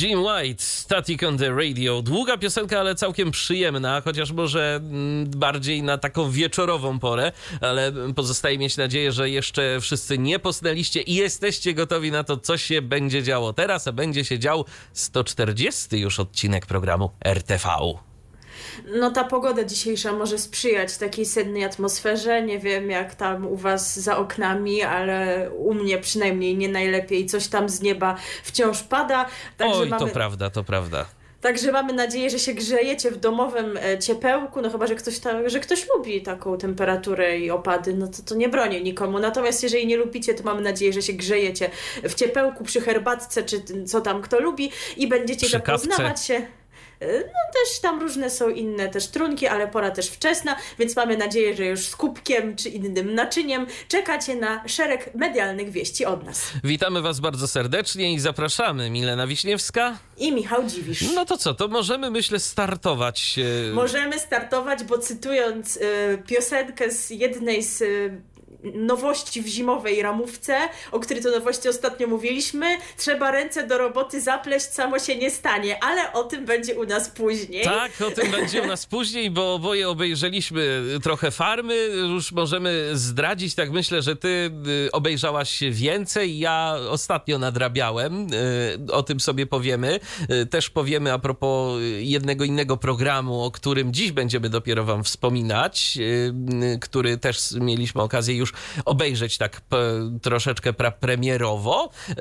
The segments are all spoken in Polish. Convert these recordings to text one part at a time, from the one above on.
Jim White, Static on the Radio. Długa piosenka, ale całkiem przyjemna, chociaż może mm, bardziej na taką wieczorową porę, ale pozostaje mieć nadzieję, że jeszcze wszyscy nie posnęliście i jesteście gotowi na to, co się będzie działo teraz, a będzie się dział 140 już odcinek programu RTV. No ta pogoda dzisiejsza może sprzyjać takiej sennej atmosferze. Nie wiem jak tam u was za oknami, ale u mnie przynajmniej nie najlepiej. Coś tam z nieba wciąż pada. Także Oj, mamy... to prawda, to prawda. Także mamy nadzieję, że się grzejecie w domowym e, ciepełku, no chyba, że ktoś, ta, że ktoś lubi taką temperaturę i opady, no to, to nie bronię nikomu. Natomiast jeżeli nie lubicie, to mamy nadzieję, że się grzejecie w ciepełku, przy herbatce, czy co tam kto lubi i będziecie przy zapoznawać kapce. się no też tam różne są inne też trunki, ale pora też wczesna, więc mamy nadzieję, że już z kubkiem czy innym naczyniem czekacie na szereg medialnych wieści od nas. Witamy Was bardzo serdecznie i zapraszamy. Milena Wiśniewska i Michał Dziwisz. No to co, to możemy myślę startować. Y, możemy startować, bo cytując y, piosenkę z jednej z nowości w zimowej ramówce, o której to nowości ostatnio mówiliśmy. Trzeba ręce do roboty zapleść, samo się nie stanie, ale o tym będzie u nas później. Tak, o tym będzie u nas później, bo oboje obejrzeliśmy trochę farmy. Już możemy zdradzić, tak myślę, że ty y, obejrzałaś więcej. Ja ostatnio nadrabiałem, y, o tym sobie powiemy. Y, też powiemy a propos jednego innego programu, o którym dziś będziemy dopiero wam wspominać, który też mieliśmy okazję już obejrzeć tak troszeczkę premierowo. Y,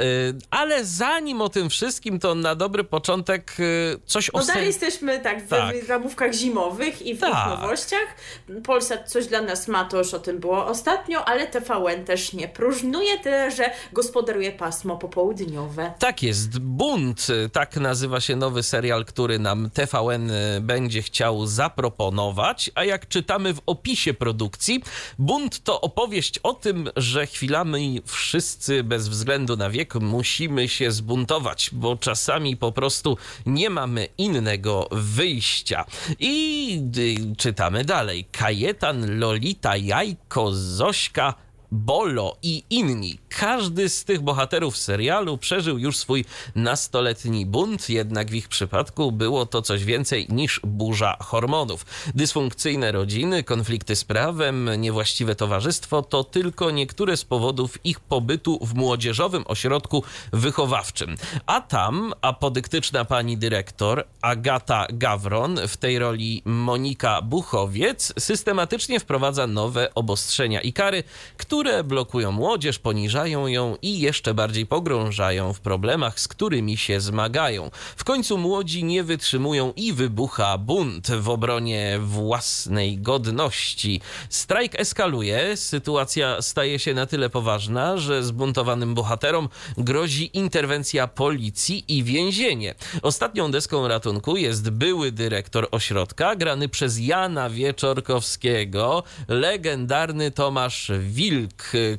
ale zanim o tym wszystkim, to na dobry początek y, coś o... No dalej jesteśmy tak w tak. ramówkach zimowych i w tak. nowościach. Polsat coś dla nas ma, to już o tym było ostatnio, ale TVN też nie próżnuje, tyle że gospodaruje pasmo popołudniowe. Tak jest. Bunt, tak nazywa się nowy serial, który nam TVN będzie chciał zaproponować, a jak czytamy w opisie produkcji, Bunt to opowieść opowieść o tym, że chwilami wszyscy bez względu na wiek musimy się zbuntować, bo czasami po prostu nie mamy innego wyjścia. I y, czytamy dalej. Kajetan, Lolita, Jajko, Zośka, Bolo i inni każdy z tych bohaterów serialu przeżył już swój nastoletni bunt, jednak w ich przypadku było to coś więcej niż burza hormonów. Dysfunkcyjne rodziny, konflikty z prawem, niewłaściwe towarzystwo to tylko niektóre z powodów ich pobytu w młodzieżowym ośrodku wychowawczym. A tam apodyktyczna pani dyrektor Agata Gawron, w tej roli Monika Buchowiec, systematycznie wprowadza nowe obostrzenia i kary, które blokują młodzież, poniżają ją i jeszcze bardziej pogrążają w problemach, z którymi się zmagają. W końcu młodzi nie wytrzymują i wybucha bunt w obronie własnej godności. Strajk eskaluje, sytuacja staje się na tyle poważna, że zbuntowanym bohaterom grozi interwencja policji i więzienie. Ostatnią deską ratunku jest były dyrektor ośrodka, grany przez Jana Wieczorkowskiego, legendarny Tomasz Wilk,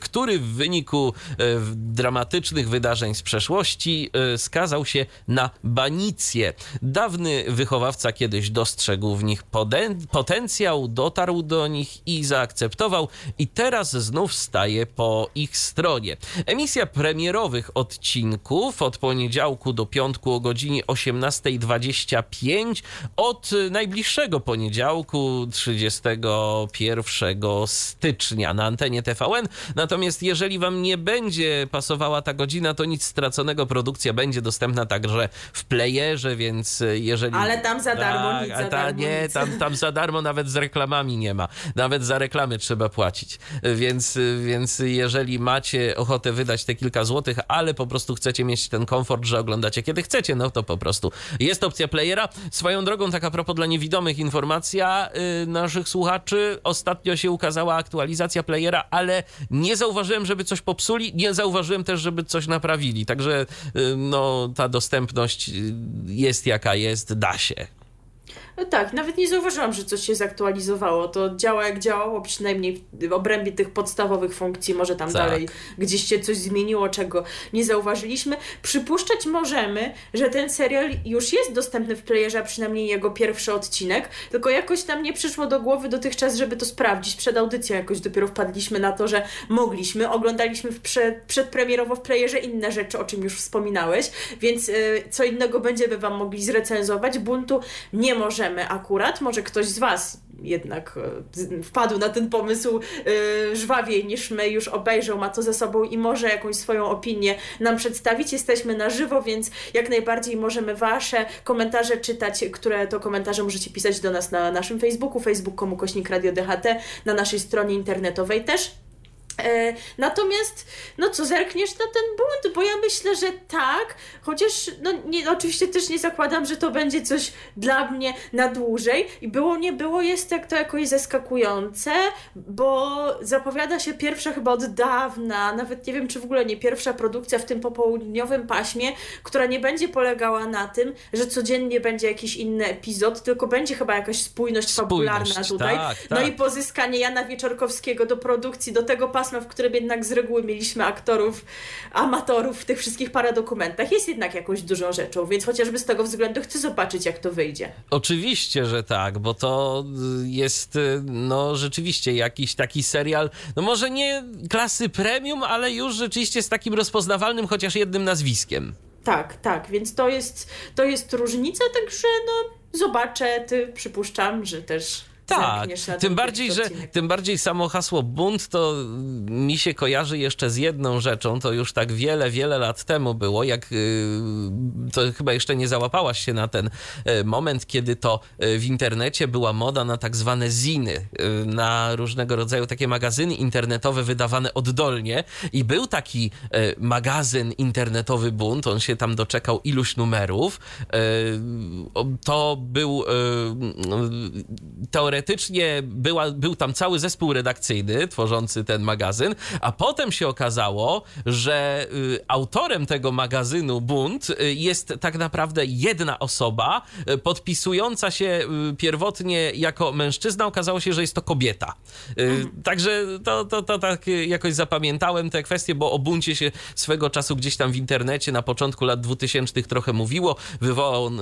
który w wyniku E, dramatycznych wydarzeń z przeszłości e, skazał się na banicję. Dawny wychowawca kiedyś dostrzegł w nich potencjał, dotarł do nich i zaakceptował i teraz znów staje po ich stronie. Emisja premierowych odcinków od poniedziałku do piątku o godzinie 18.25 od najbliższego poniedziałku 31 stycznia na antenie TVN. Natomiast jeżeli wam nie będzie pasowała ta godzina, to nic straconego. Produkcja będzie dostępna także w playerze, więc jeżeli. Ale tam za darmo tak, nic za ta, darmo, Nie, tam, tam za darmo nawet z reklamami nie ma. Nawet za reklamy trzeba płacić. Więc, więc jeżeli macie ochotę wydać te kilka złotych, ale po prostu chcecie mieć ten komfort, że oglądacie kiedy chcecie, no to po prostu jest opcja playera. Swoją drogą, tak a propos dla niewidomych, informacja yy, naszych słuchaczy. Ostatnio się ukazała aktualizacja playera, ale nie zauważyłem, żeby coś popsuli, nie zauważyłem też, żeby coś naprawili. Także no, ta dostępność jest jaka jest, da się. No tak, nawet nie zauważyłam, że coś się zaktualizowało. To działa jak działało, przynajmniej w obrębie tych podstawowych funkcji. Może tam tak. dalej gdzieś się coś zmieniło, czego nie zauważyliśmy. Przypuszczać możemy, że ten serial już jest dostępny w playerze, a przynajmniej jego pierwszy odcinek, tylko jakoś tam nie przyszło do głowy dotychczas, żeby to sprawdzić. Przed audycją jakoś dopiero wpadliśmy na to, że mogliśmy. Oglądaliśmy w przed, przedpremierowo w playerze inne rzeczy, o czym już wspominałeś, więc yy, co innego będziemy Wam mogli zrecenzować. Buntu nie możemy możemy akurat, może ktoś z Was jednak e, wpadł na ten pomysł e, żwawiej niż my, już obejrzał, ma to ze sobą i może jakąś swoją opinię nam przedstawić. Jesteśmy na żywo, więc jak najbardziej możemy Wasze komentarze czytać, które to komentarze możecie pisać do nas na naszym Facebooku, facebook.com kośnik Radio DHT, na naszej stronie internetowej też. E, natomiast, no co, zerkniesz na ten bunt? Bo ja myślę, że tak, chociaż no nie, oczywiście też nie zakładam, że to będzie coś dla mnie na dłużej. I było, nie było, jest jak to jakoś zaskakujące, bo zapowiada się pierwsza chyba od dawna, nawet nie wiem, czy w ogóle nie pierwsza produkcja w tym popołudniowym paśmie, która nie będzie polegała na tym, że codziennie będzie jakiś inny epizod, tylko będzie chyba jakaś spójność, spójność fabularna tutaj. Tak, tak. No i pozyskanie Jana Wieczorkowskiego do produkcji, do tego pasu w którym jednak z reguły mieliśmy aktorów, amatorów w tych wszystkich paradokumentach, jest jednak jakąś dużą rzeczą, więc chociażby z tego względu chcę zobaczyć, jak to wyjdzie. Oczywiście, że tak, bo to jest no rzeczywiście jakiś taki serial, no może nie klasy premium, ale już rzeczywiście z takim rozpoznawalnym chociaż jednym nazwiskiem. Tak, tak, więc to jest, to jest różnica, także no zobaczę, ty przypuszczam, że też tak, tym bardziej, że tym bardziej samo hasło bunt to mi się kojarzy jeszcze z jedną rzeczą, to już tak wiele, wiele lat temu było, jak y, to chyba jeszcze nie załapałaś się na ten y, moment, kiedy to y, w internecie była moda na tak zwane ziny, na różnego rodzaju takie magazyny internetowe wydawane oddolnie i był taki magazyn internetowy bunt, on się tam doczekał iluś numerów. To był teoretycznie teoretycznie była, był tam cały zespół redakcyjny tworzący ten magazyn, a potem się okazało, że y, autorem tego magazynu Bunt y, jest tak naprawdę jedna osoba, y, podpisująca się pierwotnie jako mężczyzna, okazało się, że jest to kobieta. Także to, to, to tak jakoś zapamiętałem te kwestie, bo o buncie się swego czasu gdzieś tam w internecie na początku lat 2000 trochę mówiło. Wywołał on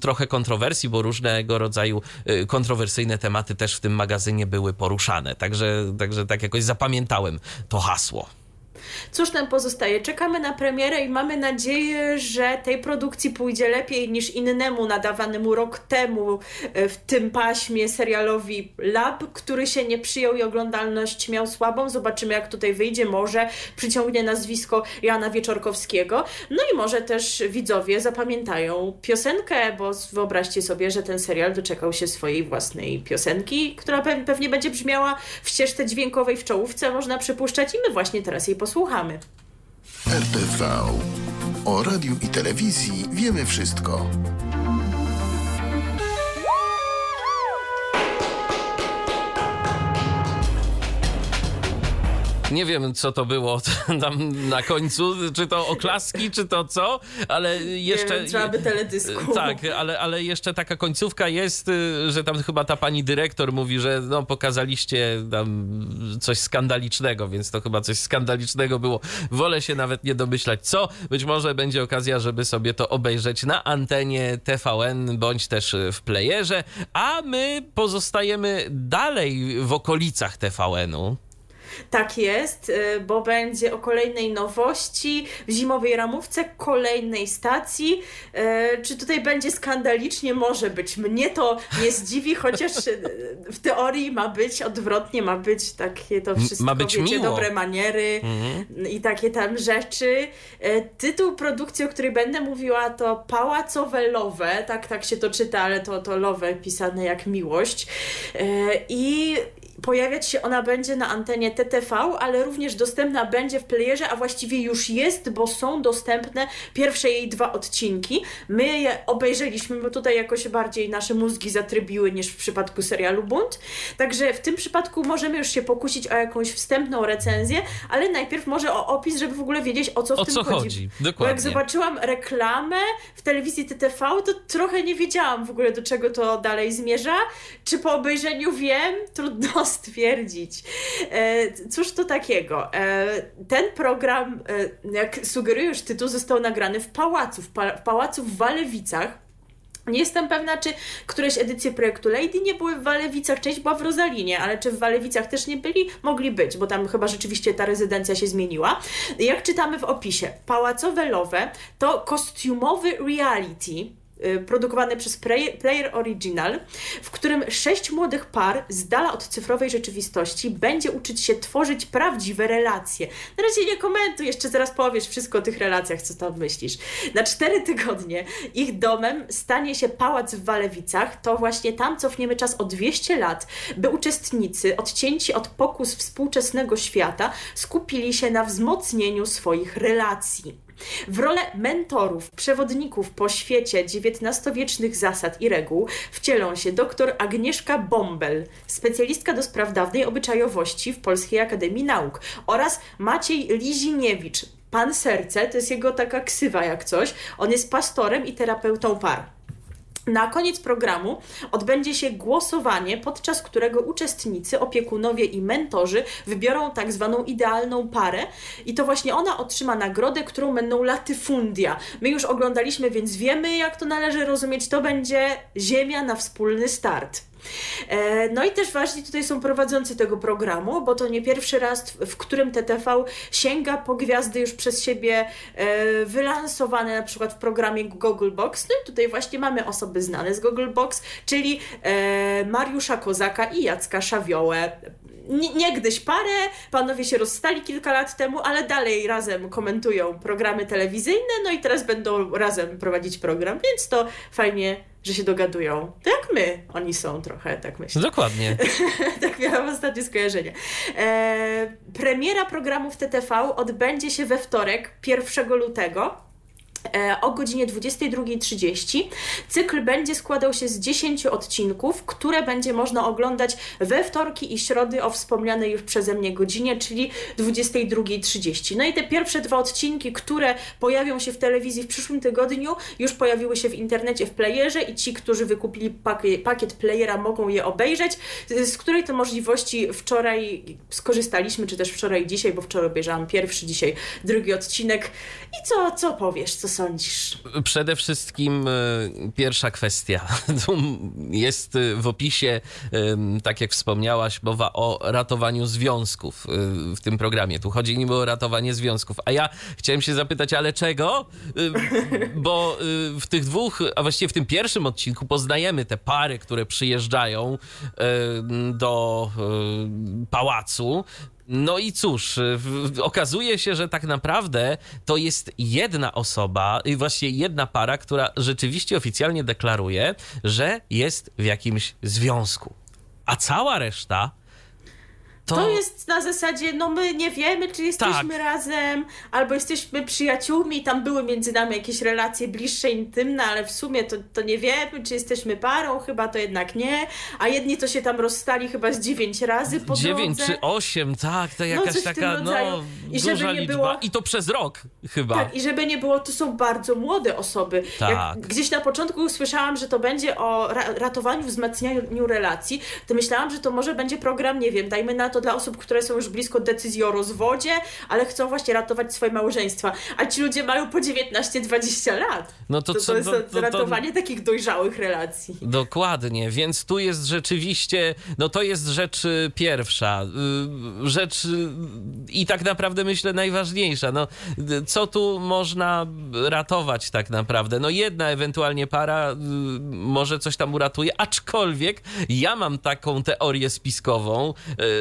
trochę kontrowersji, bo różnego rodzaju kontrowersyjne tematy też w tym magazynie były poruszane. Także, także tak jakoś zapamiętałem to hasło. Cóż nam pozostaje? Czekamy na premierę i mamy nadzieję, że tej produkcji pójdzie lepiej niż innemu nadawanemu rok temu e, w tym paśmie serialowi Lab, który się nie przyjął i oglądalność miał słabą. Zobaczymy, jak tutaj wyjdzie. Może przyciągnie nazwisko Jana Wieczorkowskiego. No i może też widzowie zapamiętają piosenkę, bo wyobraźcie sobie, że ten serial doczekał się swojej własnej piosenki, która pewnie będzie brzmiała w ścieżce dźwiękowej w czołówce, można przypuszczać, i my właśnie teraz jej posłuchamy słuchamy. RTV. O radiu i telewizji wiemy wszystko. Nie wiem, co to było tam na końcu, czy to oklaski, czy to co, ale jeszcze... Nie trzeba by teledysku. Tak, ale, ale jeszcze taka końcówka jest, y, że tam chyba ta pani dyrektor mówi, że no, pokazaliście tam coś skandalicznego, więc to chyba coś skandalicznego było. Wolę się nawet nie domyślać co. Być może będzie okazja, żeby sobie to obejrzeć na antenie TVN, bądź też w playerze, a my pozostajemy dalej w okolicach TVN-u. Tak jest, y, bo będzie o kolejnej nowości w zimowej ramówce, kolejnej stacji. Y, czy tutaj będzie skandalicznie? Może być. Mnie to nie zdziwi, chociaż y, w teorii ma być odwrotnie, ma być takie to wszystko, ma być wiecie, miło. dobre maniery mhm. i takie tam rzeczy. Tytuł produkcji, o której będę mówiła, to Pałacowe Lowe, tak, tak się to czyta, ale to, to Lowe pisane jak miłość. I pojawiać się ona będzie na antenie TTV, ale również dostępna będzie w playerze, a właściwie już jest, bo są dostępne pierwsze jej dwa odcinki. My je obejrzeliśmy, bo tutaj jakoś bardziej nasze mózgi zatrybiły niż w przypadku serialu Bunt. Także w tym przypadku możemy już się pokusić o jakąś wstępną recenzję, ale najpierw może o opis, żeby w ogóle wiedzieć o co w O tym co chodzi. chodzi, Bo dokładnie. jak zobaczyłam reklamę w telewizji TTV, to trochę nie wiedziałam w ogóle do czego to dalej zmierza. Czy po obejrzeniu wiem? Trudno stwierdzić. E, cóż to takiego? E, ten program, e, jak sugeruje już tytuł, został nagrany w pałacu, w, pa- w pałacu w Walewicach. Nie jestem pewna, czy któreś edycje projektu Lady nie były w Walewicach, część była w Rozalinie, ale czy w Walewicach też nie byli? Mogli być, bo tam chyba rzeczywiście ta rezydencja się zmieniła. Jak czytamy w opisie, pałacowe Lowe to kostiumowy reality, produkowany przez Play- Player Original, w którym sześć młodych par z dala od cyfrowej rzeczywistości będzie uczyć się tworzyć prawdziwe relacje. Na razie nie komentuj, jeszcze zaraz powiesz wszystko o tych relacjach, co tam myślisz. Na cztery tygodnie ich domem stanie się pałac w Walewicach. To właśnie tam cofniemy czas o 200 lat, by uczestnicy, odcięci od pokus współczesnego świata, skupili się na wzmocnieniu swoich relacji. W rolę mentorów, przewodników po świecie XIX-wiecznych zasad i reguł wcielą się dr Agnieszka Bombel, specjalistka do spraw dawnej obyczajowości w Polskiej Akademii Nauk oraz Maciej Liziniewicz, pan serce, to jest jego taka ksywa jak coś. On jest pastorem i terapeutą par. Na koniec programu odbędzie się głosowanie, podczas którego uczestnicy, opiekunowie i mentorzy wybiorą tak zwaną idealną parę i to właśnie ona otrzyma nagrodę, którą będą latyfundia. My już oglądaliśmy, więc wiemy jak to należy rozumieć. To będzie ziemia na wspólny start. E, No i też ważni tutaj są prowadzący tego programu, bo to nie pierwszy raz, w którym TTV sięga po gwiazdy już przez siebie e, wylansowane na przykład w programie Google Box. No i tutaj właśnie mamy osoby znane z Google Box, czyli e, Mariusza Kozaka i Jacka Szawiołę. Nie- Niegdyś parę, panowie się rozstali kilka lat temu, ale dalej razem komentują programy telewizyjne, no i teraz będą razem prowadzić program, więc to fajnie, że się dogadują. To jak my oni są trochę, tak myślę. Dokładnie. tak miałam ostatnie skojarzenie. E, premiera programu w TTV odbędzie się we wtorek, 1 lutego. E, O godzinie 22.30 cykl będzie składał się z 10 odcinków, które będzie można oglądać we wtorki i środy o wspomnianej już przeze mnie godzinie, czyli 22.30. No i te pierwsze dwa odcinki, które pojawią się w telewizji w przyszłym tygodniu, już pojawiły się w internecie w playerze i ci, którzy wykupili pakiet, playera, mogą je obejrzeć. Z której to możliwości wczoraj skorzystaliśmy, czy też wczoraj dzisiaj, bo wczoraj obejrzałam pierwszy, dzisiaj drugi odcinek. I co, co powiesz, co sądzisz? Przede wszystkim e, pierwsza kwestia. Jest e, w opisie, tak jak wspomniałaś, mowa o ratowaniu związków e, w tym programie. Tu chodzi niby o ratowanie związków. A ja chciałem się zapytać, ale czego? Bo w tych dwóch, a właściwie w tym pierwszym odcinku poznajemy te pary, które przyjeżdżają do pałacu. No i cóż, okazuje się, że tak naprawdę to jest jedna osoba, i właściwie jedna para, która rzeczywiście oficjalnie deklaruje, że jest w jakimś związku. A cała reszta to. To jest na zasadzie, no my nie wiemy, czy jesteśmy Tak. razem, albo jesteśmy przyjaciółmi, tam były między nami jakieś relacje bliższe, intymne, ale w sumie to, to nie wiemy, czy jesteśmy parą, chyba to jednak nie, a jedni to się tam rozstali chyba z dziewięć razy po 9 drodze. czy 8, tak, to No, jakaś tym taka no, I żeby duża nie liczba. było- I to przez rok chyba. Tak, i żeby nie było, to są bardzo młode osoby. Tak. Jak gdzieś na początku usłyszałam, że to będzie o ra- ratowaniu, wzmacnianiu relacji, to myślałam, że to może będzie program, nie wiem, dajmy na to dla osób, które są już blisko decyzji o rozwodzie, ale chcą właśnie ratować swoje małżeństwa. A ci ludzie mają po 19-20 lat. No to to, co- to jest to- to- to- ratowanie takich dojrzałych relacji. Dokładnie, więc tu jest rzeczywiście, no to jest rzecz y, pierwsza, y, rzecz y, i tak naprawdę myślę najważniejsza. No, co tu można ratować tak naprawdę? No jedna ewentualnie para może coś tam uratuje, aczkolwiek ja mam taką teorię spiskową,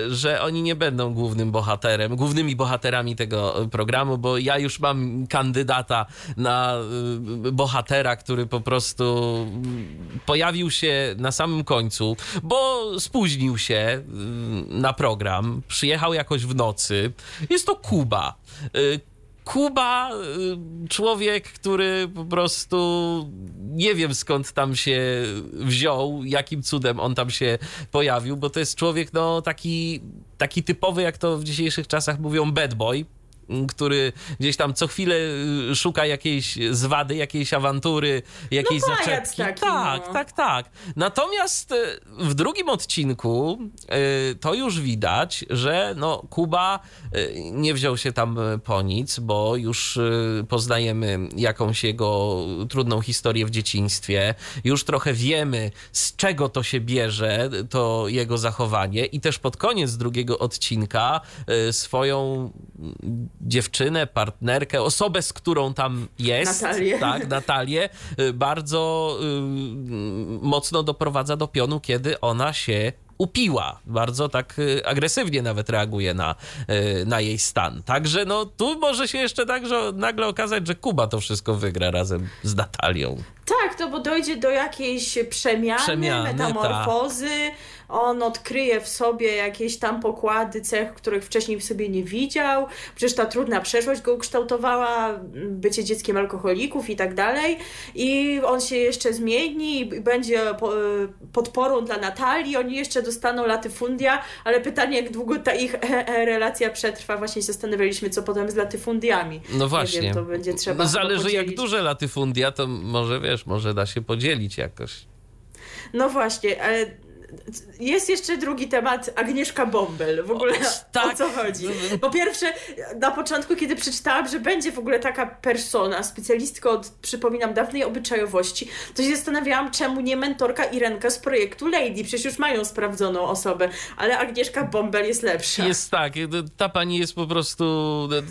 że że oni nie będą głównym bohaterem, głównymi bohaterami tego programu, bo ja już mam kandydata na y, bohatera, który po prostu pojawił się na samym końcu, bo spóźnił się y, na program, przyjechał jakoś w nocy. Jest to Kuba. Kuba, y, człowiek, który po prostu nie wiem skąd tam się wziął, jakim cudem on tam się pojawił, bo to jest człowiek no taki, taki typowy, jak to w dzisiejszych czasach mówią, bad boy który gdzieś tam co chwilę y, szuka jakiejś zwady, jakiejś awantury, jakiejś no, zaczepki. Taki, tak, no. tak, tak. Natomiast y, w drugim odcinku y, to już widać, że no, Kuba nie wziął się tam po nic, bo już poznajemy jakąś jego trudną historię w dzieciństwie. Już trochę wiemy, z czego to się bierze, to jego zachowanie. I też pod koniec drugiego odcinka swoją dziewczynę, partnerkę, osobę, z którą tam jest, Natalię. tak, Natalię, y, bardzo y, mocno doprowadza do pionu, kiedy ona się upiła. Bardzo tak y, agresywnie nawet reaguje na, y, na jej stan. Także no tu może się jeszcze tak, że nagle okazać, że Kuba to wszystko wygra razem z Natalią. Tak, to bo dojdzie do jakiejś przemiany, Przemiany, metamorfozy. On odkryje w sobie jakieś tam pokłady cech, których wcześniej w sobie nie widział. Przecież ta trudna przeszłość go ukształtowała, bycie dzieckiem alkoholików i tak dalej. I on się jeszcze zmieni i będzie po, podporą dla Natalii. Oni jeszcze dostaną latyfundia, ale pytanie, jak długo ta ich e, e, relacja przetrwa. Właśnie się zastanawialiśmy, co potem z latyfundiami. No właśnie. Nie wiem, to będzie trzeba No Zależy jak duże latyfundia, to może wiesz, może da się podzielić jakoś. No właśnie, ale jest jeszcze drugi temat, Agnieszka Bąbel. W ogóle O, tak. o co chodzi? Po pierwsze, na początku, kiedy przeczytałam, że będzie w ogóle taka persona, specjalistka od, przypominam, dawnej obyczajowości, to się zastanawiałam, czemu nie mentorka Irenka z projektu Lady. Przecież już mają sprawdzoną osobę, ale Agnieszka Bąbel jest lepsza. Jest tak, ta pani jest po prostu.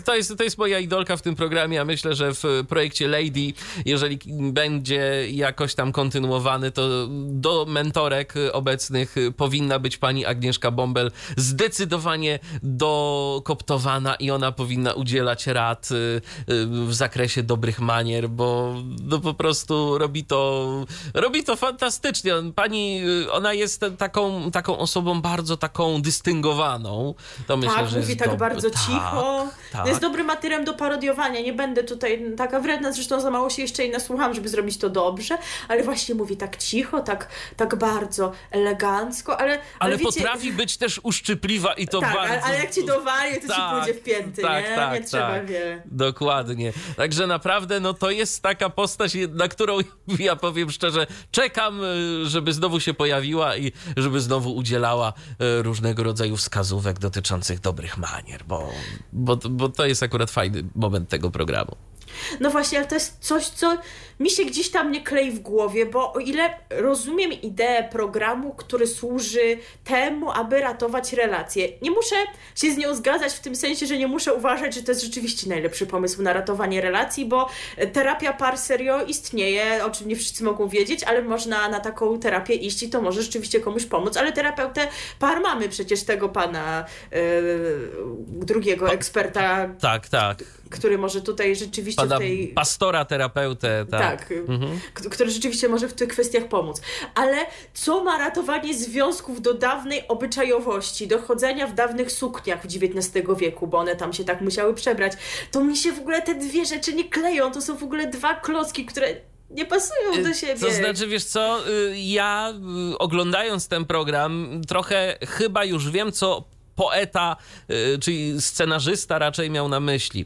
To jest, to jest moja idolka w tym programie. Ja myślę, że w projekcie Lady, jeżeli będzie jakoś tam kontynuowany, to do mentorek obecnych powinna być pani Agnieszka Bąbel zdecydowanie dokoptowana i ona powinna udzielać rad y, y, w zakresie dobrych manier, bo no po prostu robi to, robi to fantastycznie. Pani, y, ona jest taką, taką osobą bardzo taką dystyngowaną. To myślę, tak, że mówi tak dob- bardzo tak, cicho. Tak. Jest dobrym materiałem do parodiowania. Nie będę tutaj taka wredna, zresztą za mało się jeszcze jej nasłuchałam, żeby zrobić to dobrze, ale właśnie mówi tak cicho, tak, tak bardzo elegancko, ale. Ale, Ale wiecie, potrafi być też uszczypliwa i to tak, bardzo. ale, ale jak ci dowali, to ci Tak, pójdzie w pięty, tak, nie? tak, nie trzeba tak. wiele. Dokładnie. Także naprawdę, no to jest taka postać, na którą ja powiem szczerze, czekam, y, żeby znowu się pojawiła i żeby znowu udzielała y, różnego rodzaju wskazówek dotyczących dobrych manier, bo, bo, bo to jest akurat fajny moment tego programu. No właśnie, ale to jest coś, co mi się gdzieś tam nie klei w głowie, bo o ile rozumiem ideę programu, który służy temu, aby ratować relacje, nie muszę się z nią zgadzać w tym sensie, że nie muszę uważać, że to jest rzeczywiście najlepszy pomysł na ratowanie relacji, bo terapia par serio istnieje, o czym nie wszyscy mogą wiedzieć, ale można na taką terapię iść i to może rzeczywiście komuś pomóc, ale terapeutę par mamy przecież tego pana yy, drugiego eksperta, Tak, tak. Który może tutaj rzeczywiście Pana w tej... pastora, terapeutę, tak. Tak, k- który rzeczywiście może w tych kwestiach pomóc. Ale co ma ratowanie związków do dawnej obyczajowości, do chodzenia w dawnych sukniach w XIX wieku, bo one tam się tak musiały przebrać, to mi się w ogóle te dwie rzeczy nie kleją. To są w ogóle dwa klocki, które nie pasują do siebie. To znaczy, wiesz co, y, ja y, oglądając ten program, trochę chyba już wiem, co poeta, y, czyli scenarzysta raczej miał na myśli,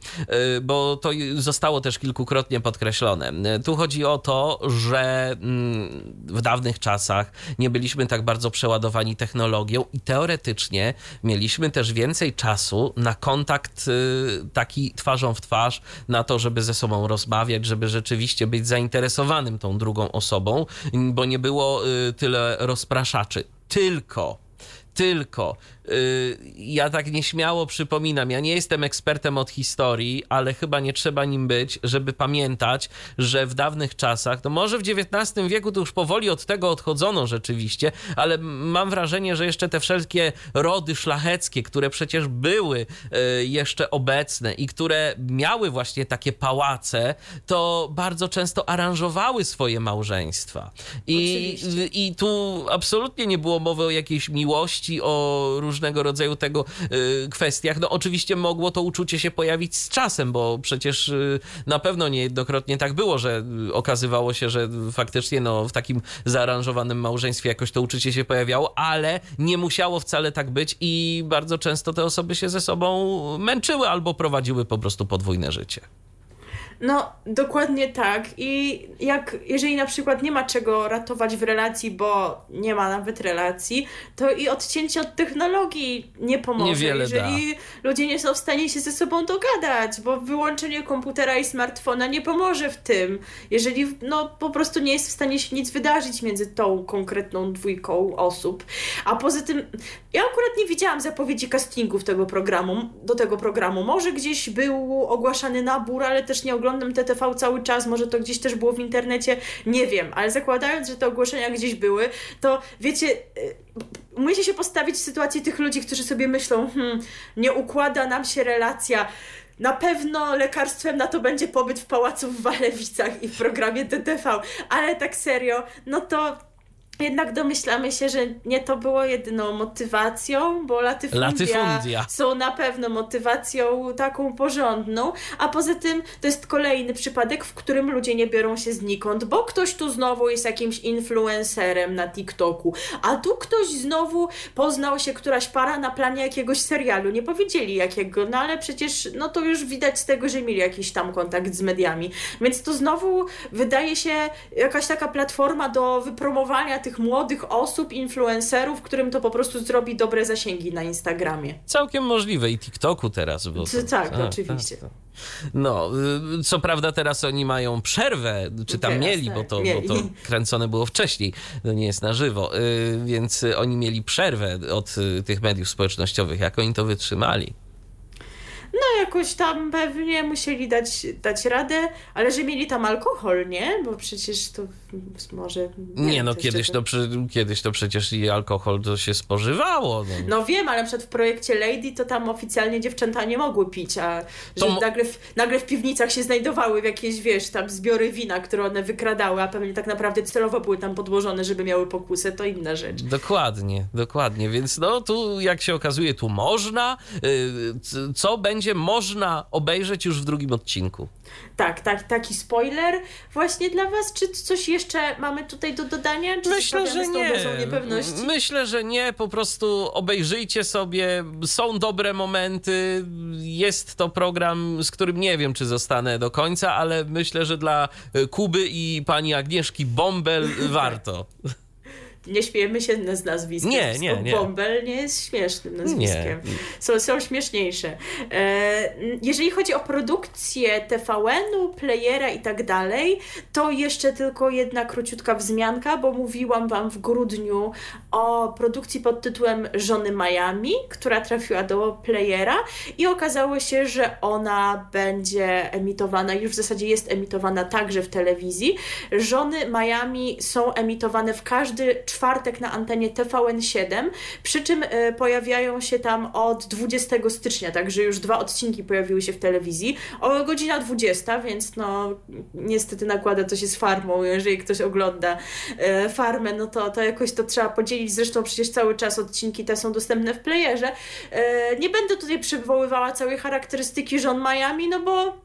y, bo to zostało też kilkukrotnie podkreślone. Y, Tu chodzi o to, że mm, w dawnych czasach nie byliśmy tak bardzo przeładowani technologią i teoretycznie mieliśmy też więcej czasu na kontakt taki twarzą w twarz, na to, żeby ze sobą rozmawiać, żeby rzeczywiście być zainteresowanym tą drugą osobą, bo nie było tyle rozpraszaczy. Tylko tylko ja tak nieśmiało przypominam, ja nie jestem ekspertem od historii, ale chyba nie trzeba nim być, żeby pamiętać, że w dawnych czasach, no może w XIX wieku to już powoli od tego odchodzono rzeczywiście, ale mam wrażenie, że jeszcze te wszelkie rody szlacheckie, które przecież były y, jeszcze obecne i które miały właśnie takie pałace, to bardzo często aranżowały swoje małżeństwa. I, I tu absolutnie nie było mowy o jakiejś miłości, o różnego rodzaju tego y, kwestiach. No oczywiście mogło to uczucie się pojawić z czasem, bo przecież y, na pewno niejednokrotnie tak było, że y, okazywało się, że faktycznie no, w takim zaaranżowanym małżeństwie jakoś to uczucie się pojawiało, ale nie musiało wcale tak być i bardzo często te osoby się ze sobą męczyły albo prowadziły po prostu podwójne życie. No, dokładnie tak. I jak, jeżeli na przykład nie ma czego ratować w relacji, bo nie ma nawet relacji, to i odcięcie od technologii nie pomoże. Niewiele jeżeli da. ludzie nie są w stanie się ze sobą dogadać, bo wyłączenie komputera i smartfona nie pomoże w tym. Jeżeli no, po prostu nie jest w stanie się nic wydarzyć między tą konkretną dwójką osób. A poza tym, ja akurat nie widziałam zapowiedzi castingów tego programu, do tego programu. Może gdzieś był ogłaszany nabór, ale też nie oglądam TTV cały czas, może to gdzieś też było w internecie, nie wiem, ale zakładając, że te ogłoszenia gdzieś były, to wiecie, y, musicie się postawić w sytuacji tych ludzi, którzy sobie myślą, hmm, nie układa nam się relacja. Na pewno lekarstwem na to będzie pobyt w pałacu w Walewicach i w programie TTV, ale tak serio, no to jednak domyślamy się, że nie to było jedyną motywacją, bo latyfundia, Latyfundia. są na pewno motywacją taką porządną, a poza tym to jest kolejny przypadek, w którym ludzie nie biorą się znikąd, bo ktoś tu znowu jest jakimś influencerem na TikToku, a tu ktoś znowu poznał się któraś para na planie jakiegoś serialu, nie powiedzieli jakiego, no ale przecież no to już widać z tego, że mieli jakiś tam kontakt z mediami, więc to znowu wydaje się jakaś taka platforma do wypromowania tych młodych osób, influencerów, którym to po prostu zrobi dobre zasięgi na Instagramie. Całkiem możliwe i TikToku teraz. Bo to, tak, a, oczywiście. Tak, no, y, co prawda teraz oni mają przerwę, czy tam teraz, mieli, tak. bo, to, bo to kręcone było wcześniej, to nie jest na żywo, y, więc oni mieli przerwę od y, tych mediów społecznościowych. Jak oni to wytrzymali? No jakoś tam pewnie musieli dać, dać radę, ale że mieli tam alkohol, nie? Bo przecież to może... Nie, nie no kiedyś to, kiedyś to przecież i alkohol to się spożywało. No, no wiem, ale przed w projekcie Lady to tam oficjalnie dziewczęta nie mogły pić, a że to... nagle, w, nagle w piwnicach się znajdowały jakieś, wiesz, tam zbiory wina, które one wykradały, a pewnie tak naprawdę celowo były tam podłożone, żeby miały pokusę, to inna rzecz. Dokładnie, dokładnie, więc no tu jak się okazuje, tu można, y, co będzie można obejrzeć już w drugim odcinku. Tak, tak, taki spoiler właśnie dla Was. Czy coś jeszcze mamy tutaj do dodania? Czy Myślę, że nie. Myślę, że nie. Po prostu obejrzyjcie sobie. Są dobre momenty. Jest to program, z którym nie wiem, czy zostanę do końca, ale myślę, że dla Kuby i pani Agnieszki Bombel warto nie śmiejemy się z nazwiskiem. Nie, nie, nie. Bombel nie jest śmiesznym nazwiskiem. Nie. Są, są śmieszniejsze. E, jeżeli chodzi o produkcję TVN-u, playera i tak dalej, to jeszcze tylko jedna króciutka wzmianka, bo mówiłam Wam w grudniu o produkcji pod tytułem Żony Miami, która trafiła do playera i okazało się, że ona będzie emitowana, już w zasadzie jest emitowana także w telewizji. Żony Miami są emitowane w każdy czwartek na antenie TVN7, przy czym e, pojawiają się tam od 20 stycznia, także już dwa odcinki pojawiły się w telewizji. O godzina 20, więc no niestety nakłada to się z farmą, jeżeli ktoś ogląda e, farmę, no to, to jakoś to trzeba podzielić, zresztą przecież cały czas odcinki te są dostępne w playerze. E, nie będę tutaj przywoływała całej charakterystyki żon Miami, no bo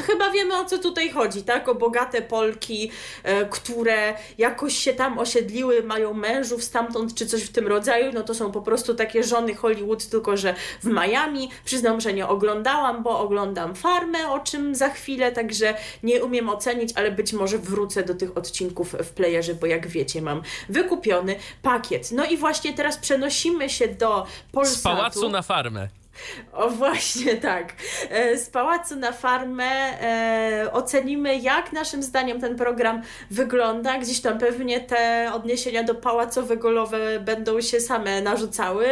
Chyba wiemy o co tutaj chodzi, tak? O bogate Polki, e, które jakoś się tam osiedliły, mają mężów stamtąd, czy coś w tym rodzaju. No to są po prostu takie żony Hollywood, tylko że w Miami. Przyznam, że nie oglądałam, bo oglądam farmę, o czym za chwilę, także nie umiem ocenić, ale być może wrócę do tych odcinków w playerze, bo jak wiecie, mam wykupiony pakiet. No i właśnie teraz przenosimy się do Polsatu. Z pałacu na farmę. O właśnie tak. E, z pałacu na farmę e, ocenimy, jak naszym zdaniem ten program wygląda. Gdzieś tam pewnie te odniesienia do pałacowego będą się same narzucały.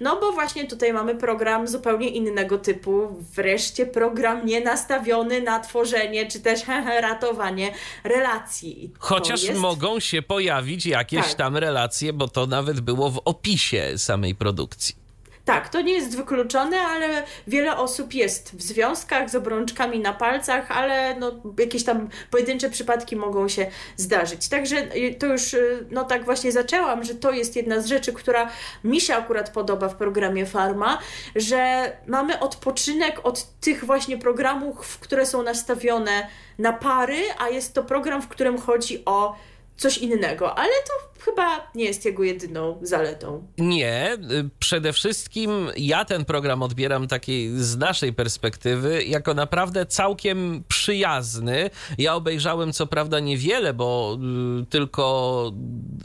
No bo właśnie tutaj mamy program zupełnie innego typu. Wreszcie program nie nastawiony na tworzenie czy też ratowanie relacji. Chociaż jest... mogą się pojawić jakieś tak. tam relacje, bo to nawet było w opisie samej produkcji. Tak, to nie jest wykluczone, ale wiele osób jest w związkach z obrączkami na palcach, ale no, jakieś tam pojedyncze przypadki mogą się zdarzyć. Także y, to już y, no tak właśnie zaczęłam, że to jest jedna z rzeczy, która mi się akurat podoba w programie Farma, że mamy odpoczynek od tych właśnie programów, które są nastawione na pary, a jest to program, w którym chodzi o coś innego, ale to chyba nie jest jego jedyną zaletą. Nie, y, przede wszystkim ja ten program odbieram takiej z naszej perspektywy jako naprawdę całkiem przyjazny. Ja obejrzałem co prawda niewiele, bo y, tylko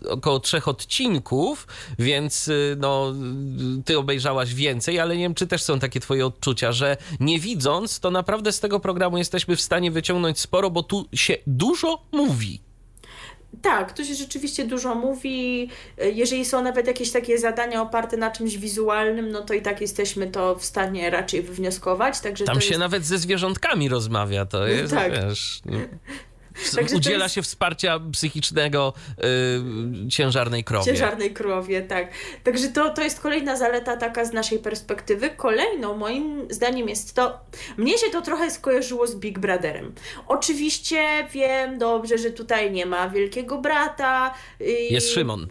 około trzech odcinków, więc y, no ty obejrzałaś więcej, ale nie wiem czy też są takie twoje odczucia, że nie widząc, to naprawdę z tego programu jesteśmy w stanie wyciągnąć sporo, bo tu się dużo mówi. Tak, tu się rzeczywiście dużo mówi. Jeżeli są nawet jakieś takie zadania oparte na czymś wizualnym, no to i tak jesteśmy to w stanie raczej wywnioskować. Także Tam się jest... nawet ze zwierzątkami rozmawia, to jest, tak. wiesz... Także udziela jest... się wsparcia psychicznego yy, ciężarnej krowie. Ciężarnej krowie, tak. Także to, to jest kolejna zaleta taka z naszej perspektywy. Kolejną moim zdaniem jest to, mnie się to trochę skojarzyło z Big Brotherem. Oczywiście wiem dobrze, że tutaj nie ma wielkiego brata. I, jest Szymon.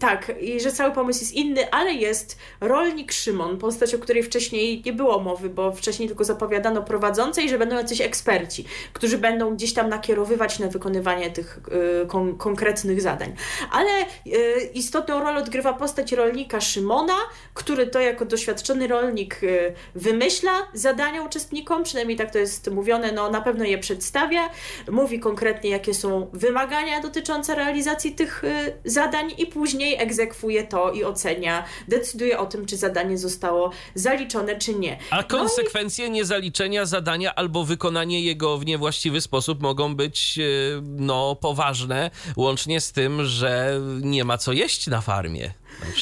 Tak, i że cały pomysł jest inny, ale jest rolnik Szymon, postać, o której wcześniej nie było mowy, bo wcześniej tylko zapowiadano prowadzącej, że będą jacyś eksperci, którzy będą gdzieś tam nakierowywać na wykonywanie tych y, kon konkretnych zadań. Ale y, istotną rolę odgrywa postać rolnika Szymona, który to jako doświadczony rolnik y, wymyśla zadania uczestnikom, przynajmniej tak to jest mówione, no na pewno je przedstawia, mówi konkretnie jakie są wymagania dotyczące realizacji tych zadań i później egzekwuje to i ocenia, decyduje o tym, czy zadanie zostało zaliczone, czy nie. A konsekwencje no i... niezaliczenia zadania albo wykonanie jego w niewłaściwy sposób mogą być E, no, poważne, łącznie z tym, że nie ma co jeść na farmie.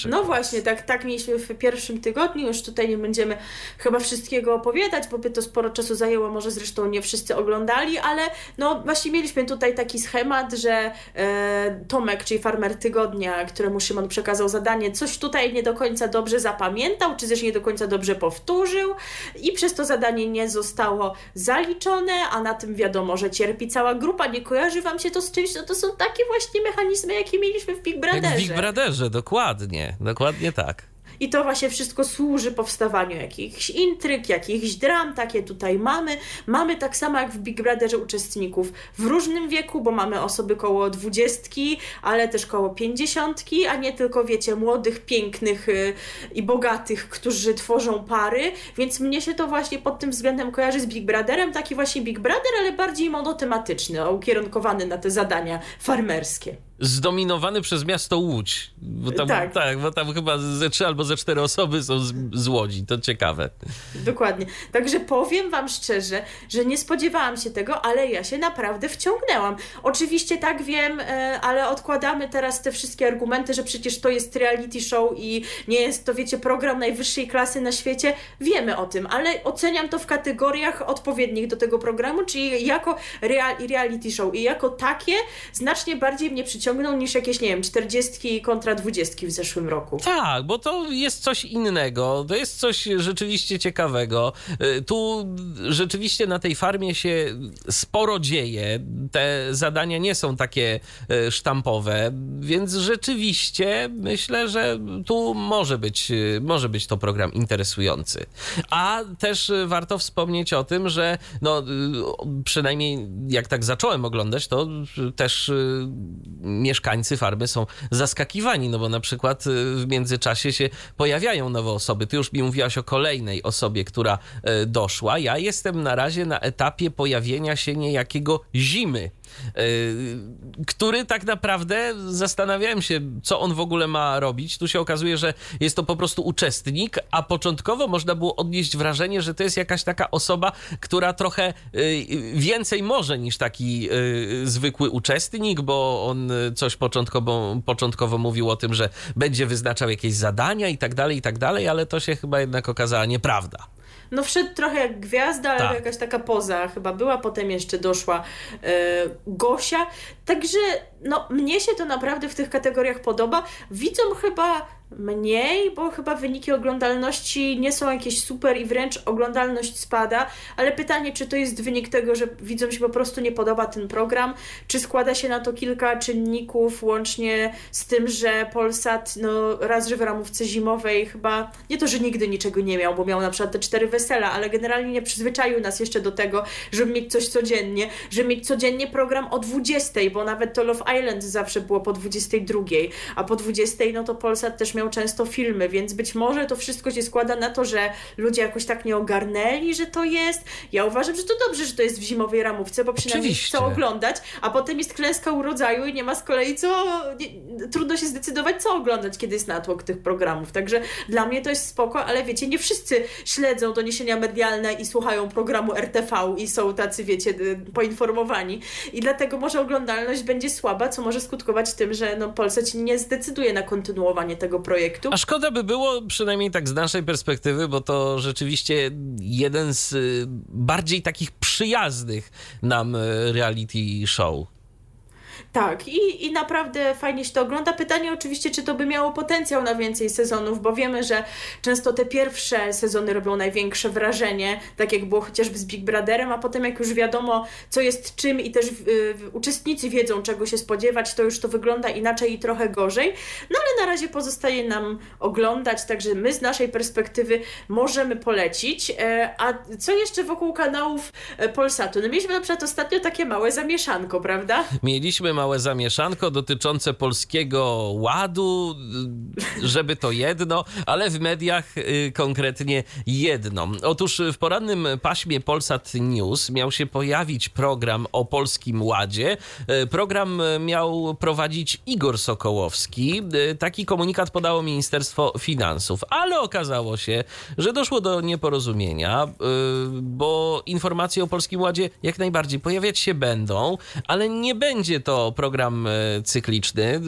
No właśnie, tak, tak mieliśmy w pierwszym tygodniu. Już tutaj nie będziemy chyba wszystkiego opowiadać, bo by to sporo czasu zajęło. Może zresztą nie wszyscy oglądali, ale no właśnie mieliśmy tutaj taki schemat, że e, Tomek, czyli farmer tygodnia, któremu Szymon przekazał zadanie, coś tutaj nie do końca dobrze zapamiętał, czy też nie do końca dobrze powtórzył i przez to zadanie nie zostało zaliczone, a na tym wiadomo, że cierpi cała grupa. Nie kojarzy Wam się to z czymś? No to są takie właśnie mechanizmy, jakie mieliśmy w Big Brotherze. Jak w Big Brotherze, dokładnie. Dokładnie, dokładnie tak. I to właśnie wszystko służy powstawaniu jakichś intryg, jakichś dram, takie tutaj mamy. Mamy tak samo jak w Big Brotherze uczestników w różnym wieku, bo mamy osoby koło dwudziestki, ale też koło pięćdziesiątki, a nie tylko, wiecie, młodych, pięknych y, i bogatych, którzy tworzą pary, więc mnie się to właśnie pod tym względem kojarzy z Big Brotherem, taki właśnie Big Brother, ale bardziej monotematyczny, ukierunkowany na te zadania farmerskie zdominowany przez miasto Łódź. Bo tam, tak. tak, bo tam chyba ze trzy albo ze cztery osoby są z, z Łodzi. To ciekawe. Dokładnie. Także powiem Wam szczerze, że nie spodziewałam się tego, ale ja się naprawdę wciągnęłam. Oczywiście tak wiem, e, ale odkładamy teraz te wszystkie argumenty, że przecież to jest reality show i nie jest to, wiecie, program najwyższej klasy na świecie. Wiemy o tym, ale oceniam to w kategoriach odpowiednich do tego programu, czyli jako real, reality show i jako takie znacznie bardziej mnie przyciąga ciągną niż jakieś, nie wiem, 40 kontra 20 w zeszłym roku. Tak, bo to jest coś innego, to jest coś rzeczywiście ciekawego. Y, tu rzeczywiście na tej farmie się sporo dzieje. Te zadania nie są takie y, sztampowe, więc rzeczywiście myślę, że tu może być, y, może być to program interesujący. A też warto wspomnieć o tym, że no, przynajmniej jak tak zacząłem oglądać, to też mieszkańcy farmy są zaskakiwani, no bo na przykład y, w międzyczasie się pojawiają nowe osoby. Ty już mi mówiłaś o kolejnej osobie, która y, doszła. Ja jestem na razie na etapie pojawienia się niejakiego zimy który tak naprawdę zastanawiałem się, co on w ogóle ma robić. Tu się okazuje, że jest to po prostu uczestnik, a początkowo można było odnieść wrażenie, że to jest jakaś taka osoba, która trochę więcej może niż taki zwykły uczestnik, bo on coś początkowo, początkowo mówił o tym, że będzie wyznaczał jakieś zadania i tak dalej, i tak dalej, ale to się chyba jednak okazała nieprawda. No wszedł trochę jak gwiazda, ale tak. jakaś taka poza chyba była, potem jeszcze doszła e, Gosia. Także no mnie się to naprawdę w tych kategoriach podoba. Widzą chyba mniej, bo chyba wyniki oglądalności nie są jakieś super i wręcz oglądalność spada, ale pytanie, czy to jest wynik tego, że widzom się po prostu nie podoba ten program, czy składa się na to kilka czynników, łącznie z tym, że Polsat, no raz, że w ramówce zimowej chyba, nie to, że nigdy niczego nie miał, bo miał na przykład te cztery wesela, ale generalnie nie przyzwyczaił nas jeszcze do tego, żeby mieć coś codziennie, żeby mieć codziennie program o 20, bo nawet to Love Island zawsze było po 22, a po 20 no to Polsat też miał często filmy, więc być może to wszystko się składa na to, że ludzie jakoś tak nie ogarnęli, że to jest. Ja uważam, że to dobrze, że to jest w zimowej ramówce, bo przynajmniej Oczywiście. chcą oglądać, a potem jest klęska urodzaju i nie ma z kolei co, nie, trudno się zdecydować, co oglądać, kiedy jest natłok tych programów. Także dla mnie to jest spoko, ale wiecie, nie wszyscy śledzą doniesienia medialne i słuchają programu RTV i są tacy, wiecie, poinformowani. I dlatego może oglądalność będzie słaba, co może skutkować tym, że no, Polsat nie zdecyduje na kontynuowanie tego projektu. A szkoda by było, przynajmniej tak z naszej perspektywy, bo to rzeczywiście jeden z y, bardziej takich przyjaznych nam y, reality show. Tak, i, i naprawdę fajnie się to ogląda. Pytanie oczywiście, czy to by miało potencjał na więcej sezonów, bo wiemy, że często te pierwsze sezony robią największe wrażenie, tak jak było chociażby z Big Brotherem, a potem jak już wiadomo, co jest czym i też uczestnicy wiedzą, czego się spodziewać, to już to wygląda inaczej i trochę gorzej. No ale na razie pozostaje nam oglądać, także my z naszej perspektywy możemy polecić. E, a co jeszcze wokół kanałów e, Polsatu? No mieliśmy na przykład ostatnio takie małe zamieszanko, prawda? Mieliśmy małe małe zamieszanko dotyczące polskiego ładu, żeby to jedno, ale w mediach y, konkretnie jedno. Otóż w porannym paśmie Polsat News miał się pojawić program o polskim ładzie. Y, program miał prowadzić Igor Sokołowski. Y, taki komunikat podało Ministerstwo Finansów, ale okazało się, że doszło do nieporozumienia, bo informacje o polskim ładzie jak najbardziej pojawiać się będą, ale nie będzie to program e, cykliczny.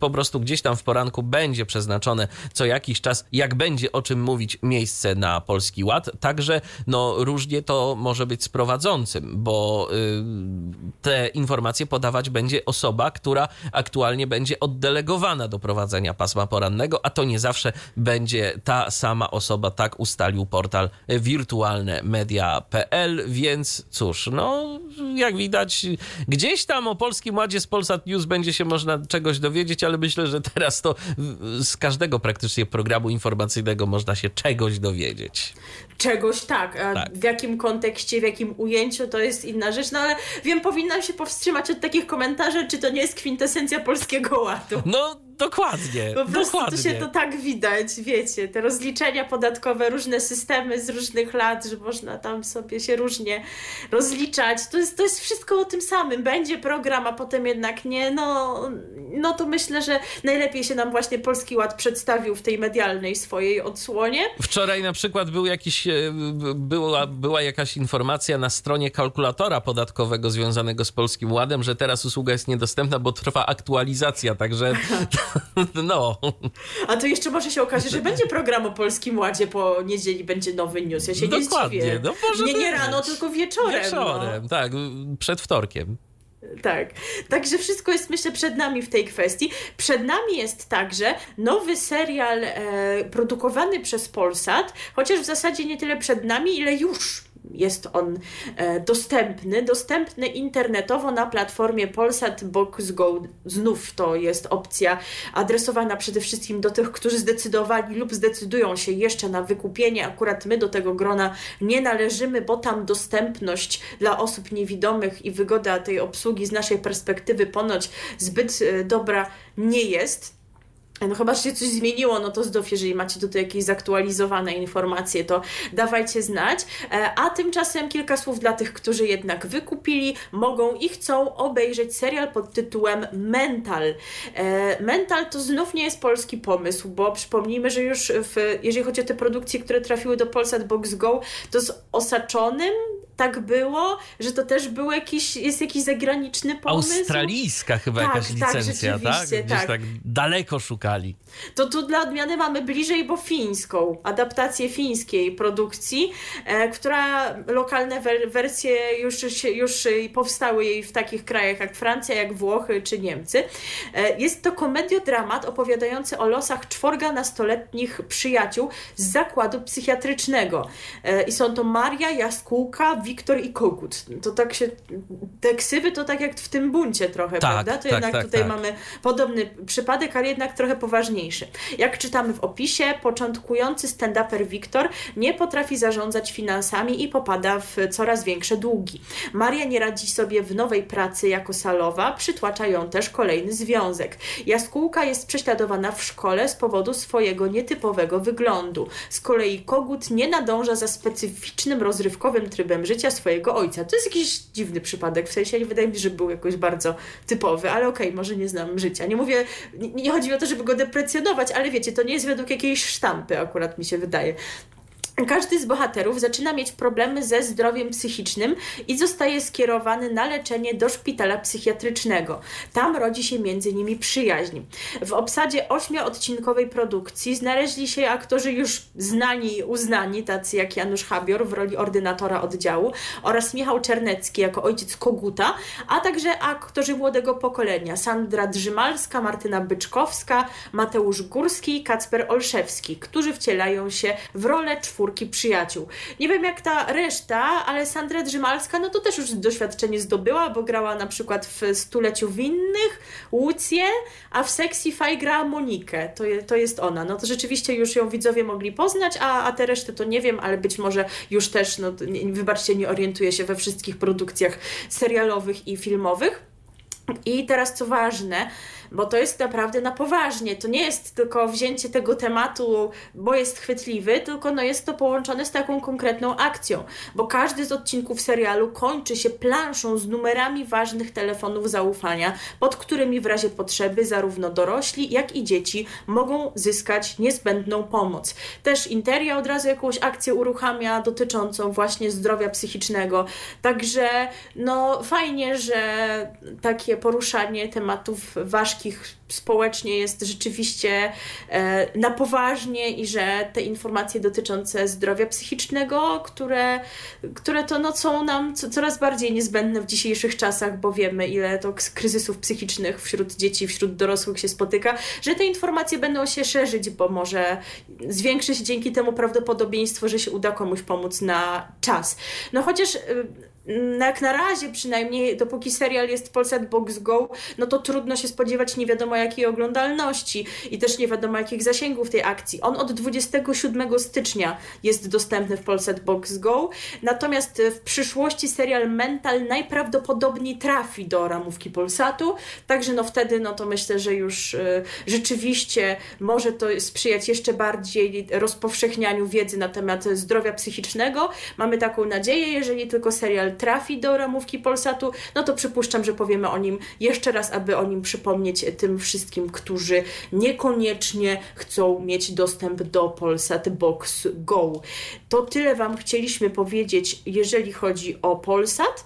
Po prostu gdzieś tam w poranku będzie przeznaczone co jakiś czas, jak będzie o czym mówić, miejsce na Polski Ład. Także no, różnie to może być z prowadzącym, bo y, te informacje podawać będzie osoba, która aktualnie będzie oddelegowana do prowadzenia pasma porannego, a to nie zawsze będzie ta sama osoba, tak ustalił portal wirtualnemedia.pl, więc cóż, no jak widać, gdzieś tam o Polskim Ładzie z Polsat News będzie się można czegoś dowiedzieć, ale myślę, że teraz to z każdego praktycznie programu informacyjnego można się czegoś dowiedzieć. Czegoś tak, a tak. w jakim kontekście, w jakim ujęciu to jest inna rzecz, no ale wiem, powinnam się powstrzymać od takich komentarzy, czy to nie jest kwintesencja polskiego ładu. No Dokładnie. Po prostu dokładnie. to się to tak widać, wiecie, te rozliczenia podatkowe, różne systemy z różnych lat, że można tam sobie się różnie rozliczać. To jest, to jest wszystko o tym samym. Będzie program, a potem jednak nie. No, no to myślę, że najlepiej się nam właśnie Polski Ład przedstawił w tej medialnej swojej odsłonie. Wczoraj na przykład był jakiś, e, była, była jakaś informacja na stronie kalkulatora podatkowego związanego z Polskim Ładem, że teraz usługa jest niedostępna, bo trwa aktualizacja, także No. A to jeszcze może się okazać, że będzie program o Polskim Ładzie po niedzieli, będzie nowy news. Ja się Dokładnie. nie zdziwię. No może nie, nie rano, tylko wieczorem. Wieczorem, no. tak, przed wtorkiem. Tak. Także wszystko jest, myślę, przed nami w tej kwestii. Przed nami jest także nowy serial e, produkowany przez Polsat, chociaż w zasadzie nie tyle przed nami, ile już jest on e, dostępny, dostępny internetowo na platformie Polsat Box Go. Znów to jest opcja adresowana przede wszystkim do tych, którzy zdecydowali lub zdecydują się jeszcze na wykupienie. Akurat my do tego grona nie należymy, bo tam dostępność dla osób niewidomych i wygoda tej obsługi z naszej perspektywy ponoć zbyt e, dobra nie jest. No chyba, się coś zmieniło, no to zdów, jeżeli macie tutaj jakieś zaktualizowane informacje, to dawajcie znać. E, a tymczasem kilka słów dla tych, którzy jednak wykupili, mogą i chcą obejrzeć serial pod tytułem Mental. E, Mental to znów nie jest polski pomysł, bo przypomnijmy, że już w, jeżeli chodzi o te produkcje, które trafiły do Polsat Box Go, to z Osaczonym tak było, że to też był jakiś, jest jakiś zagraniczny pomysł. Australijska chyba tak, jakaś tak, licencja, tak? Gdzieś tak. tak daleko szukali. To tu dla odmiany mamy bliżej, bo fińską, adaptację fińskiej produkcji, e, która lokalne wer wersje już, już powstały jej w takich krajach jak Francja, jak Włochy czy Niemcy. E, jest to komediodramat opowiadający o losach czworga nastoletnich przyjaciół z zakładu psychiatrycznego. E, I są to Maria, Jaskółka, Wiktor i Kogut. To tak się, te ksywy to tak jak w tym buncie trochę, Tak, prawda? To tak, jednak tak, tutaj tak. mamy podobny przypadek, ale jednak trochę poważniejszy. Jak czytamy w opisie, początkujący stand-uper Wiktor nie potrafi zarządzać finansami i popada w coraz większe długi. Maria nie radzi sobie w nowej pracy jako salowa, przytłacza ją też kolejny związek. Jaskółka jest prześladowana w szkole z powodu swojego nietypowego wyglądu. Z kolei Kogut nie nadąża za specyficznym, rozrywkowym trybem życia swojego ojca. To jest jakiś dziwny przypadek, w sensie nie wydaje mi się, że był jakoś bardzo typowy, ale okej, może nie znam życia. Nie mówię, nie, nie chodzi o to, żeby go deprecjonować, ale wiecie, to nie jest według jakiejś sztampy, akurat mi się wydaje. Każdy z bohaterów zaczyna mieć problemy ze zdrowiem psychicznym i zostaje skierowany na leczenie do szpitala psychiatrycznego. Tam rodzi się między nimi przyjaźń. W obsadzie ośmioodcinkowej produkcji znaleźli się aktorzy już znani i uznani, tacy jak Janusz Habior w roli ordynatora oddziału oraz Michał Czernecki jako ojciec Koguta, a także aktorzy młodego pokolenia Sandra Drzymalska, Martyna Byczkowska, Mateusz Górski i Kacper Olszewski, którzy wcielają się w rolę czwórki przyjaciół. Nie wiem jak ta reszta, ale Sandra Drzymalska, no to też już doświadczenie zdobyła, bo grała na przykład w Stuleciu Winnych, Łucję, a w Sexify grała Monikę. To, je, to jest ona. No to rzeczywiście już ją widzowie mogli poznać, a, a te reszty to nie wiem, ale być może już też, no nie, wybaczcie, nie orientuję się we wszystkich produkcjach serialowych i filmowych. I teraz co ważne, bo to jest naprawdę na poważnie. To nie jest tylko wzięcie tego tematu, bo jest chwytliwy, tylko no jest to połączone z taką konkretną akcją, bo każdy z odcinków serialu kończy się planszą z numerami ważnych telefonów zaufania, pod którymi w razie potrzeby zarówno dorośli, jak i dzieci mogą zyskać niezbędną pomoc. Też Interia od razu jakąś akcję uruchamia dotyczącą właśnie zdrowia psychicznego. Także no fajnie, że takie poruszanie tematów społecznie jest rzeczywiście e, na poważnie i że te informacje dotyczące zdrowia psychicznego, które, które to no, są nam co, coraz bardziej niezbędne w dzisiejszych czasach, bo wiemy ile to kryzysów psychicznych wśród dzieci, wśród dorosłych się spotyka, że te informacje będą się szerzyć, bo może zwiększy się dzięki temu prawdopodobieństwo, że się uda komuś pomóc na czas. No chociaż y, jak na razie przynajmniej, dopóki serial jest Polsat Box Go, no to trudno się spodziewać nie wiadomo jakiej oglądalności i też nie wiadomo jakich zasięgów tej akcji. On od 27 stycznia jest dostępny w Polsat Box Go, natomiast w przyszłości serial Mental najprawdopodobniej trafi do ramówki Polsatu, także no wtedy no to myślę, że już y, rzeczywiście może to sprzyjać jeszcze bardziej rozpowszechnianiu wiedzy na temat zdrowia psychicznego. Mamy taką nadzieję, jeżeli tylko serial trafi do ramówki Polsatu, no to przypuszczam, że powiemy o nim jeszcze raz, aby o nim przypomnieć tym wszystkim, którzy niekoniecznie chcą mieć dostęp do Polsat Box Go. To tyle Wam chcieliśmy powiedzieć, jeżeli chodzi o Polsat.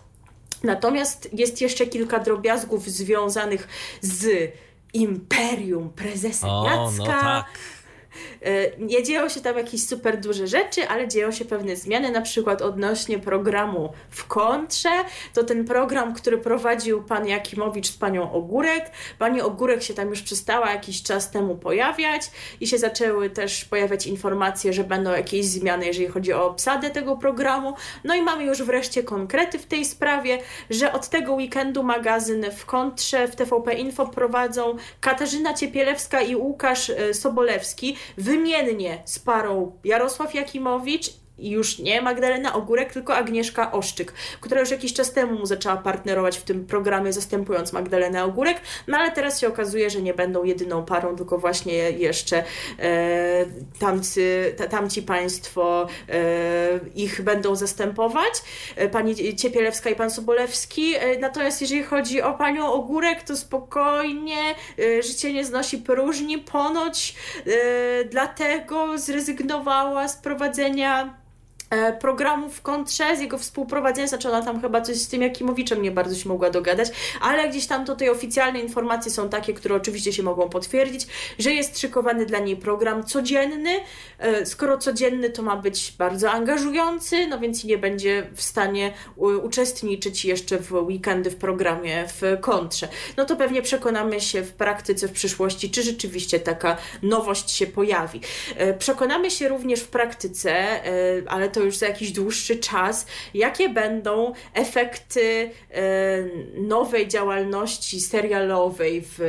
Natomiast jest jeszcze kilka drobiazgów związanych z Imperium Prezesa O, Jacka. no tak. E, Nie dzieją się tam jakieś super duże rzeczy, ale dzieją się pewne zmiany, na przykład odnośnie programu w kontrze. To ten program, który prowadził pan Jakimowicz z panią Ogórek. Pani Ogórek się tam już przestała jakiś czas temu pojawiać i się zaczęły też pojawiać informacje, że będą jakieś zmiany, jeżeli chodzi o obsadę tego programu. No i mamy już wreszcie konkrety w tej sprawie, że od tego weekendu magazyn w kontrze w TVP Info prowadzą Katarzyna Ciepielewska i Łukasz e, Sobolewski wymiennie z parą Jarosław Jakimowicz i już nie Magdalena Ogórek, tylko Agnieszka Oszczyk, która już jakiś czas temu mu zaczęła partnerować w tym programie, zastępując Magdalenę Ogórek, no ale teraz się okazuje, że nie będą jedyną parą, tylko właśnie jeszcze e, tamcy, tamci państwo e, ich będą zastępować, e, pani Ciepielewska i pan Sobolewski, e, natomiast jeżeli chodzi o panią Ogórek, to spokojnie, e, życie nie znosi próżni, ponoć e, dlatego zrezygnowała z prowadzenia programu w kontrze z jego współprowadzenia, znaczy ona tam chyba coś z tym Jakimowiczem nie bardzo się mogła dogadać, ale gdzieś tam tutaj oficjalne informacje są takie, które oczywiście się mogą potwierdzić, że jest szykowany dla niej program codzienny. E, skoro codzienny, to ma być bardzo angażujący, no więc nie będzie w stanie uczestniczyć jeszcze w weekendy w programie w kontrze. No to pewnie przekonamy się w praktyce w przyszłości, czy rzeczywiście taka nowość się pojawi. E, przekonamy się również w praktyce, ale to to już za jakiś dłuższy czas, jakie będą efekty e, nowej działalności serialowej w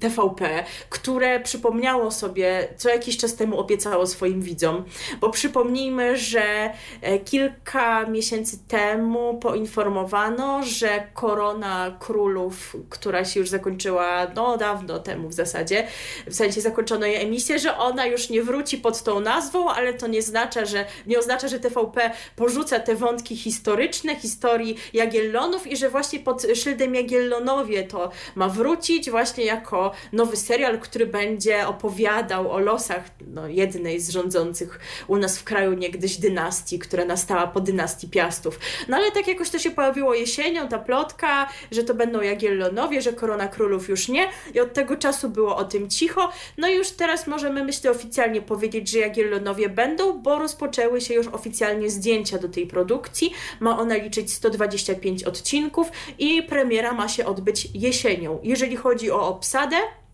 TVP, które przypomniało sobie, co jakiś czas temu obiecało swoim widzom, bo przypomnijmy, że e, kilka miesięcy temu poinformowano, że Korona Królów, która się już zakończyła no dawno temu w zasadzie, w sensie zakończono jej emisję, że ona już nie wróci pod tą nazwą, ale to nie oznacza, że, nie oznacza, że TVP porzuca te wątki historyczne, historii Jagiellonów i że właśnie pod szyldem Jagiellonowie to ma wrócić właśnie jako nowy serial, który będzie opowiadał o losach no, jednej z rządzących u nas w kraju niegdyś dynastii, która nastała po dynastii Piastów. No ale tak jakoś to się pojawiło jesienią, ta plotka, że to będą Jagiellonowie, że Korona Królów już nie i od tego czasu było o tym cicho. No i już teraz możemy, myślę, oficjalnie powiedzieć, że Jagiellonowie będą, bo rozpoczęły się już oficjalnie zdjęcia do tej produkcji. Ma ona liczyć 125 odcinków i premiera ma się odbyć jesienią. Jeżeli chodzi o obsadę, ifade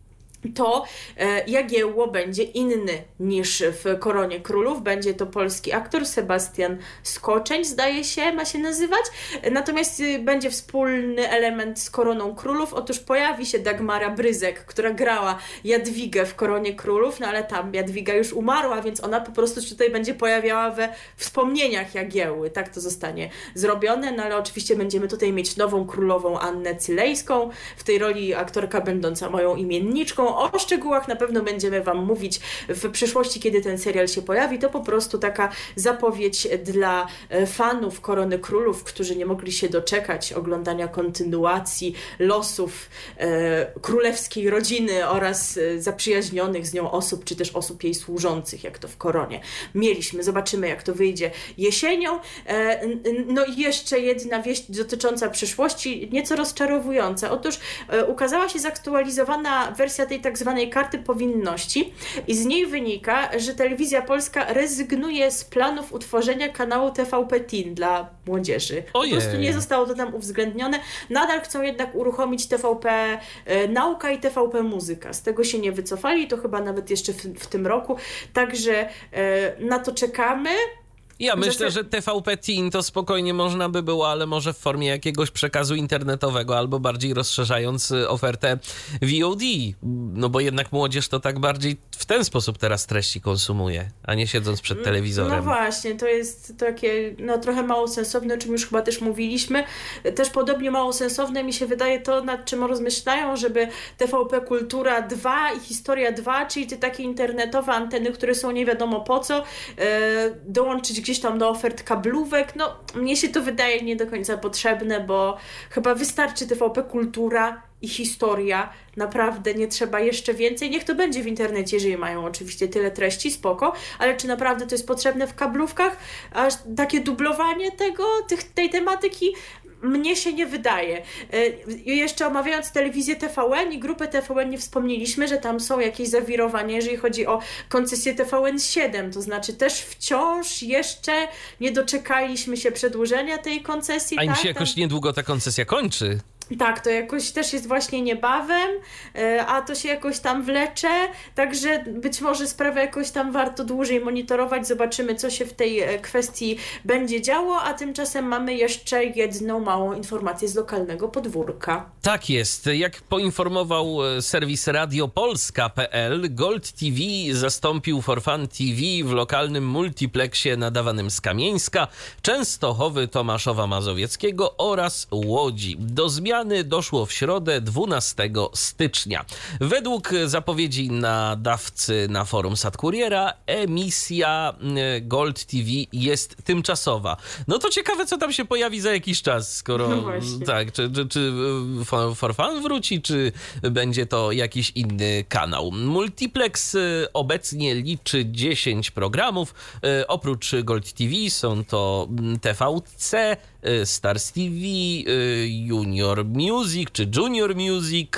to e, Jagiełło będzie inny niż w Koronie Królów. Będzie to polski aktor Sebastian Skoczeń, zdaje się, ma się nazywać. Natomiast y, będzie wspólny element z Koroną Królów. Otóż pojawi się Dagmara Bryzek, która grała Jadwigę w Koronie Królów, no ale tam Jadwiga już umarła, więc ona po prostu się tutaj będzie pojawiała we wspomnieniach Jagiełły. Tak to zostanie zrobione, no ale oczywiście będziemy tutaj mieć nową królową Annę Cylejską, w tej roli aktorka będąca moją imienniczką, o szczegółach na pewno będziemy Wam mówić w przyszłości, kiedy ten serial się pojawi. To po prostu taka zapowiedź dla e, fanów Korony Królów, którzy nie mogli się doczekać oglądania kontynuacji losów e, królewskiej rodziny oraz e, zaprzyjaźnionych z nią osób, czy też osób jej służących, jak to w Koronie mieliśmy. Zobaczymy, jak to wyjdzie jesienią. E, no i jeszcze jedna wieść dotycząca przyszłości, nieco rozczarowująca. Otóż e, ukazała się zaktualizowana wersja tej tak zwanej karty powinności i z niej wynika, że telewizja polska rezygnuje z planów utworzenia kanału TVP Teen dla młodzieży. Ojej. Po prostu nie zostało to tam uwzględnione. Nadal chcą jednak uruchomić TVP e, Nauka i TVP Muzyka. Z tego się nie wycofali, to chyba nawet jeszcze w, w tym roku. Także e, na to czekamy. Ja myślę, że TVP Teen to spokojnie można by było, ale może w formie jakiegoś przekazu internetowego albo bardziej rozszerzając y, ofertę VOD. No bo jednak młodzież to tak bardziej w ten sposób teraz treści konsumuje, a nie siedząc przed telewizorem. No właśnie, to jest takie no, trochę mało sensowne, o czym już chyba też mówiliśmy. Też podobnie mało sensowne mi się wydaje to, nad czym rozmyślają, żeby TVP Kultura 2 i Historia 2, czyli te takie internetowe anteny, które są nie wiadomo po co, e, dołączyć gdzieś tam do ofert kablówek. No, mnie się to wydaje nie do końca potrzebne, bo chyba wystarczy TVP Kultura i historia. Naprawdę nie trzeba jeszcze więcej. Niech to będzie w internecie, jeżeli mają oczywiście tyle treści, spoko, ale czy naprawdę to jest potrzebne w kablówkach? Aż takie dublowanie tego, tych, tej tematyki mnie się nie wydaje. E, jeszcze omawiając telewizję TVN i grupę TVN nie wspomnieliśmy, że tam są jakieś zawirowania, jeżeli chodzi o koncesję TVN 7, to znaczy też wciąż jeszcze nie doczekaliśmy się przedłużenia tej koncesji. A im tak? się jakoś niedługo ta koncesja kończy. Tak, to jakoś też jest właśnie niebawem, e, a to się jakoś tam wlecze, także być może sprawę jakoś tam warto dłużej monitorować, zobaczymy co się w tej e, kwestii będzie działo, a tymczasem mamy jeszcze jedną małą informację z lokalnego podwórka. Tak jest. Jak poinformował e, serwis radiopolska.pl, Gold TV zastąpił For Fun TV w lokalnym multiplexie nadawanym z Kamieńska, Częstochowy, Tomaszowa Mazowieckiego oraz Łodzi. Do zmian zmiany doszło w środę 12 stycznia. Według zapowiedzi nadawcy na forum Satkuriera emisja e, Gold TV jest tymczasowa. No to ciekawe, co tam się pojawi za jakiś czas, skoro No tak, czy, czy, czy e, For Fun wróci, czy będzie to jakiś inny kanał. Multiplex e, obecnie liczy 10 programów. Oprócz Gold TV są to TVC, Stars TV, Junior Music czy Junior Music,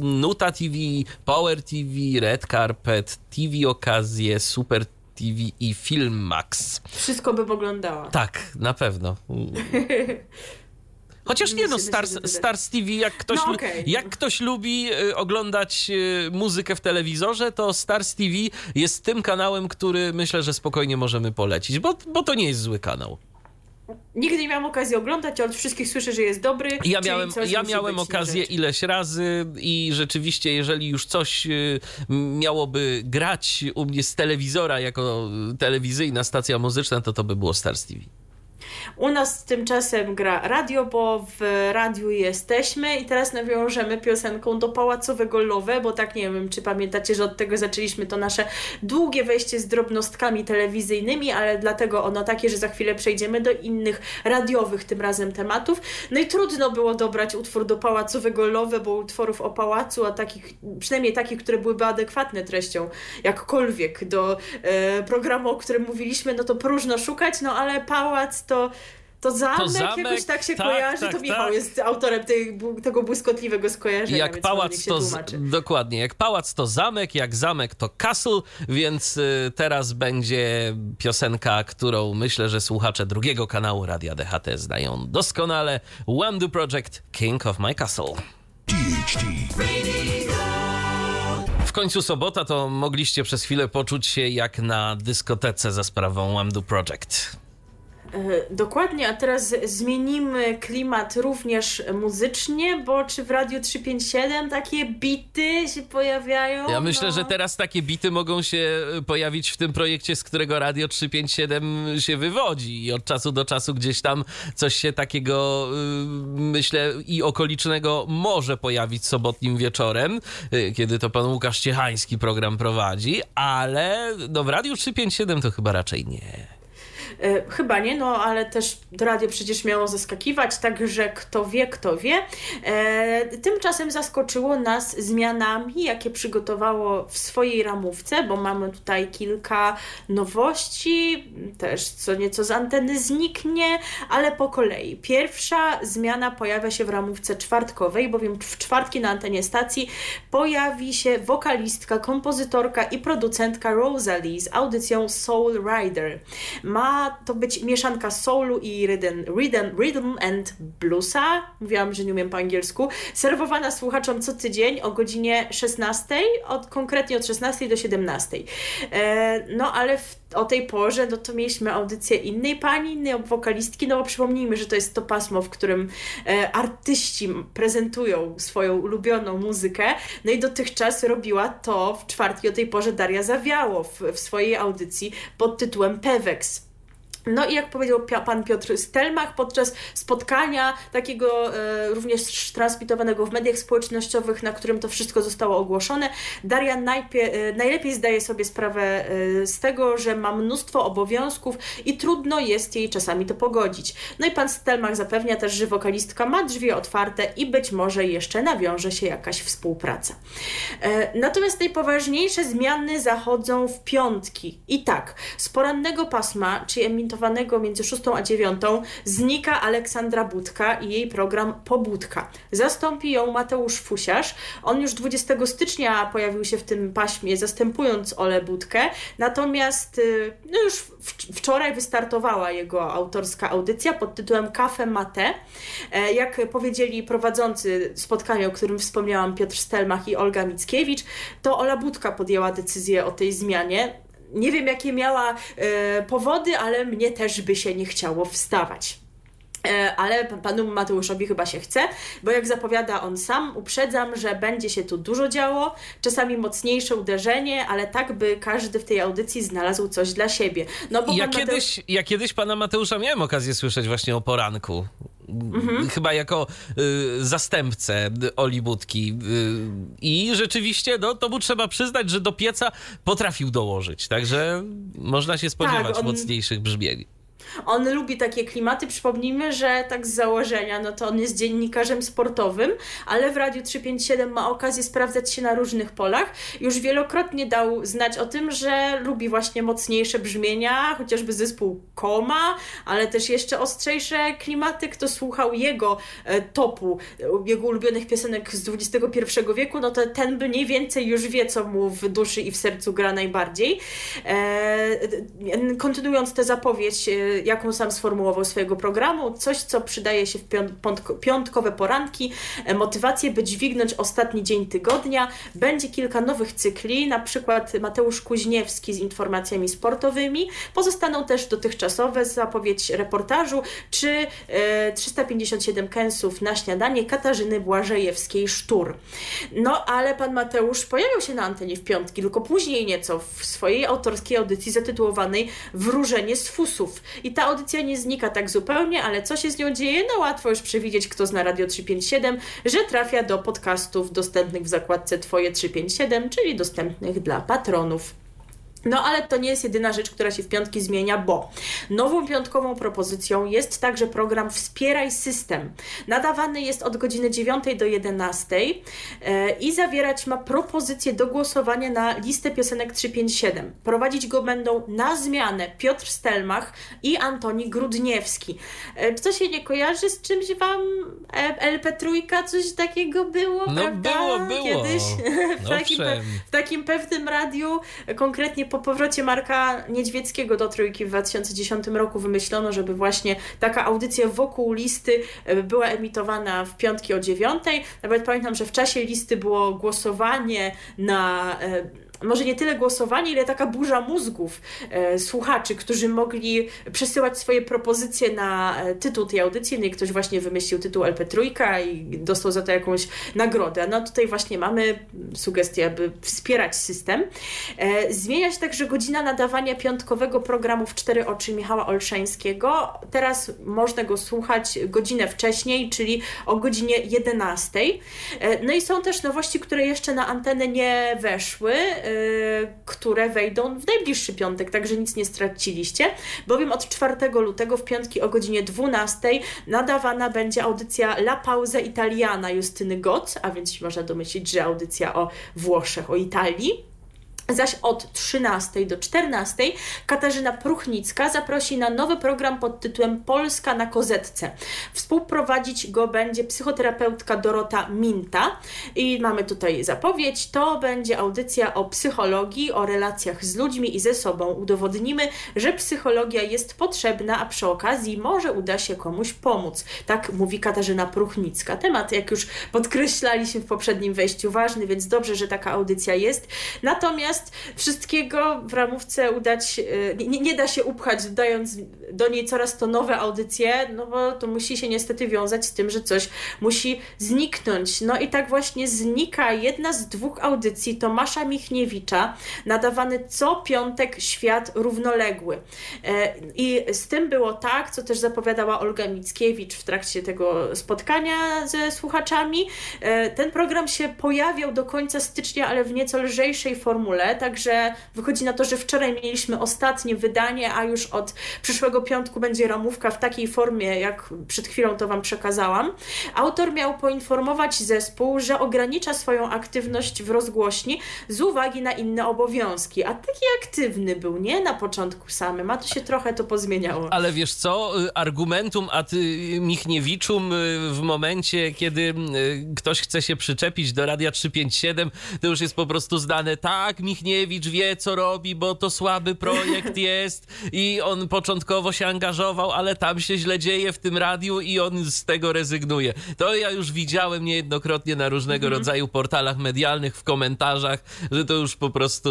Nuta TV, Power TV, Red Carpet, TV Okazje, Super TV i Film Max. Wszystko by oglądała. Tak, na pewno. Chociaż nie no, Stars, Stars TV, jak ktoś, no, okay. jak ktoś lubi oglądać muzykę w telewizorze, to Stars TV jest tym kanałem, który myślę, że spokojnie możemy polecić, bo, bo to nie jest zły kanał. Nigdy nie miałam okazji oglądać, ale od wszystkich słyszę, że jest dobry. Ja miałem, ja miałem okazję ileś razy i rzeczywiście, jeżeli już coś miałoby grać u mnie z telewizora jako telewizyjna stacja muzyczna, to to by było Stars TV. U nas tymczasem gra radio, bo w radiu jesteśmy i teraz nawiążemy piosenką do Pałacowego Love, bo tak nie wiem, czy pamiętacie, że od tego zaczęliśmy to nasze długie wejście z drobnostkami telewizyjnymi, ale dlatego ono takie, że za chwilę przejdziemy do innych radiowych tym razem tematów. No i trudno było dobrać utwór do Pałacowego Love, bo utworów o pałacu, a takich, przynajmniej takich, które byłyby adekwatne treścią, jakkolwiek do e, programu, o którym mówiliśmy, no to próżno szukać, no ale pałac to to zamek, to zamek jakoś tak się tak, kojarzy, tak, to Michał tak. jest autorem tej, tego błyskotliwego skojarzenia. Jak pałac to, dokładnie, jak pałac to zamek, jak zamek to castle, więc y, teraz będzie piosenka, którą myślę, że słuchacze drugiego kanału Radia DHT znają doskonale. Wamdu Project, King of My Castle. W końcu sobota to mogliście przez chwilę poczuć się jak na dyskotece za sprawą Wamdu Project. E, dokładnie, a teraz zmienimy klimat również muzycznie, bo czy w Radiu 357 takie bity się pojawiają? Ja myślę, no. że teraz takie bity mogą się pojawić w tym projekcie, z którego Radio 357 się wywodzi i od czasu do czasu gdzieś tam coś się takiego, y, myślę, i okolicznego może pojawić sobotnim wieczorem, kiedy to pan Łukasz Ciechański program prowadzi, ale no w Radiu 357 to chyba raczej nie. E, chyba nie, no ale też radio przecież miało zaskakiwać, także kto wie, kto wie. E, tymczasem zaskoczyło nas zmianami, jakie przygotowało w swojej ramówce, bo mamy tutaj kilka nowości, też co nieco z anteny zniknie, ale po kolei. Pierwsza zmiana pojawia się w ramówce czwartkowej, bowiem w czwartki na antenie stacji pojawi się wokalistka, kompozytorka i producentka Rosalie z audycją Soul Rider. Ma to być mieszanka soulu i rhythm, rhythm, rhythm and bluesa. Mówiłam, że nie umiem po angielsku. Serwowana słuchaczom co tydzień o godzinie 16, od, konkretnie od 16 do 17. E, no ale w, o tej porze no to mieliśmy audycję innej pani, innej wokalistki, no bo przypomnijmy, że to jest to pasmo, w którym e, artyści prezentują swoją ulubioną muzykę. No i dotychczas robiła to w czwartki o tej porze Daria Zawiało w, w swojej audycji pod tytułem Pewex. No i jak powiedział pan Piotr Stelmach podczas spotkania takiego e, również transmitowanego w mediach społecznościowych, na którym to wszystko zostało ogłoszone, Daria e, najlepiej zdaje sobie sprawę e, z tego, że ma mnóstwo obowiązków i trudno jest jej czasami to pogodzić. No i pan Stelmach zapewnia też, że wokalistka ma drzwi otwarte i być może jeszcze nawiąże się jakaś współpraca. Natomiast najpoważniejsze zmiany zachodzą w piątki. I tak, z porannego pasma, czyli emitowania emitowanego między 6 a 9 znika Aleksandra Budka i jej program Pobudka. Zastąpi ją Mateusz Fusiarz. On już 20 stycznia pojawił się w tym paśmie, zastępując Ole Budkę. Natomiast y, no już wczoraj wystartowała jego autorska audycja pod tytułem Cafe Mate. E, jak powiedzieli prowadzący spotkania, o którym wspomniałam, Piotr Stelmach i Olga Mickiewicz, to Ola Budka podjęła decyzję o tej zmianie. Nie wiem, jakie miała e, powody, ale mnie też by się nie chciało wstawać. E, ale panu Mateuszowi chyba się chce, bo jak zapowiada on sam, uprzedzam, że będzie się tu dużo działo, czasami mocniejsze uderzenie, ale tak, by każdy w tej audycji znalazł coś dla siebie. No, bo ja, Mateusz... kiedyś, ja kiedyś pana Mateusza miałem okazję słyszeć właśnie o poranku. Mhm. Chyba jako y, zastępcę Oli Budki. Y, I rzeczywiście, no, to mu trzeba przyznać, że do pieca potrafił dołożyć. Także można się spodziewać tak, on... mocniejszych brzmień. On lubi takie klimaty. Przypomnijmy, że tak z założenia, no to on jest dziennikarzem sportowym, ale w Radiu 357 ma okazję sprawdzać się na różnych polach. Już wielokrotnie dał znać o tym, że lubi właśnie mocniejsze brzmienia, chociażby zespół Koma, ale też jeszcze ostrzejsze klimaty. Kto słuchał jego e, topu, jego ulubionych piosenek z XXI wieku, no to ten mniej więcej już wie, co mu w duszy i w sercu gra najbardziej. E, kontynuując tę zapowiedź, e, jaką sam sformułował swojego programu, coś, co przydaje się w piątkowe poranki, e, motywację, by dźwignąć ostatni dzień tygodnia. Będzie kilka nowych cykli, na przykład Mateusz Kuźniewski z informacjami sportowymi. Pozostaną też dotychczasowe zapowiedź reportażu, czy 357 e, kęsów na śniadanie Katarzyny Błażejewskiej-Sztur. No, ale pan Mateusz pojawił się na antenie w piątki, tylko później nieco w swojej autorskiej audycji zatytułowanej Wróżenie z fusów. I ta audycja nie znika tak zupełnie, ale co się z nią dzieje? No łatwo już przewidzieć, kto zna Radio 357, że trafia do podcastów dostępnych w zakładce Twoje 357, czyli dostępnych dla patronów. No ale to nie jest jedyna rzecz, która się w piątki zmienia, bo nową piątkową propozycją jest także program Wspieraj System. Nadawany jest od godziny 9 do 11 e, i zawierać ma propozycje do głosowania na listę piosenek 357. Prowadzić go będą na zmianę Piotr Stelmach i Antoni Grudniewski. E, co się nie kojarzy z czymś Wam LP Trójka? Coś takiego było, no, prawda? było, było. Kiedyś w, takim, w takim pewnym radiu, konkretnie po powrocie Marka Niedźwieckiego do Trójki w 2010 roku wymyślono, żeby właśnie taka audycja wokół listy e, była emitowana w piątki o dziewiątej. Nawet pamiętam, że w czasie listy było głosowanie na e, może nie tyle głosowanie, ile taka burza mózgów e, słuchaczy, którzy mogli przesyłać swoje propozycje na e, tytuł tej audycji. No i ktoś właśnie wymyślił tytuł LP Trójka i dostał za to jakąś nagrodę. No tutaj właśnie mamy sugestię, aby wspierać system. E, zmienia się także godzina nadawania piątkowego programu w Cztery Oczy Michała Olszańskiego. Teraz można go słuchać godzinę wcześniej, czyli o godzinie 11. E, no i są też nowości, które jeszcze na antenę nie weszły. Y, które wejdą w najbliższy piątek, także nic nie straciliście, bowiem od 4 lutego w piątki o godzinie 12 nadawana będzie audycja La Pauza Italiana Justyny Goc, a więc można domyślić, że audycja o Włoszech, o Italii. Zaś od 13 do 14 Katarzyna Pruchnicka zaprosi na nowy program pod tytułem Polska na kozetce. Współprowadzić go będzie psychoterapeutka Dorota Minta i mamy tutaj zapowiedź. To będzie audycja o psychologii, o relacjach z ludźmi i ze sobą. Udowodnimy, że psychologia jest potrzebna, a przy okazji może uda się komuś pomóc. Tak mówi Katarzyna Pruchnicka. Temat, jak już podkreślaliśmy w poprzednim wejściu, ważny, więc dobrze, że taka audycja jest. Natomiast Wszystkiego w ramówce udać, e, nie, nie, da się upchać, dając do niej coraz to nowe audycje, no bo to musi się niestety wiązać z tym, że coś musi zniknąć. No i tak właśnie znika jedna z dwóch audycji Tomasza Michniewicza, nadawany co piątek Świat Równoległy. E, I z tym było tak, co też zapowiadała Olga Mickiewicz w trakcie tego spotkania ze słuchaczami. E, ten program się pojawiał do końca stycznia, ale w nieco lżejszej formule także wychodzi na to, że wczoraj mieliśmy ostatnie wydanie, a już od przyszłego piątku będzie ramówka w takiej formie, jak przed chwilą to Wam przekazałam. Autor miał poinformować zespół, że ogranicza swoją aktywność w rozgłośni z uwagi na inne obowiązki, a taki aktywny był, nie na początku samym, a to się trochę to pozmieniało. Ale wiesz co, argumentum ad Michniewiczum w momencie, kiedy ktoś chce się przyczepić do Radia 357, to już jest po prostu znane. Tak, Michniewicz wie, co robi, bo to słaby projekt jest i on początkowo się angażował, ale tam się źle dzieje w tym radiu i on z tego rezygnuje. To ja już widziałem niejednokrotnie na różnego mhm. rodzaju portalach medialnych, w komentarzach, że to już po prostu,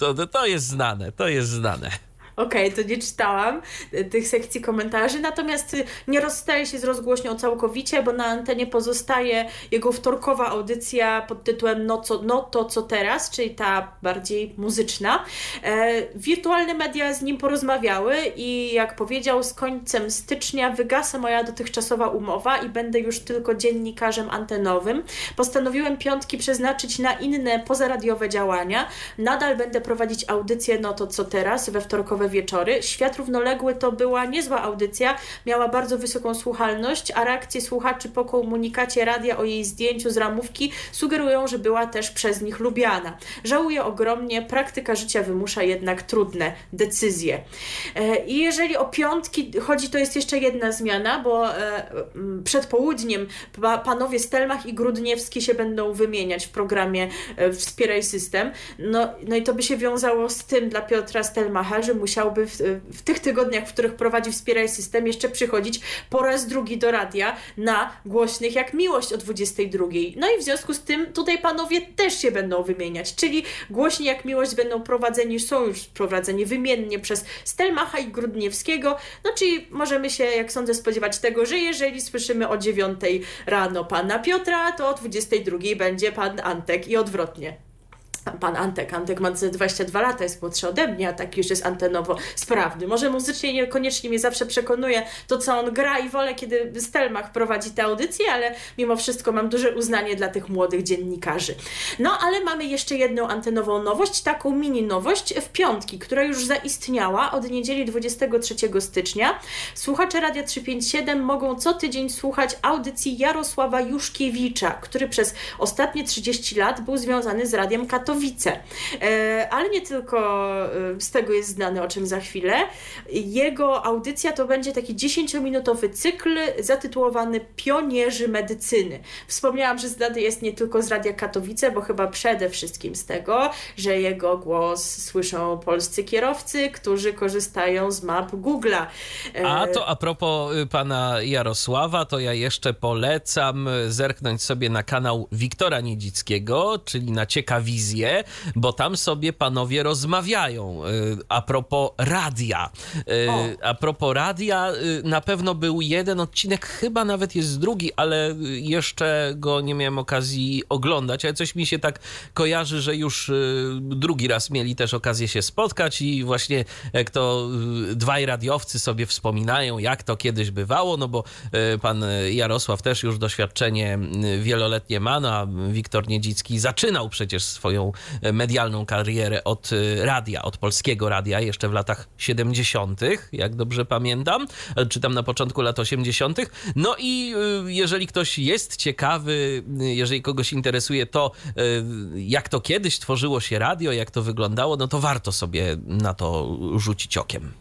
to, to jest znane, to jest znane. Okej, okay, to nie czytałam e, tych sekcji komentarzy, natomiast y, nie rozstaje się z rozgłośnią całkowicie, bo na antenie pozostaje jego wtorkowa audycja pod tytułem No, co, no to co teraz, czyli ta bardziej muzyczna. E, wirtualne media z nim porozmawiały i jak powiedział, z końcem stycznia wygasa moja dotychczasowa umowa i będę już tylko dziennikarzem antenowym. Postanowiłem piątki przeznaczyć na inne pozaradiowe działania. Nadal będę prowadzić audycję No to co teraz we wtorkowe wieczory. Świat równoległy to była niezła audycja, miała bardzo wysoką słuchalność, a reakcje słuchaczy po komunikacie radia o jej zdjęciu z ramówki sugerują, że była też przez nich lubiana. Żałuję ogromnie, praktyka życia wymusza jednak trudne decyzje. E, I jeżeli o piątki chodzi, to jest jeszcze jedna zmiana, bo e, przed południem panowie Stelmach i Grudniewski się będą wymieniać w programie e, Wspieraj System. No, no i to by się wiązało z tym dla Piotra Stelmacha, że musiał musiałby w, w, tych tygodniach, w których prowadzi Wspieraj System, jeszcze przychodzić po raz drugi do radia na głośnych jak miłość o 22. No i w związku z tym tutaj panowie też się będą wymieniać, czyli głośni jak miłość będą prowadzeni, są już prowadzeni wymiennie przez Stelmacha i Grudniewskiego, no czyli możemy się, jak sądzę, spodziewać tego, że jeżeli słyszymy o 9 rano pana Piotra, to o 22 będzie pan Antek i odwrotnie pan Antek. Antek ma 22 lata, jest młodszy ode mnie, a tak już jest antenowo sprawny. Może muzycznie niekoniecznie mnie zawsze przekonuje to, co on gra i wolę, kiedy Stelmach prowadzi te audycje, ale mimo wszystko mam duże uznanie dla tych młodych dziennikarzy. No, ale mamy jeszcze jedną antenową nowość, taką mini nowość w piątki, która już zaistniała od niedzieli 23 stycznia. Słuchacze Radia 357 mogą co tydzień słuchać audycji Jarosława Juszkiewicza, który przez ostatnie 30 lat był związany z Radiem Katolickim Katowice. E, ale nie tylko e, z tego jest znany, o czym za chwilę. Jego audycja to będzie taki 10-minutowy cykl zatytułowany Pionierzy Medycyny. Wspomniałam, że znany jest nie tylko z Radia Katowice, bo chyba przede wszystkim z tego, że jego głos słyszą polscy kierowcy, którzy korzystają z map Google'a. E, a to a propos y, pana Jarosława, to ja jeszcze polecam zerknąć sobie na kanał Wiktora Niedzickiego, czyli na Ciekawizję bo tam sobie panowie rozmawiają. Y, a propos radia. Y, a propos radia, y, na pewno był jeden odcinek, chyba nawet jest drugi, ale jeszcze go nie miałem okazji oglądać, ale coś mi się tak kojarzy, że już drugi raz mieli też okazję się spotkać i właśnie jak to dwaj radiowcy sobie wspominają, jak to kiedyś bywało, no bo pan Jarosław też już doświadczenie wieloletnie ma, no a Wiktor Niedzicki zaczynał przecież swoją medialną karierę od y, radia, od polskiego radia jeszcze w latach 70., jak dobrze pamiętam, czy tam na początku lat 80. No i jeżeli ktoś jest ciekawy, jeżeli kogoś interesuje to, jak to kiedyś tworzyło się radio, jak to wyglądało, no to warto sobie na to rzucić okiem.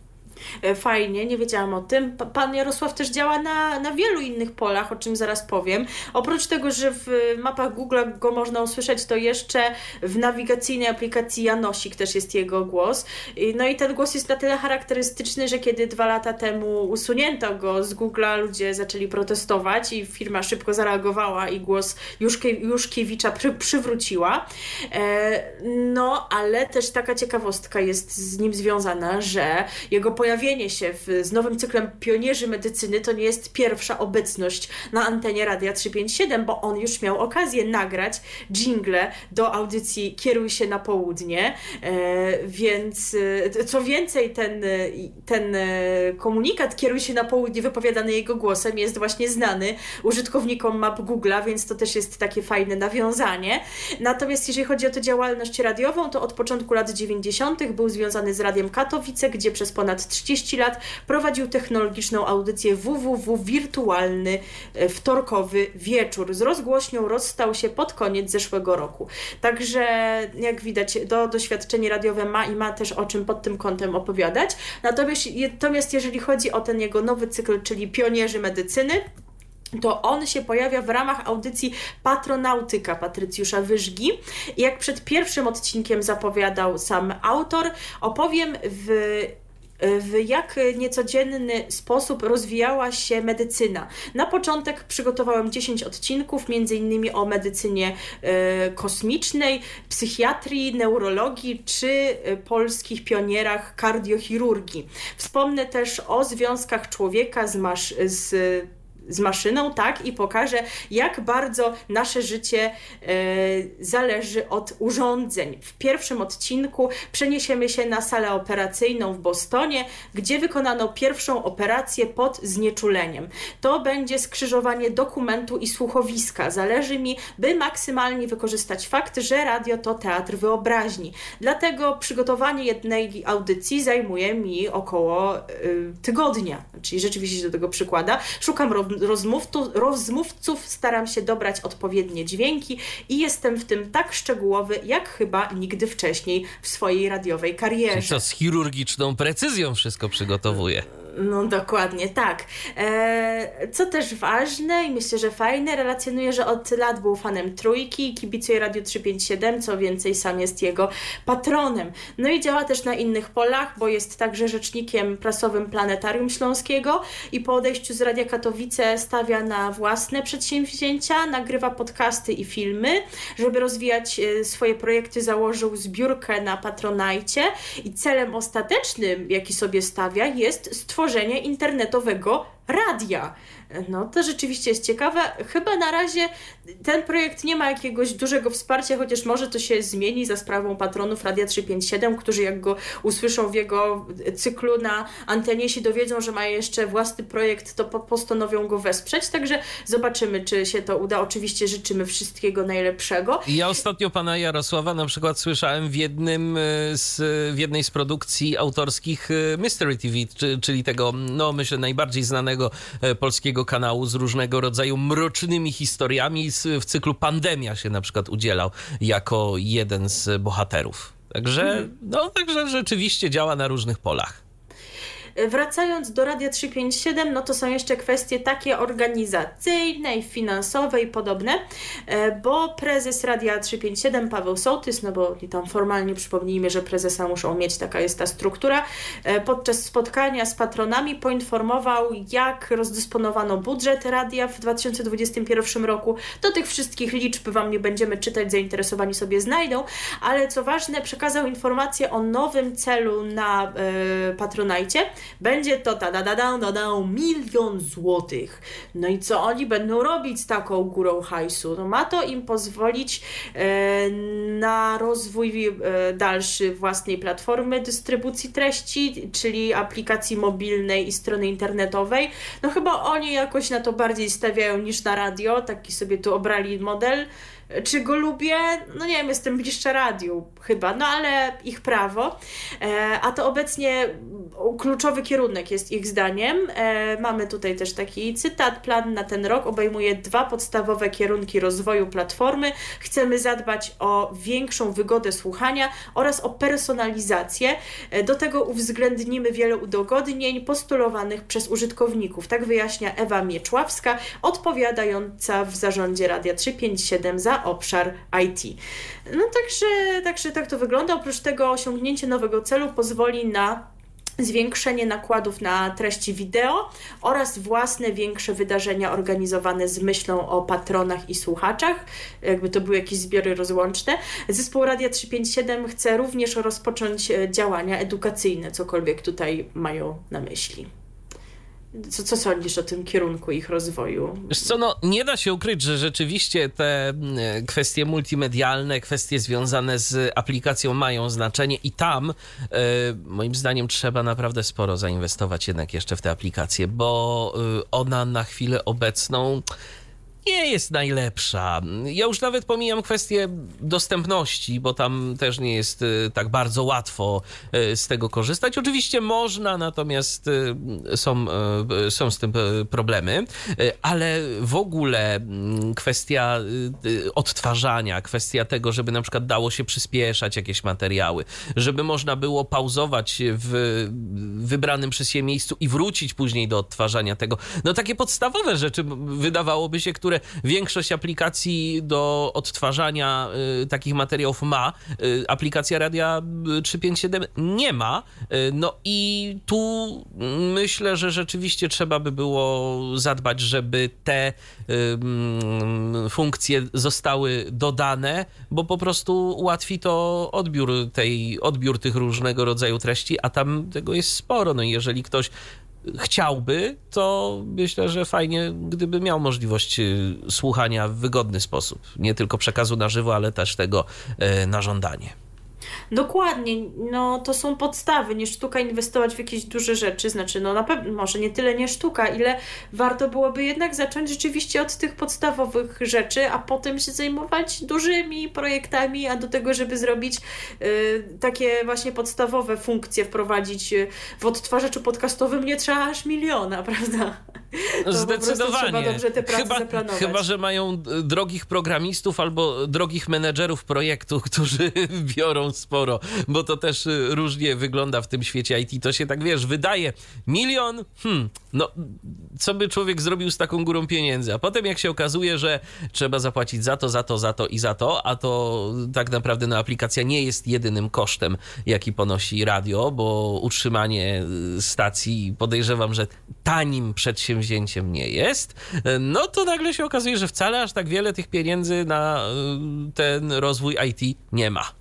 E, fajnie, nie wiedziałam o tym. Pan Jarosław też działa na, na wielu innych polach, o czym zaraz powiem. Oprócz tego, że w mapach Google go można usłyszeć, to jeszcze w nawigacyjnej aplikacji Janosik też jest jego głos. No i ten głos jest na tyle charakterystyczny, że kiedy dwa lata temu usunięto go z Google'a, ludzie zaczęli protestować i firma szybko zareagowała i głos Juszkie, Juszkiewicza przy, przywróciła. E, no, ale też taka ciekawostka jest z nim związana, że jego pojawienie pojawienie się w, z nowym cyklem Pionierzy Medycyny to nie jest pierwsza obecność na antenie Radia 357, bo on już miał okazję nagrać jingle do audycji Kieruj się na południe, e, więc e, co więcej ten, ten komunikat Kieruj się na południe wypowiadany jego głosem jest właśnie znany użytkownikom map Google'a, więc to też jest takie fajne nawiązanie. Natomiast jeżeli chodzi o tę działalność radiową, to od początku lat 90. był związany z Radiem Katowice, gdzie przez ponad 30 lat prowadził technologiczną audycję www Wirtualny e, Wtorkowy Wieczór. Z rozgłośnią rozstał się pod koniec zeszłego roku. Także jak widać, do doświadczenie radiowe ma i ma też o czym pod tym kątem opowiadać. Natomiast, natomiast jeżeli chodzi o ten jego nowy cykl, czyli Pionierzy Medycyny, to on się pojawia w ramach audycji Patronautyka Patrycjusza Wyżgi. Jak przed pierwszym odcinkiem zapowiadał sam autor, opowiem w w jak niecodzienny sposób rozwijała się medycyna. Na początek przygotowałem 10 odcinków, między innymi o medycynie e, kosmicznej, psychiatrii, neurologii czy e, polskich pionierach kardiochirurgii. Wspomnę też o związkach człowieka z, masz, z z maszyną, tak, i pokaże, jak bardzo nasze życie e, zależy od urządzeń. W pierwszym odcinku przeniesiemy się na salę operacyjną w Bostonie, gdzie wykonano pierwszą operację pod znieczuleniem. To będzie skrzyżowanie dokumentu i słuchowiska. Zależy mi, by maksymalnie wykorzystać fakt, że radio to teatr wyobraźni. Dlatego przygotowanie jednej audycji zajmuje mi około y, tygodnia, czyli rzeczywiście się do tego przykłada. Szukam rozmówców, rozmówców staram się dobrać odpowiednie dźwięki i jestem w tym tak szczegółowy, jak chyba nigdy wcześniej w swojej radiowej karierze. To z chirurgiczną precyzją wszystko przygotowuje. No dokładnie, tak. E, co też ważne i myślę, że fajne, relacjonuje, że od lat był fanem Trójki, kibicuje Radio 357, co więcej sam jest jego patronem. No i działa też na innych polach, bo jest także rzecznikiem prasowym Planetarium Śląskiego i po odejściu z Radia Katowice stawia na własne przedsięwzięcia, nagrywa podcasty i filmy. Żeby rozwijać e, swoje projekty założył zbiórkę na Patronajcie i celem ostatecznym, jaki sobie stawia jest stworzenie stworzenie internetowego radia. No to rzeczywiście jest ciekawe. Chyba na razie ten projekt nie ma jakiegoś dużego wsparcia, chociaż może to się zmieni za sprawą patronów Radia 357, którzy jak go usłyszą w jego cyklu na antenie się dowiedzą, że ma jeszcze własny projekt, to postanowią go wesprzeć. Także zobaczymy, czy się to uda. Oczywiście życzymy wszystkiego najlepszego. Ja ostatnio pana Jarosława na przykład słyszałem w jednym e, z, w jednej z produkcji autorskich e, Mystery TV, czyli tego, no myślę, najbardziej znanego e, kanału z różnego rodzaju mrocznymi historiami. W cyklu Pandemia się na przykład udzielał jako jeden z bohaterów. Także, no, także rzeczywiście działa na różnych polach. Wracając do Radia 357, no to są jeszcze kwestie takie organizacyjne i finansowe i podobne, e, bo prezes Radia 357 Paweł Sołtys, no bo tam formalnie przypomnijmy, że prezesa muszą mieć, taka jest ta struktura, e, podczas spotkania z patronami poinformował, jak rozdysponowano budżet radia w 2021 roku. Do tych wszystkich liczb Wam nie będziemy czytać, zainteresowani sobie znajdą, ale co ważne, przekazał informację o nowym celu na y, Patronajcie, będzie to da, da, da, da, da, da, milion złotych. No i co oni będą robić z taką górą hajsu? No ma to im pozwolić e, na rozwój e, dalszy własnej platformy dystrybucji treści, czyli aplikacji mobilnej i strony internetowej. No chyba oni jakoś na to bardziej stawiają niż na radio, taki sobie tu obrali model. Czy go lubię? No nie wiem, jestem bliższa radiu chyba, no ale ich prawo. E, a to obecnie kluczowy kierunek jest ich zdaniem. E, mamy tutaj też taki cytat. Plan na ten rok obejmuje dwa podstawowe kierunki rozwoju platformy. Chcemy zadbać o większą wygodę słuchania oraz o personalizację. E, do tego uwzględnimy wiele udogodnień postulowanych przez użytkowników. Tak wyjaśnia Ewa Mieczławska, odpowiadająca w zarządzie Radia 357 za obszar IT. No także, także tak to wygląda. Oprócz tego osiągnięcie nowego celu pozwoli na zwiększenie nakładów na treści wideo oraz własne większe wydarzenia organizowane z myślą o patronach i słuchaczach, jakby to były jakieś zbiory rozłączne. Zespół Radia 357 chce również rozpocząć e, działania edukacyjne, cokolwiek tutaj mają na myśli. Co, co sądzisz o tym kierunku ich rozwoju? Wiesz co, no nie da się ukryć, że rzeczywiście te mm, kwestie multimedialne, kwestie związane z aplikacją mają znaczenie i tam e, moim zdaniem trzeba naprawdę sporo zainwestować jednak jeszcze w tę aplikację, bo e, ona na chwilę obecną nie jest najlepsza. Ja już nawet pomijam kwestię dostępności, bo tam też nie jest y, tak bardzo łatwo y, z tego korzystać. Oczywiście można, natomiast y, są, są z tym problemy, ale w ogóle mm, kwestia odtwarzania, kwestia tego, żeby na przykład dało się przyspieszać jakieś materiały, żeby można było pauzować w wybranym przez siebie miejscu i wrócić później do odtwarzania tego. No takie podstawowe rzeczy wydawałoby się, które większość aplikacji do odtwarzania y, takich materiałów ma. Y, aplikacja Radia 357 nie ma. Y, no i tu myślę, że rzeczywiście trzeba by było zadbać, żeby te funkcje zostały dodane, bo po prostu ułatwi to odbiór tej, odbiór tych różnego rodzaju treści, a tam tego jest sporo. No i jeżeli ktoś chciałby, to myślę, że fajnie, gdyby miał możliwość y, słuchania w wygodny sposób. Nie tylko przekazu na żywo, ale też tego y, na żądanie. Dokładnie, no to są podstawy, nie sztuka inwestować w jakieś duże rzeczy, znaczy no na pewno, może nie tyle nie sztuka, ile warto byłoby jednak zacząć rzeczywiście od tych podstawowych rzeczy, a potem się zajmować dużymi projektami, a do tego, żeby zrobić y, takie właśnie podstawowe funkcje, wprowadzić y, w odtwarzaczu podcastowym nie trzeba aż miliona, prawda? To Zdecydowanie. Trzeba dobrze te prace chyba, chyba, że mają drogich programistów albo drogich menedżerów projektu, którzy biorą sporo, bo to też y, różnie wygląda w tym świecie IT. To się tak, wiesz, wydaje milion, hmm, no co by człowiek zrobił z taką górą pieniędzy? A potem jak się okazuje, że trzeba zapłacić za to, za to, za to i za to, a to tak naprawdę no, aplikacja nie jest jedynym kosztem, jaki ponosi radio, bo utrzymanie y, stacji podejrzewam, że tanim przedsięwzięciem nie jest, no to nagle się okazuje, że wcale aż tak wiele tych pieniędzy na y, ten rozwój IT nie ma.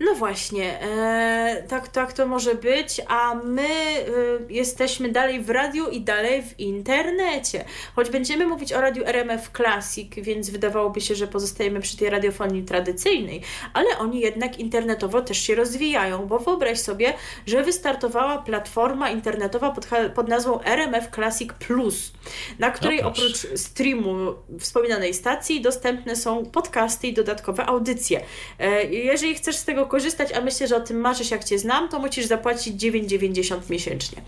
No właśnie, e, tak, tak to może być, a my e, jesteśmy dalej w radiu i dalej w internecie. Choć będziemy mówić o radiu RMF Classic, więc wydawałoby się, że pozostajemy przy tej radiofonii tradycyjnej, ale oni jednak internetowo też się rozwijają, bo wyobraź sobie, że wystartowała platforma internetowa pod, pod nazwą RMF Classic Plus, na której no oprócz streamu wspominanej stacji dostępne są podcasty i dodatkowe audycje. E, jeżeli chcesz z tego korzystać, a myślę, że o tym marzysz, jak Cię znam, to musisz zapłacić 9,90 miesięcznie.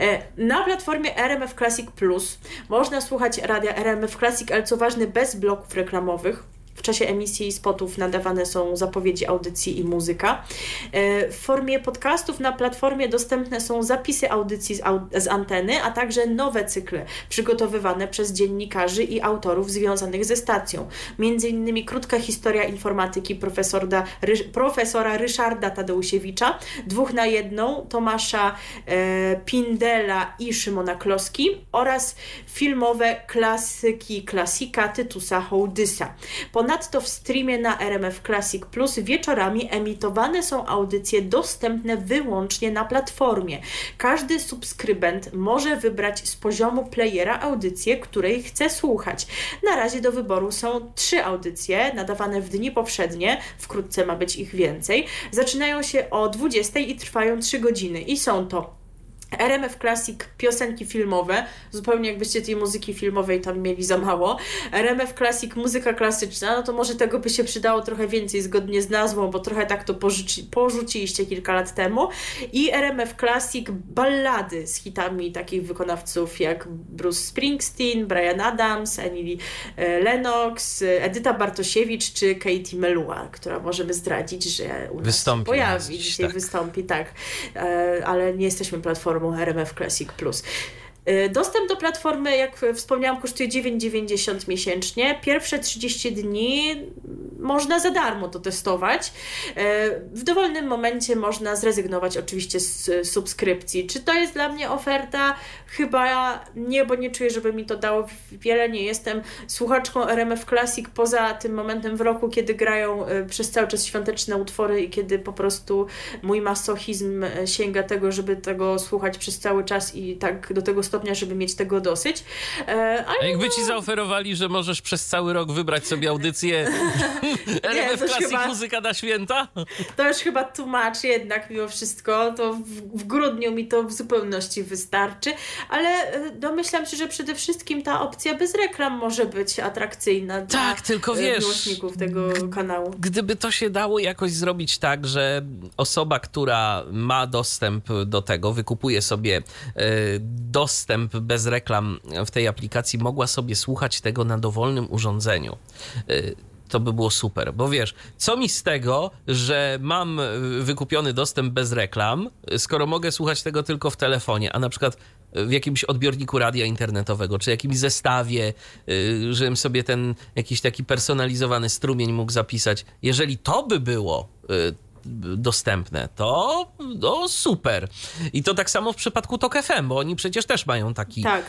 E, na platformie RMF Classic Plus można słuchać radia RMF Classic, ale co ważne, bez bloków reklamowych w czasie emisji spotów nadawane są zapowiedzi audycji i muzyka. E, w formie podcastów na platformie dostępne są zapisy audycji z, anteny, a także nowe cykle przygotowywane przez dziennikarzy i autorów związanych ze stacją. Między innymi krótka historia informatyki profesora, profesora Ryszarda Tadeusiewicza, dwóch na jedną Tomasza e, Pindela i Szymona Kloski oraz filmowe klasyki klasika Tytusa Hołdysa. W streamie na RMF Classic Plus wieczorami emitowane są audycje dostępne wyłącznie na platformie. Każdy subskrybent może wybrać z poziomu playera audycję, której chce słuchać. Na razie do wyboru są trzy audycje nadawane w dni powszednie, wkrótce ma być ich więcej. Zaczynają się o 20 i trwają 3 godziny i są to RMF Classic piosenki filmowe, zupełnie jakbyście tej muzyki filmowej tam mieli za mało. RMF Classic muzyka klasyczna, no to może tego by się przydało trochę więcej zgodnie z nazwą, bo trochę tak to porzuci, porzuciliście kilka lat temu. I RMF Classic ballady z hitami takich wykonawców jak Bruce Springsteen, Brian Adams, Annie e, Lennox, Edyta Bartosiewicz czy Katie Melua, która możemy zdradzić, że u nas wystąpi pojawi, dzisiaj tak. wystąpi, tak. E, ale nie jesteśmy platformą platformą RMF Classic Plus. Y, dostęp do platformy, jak wspomniałam, kosztuje 9,90 miesięcznie. Pierwsze 30 dni można za darmo to testować. E, w dowolnym momencie można zrezygnować oczywiście z subskrypcji. Czy to jest dla mnie oferta? Chyba nie, bo nie czuję, żeby mi to dało wiele. Nie jestem słuchaczką RMF Classic poza tym momentem w roku, kiedy grają e, przez cały czas świąteczne utwory i kiedy po prostu mój masochizm e, sięga tego, żeby tego słuchać przez cały czas i tak do tego stopnia, żeby mieć tego dosyć. Ale A jakby no... ci zaoferowali, że możesz przez cały rok wybrać sobie audycję RMF Classic chyba... Muzyka na Święta? To już chyba tłumaczy jednak mimo wszystko. To w, w grudniu mi to w zupełności wystarczy, ale e, domyślam się, że przede wszystkim ta opcja bez reklam może być atrakcyjna tak, dla tylko e, wiesz, miłośników tego kanału. Gdyby to się dało jakoś zrobić tak, że osoba, która ma dostęp do tego, wykupuje sobie e, dostęp bez reklam w tej aplikacji, mogła sobie słuchać tego na dowolnym urządzeniu to by było super. Bo wiesz, co mi z tego, że mam wykupiony dostęp bez reklam, skoro mogę słuchać tego tylko w telefonie, a na przykład w jakimś odbiorniku radia internetowego, czy jakimś zestawie, y, żebym sobie ten jakiś taki personalizowany strumień mógł zapisać. Jeżeli to by było y, dostępne, to no super. I to tak samo w przypadku Tok FM, bo oni przecież też mają taki tak.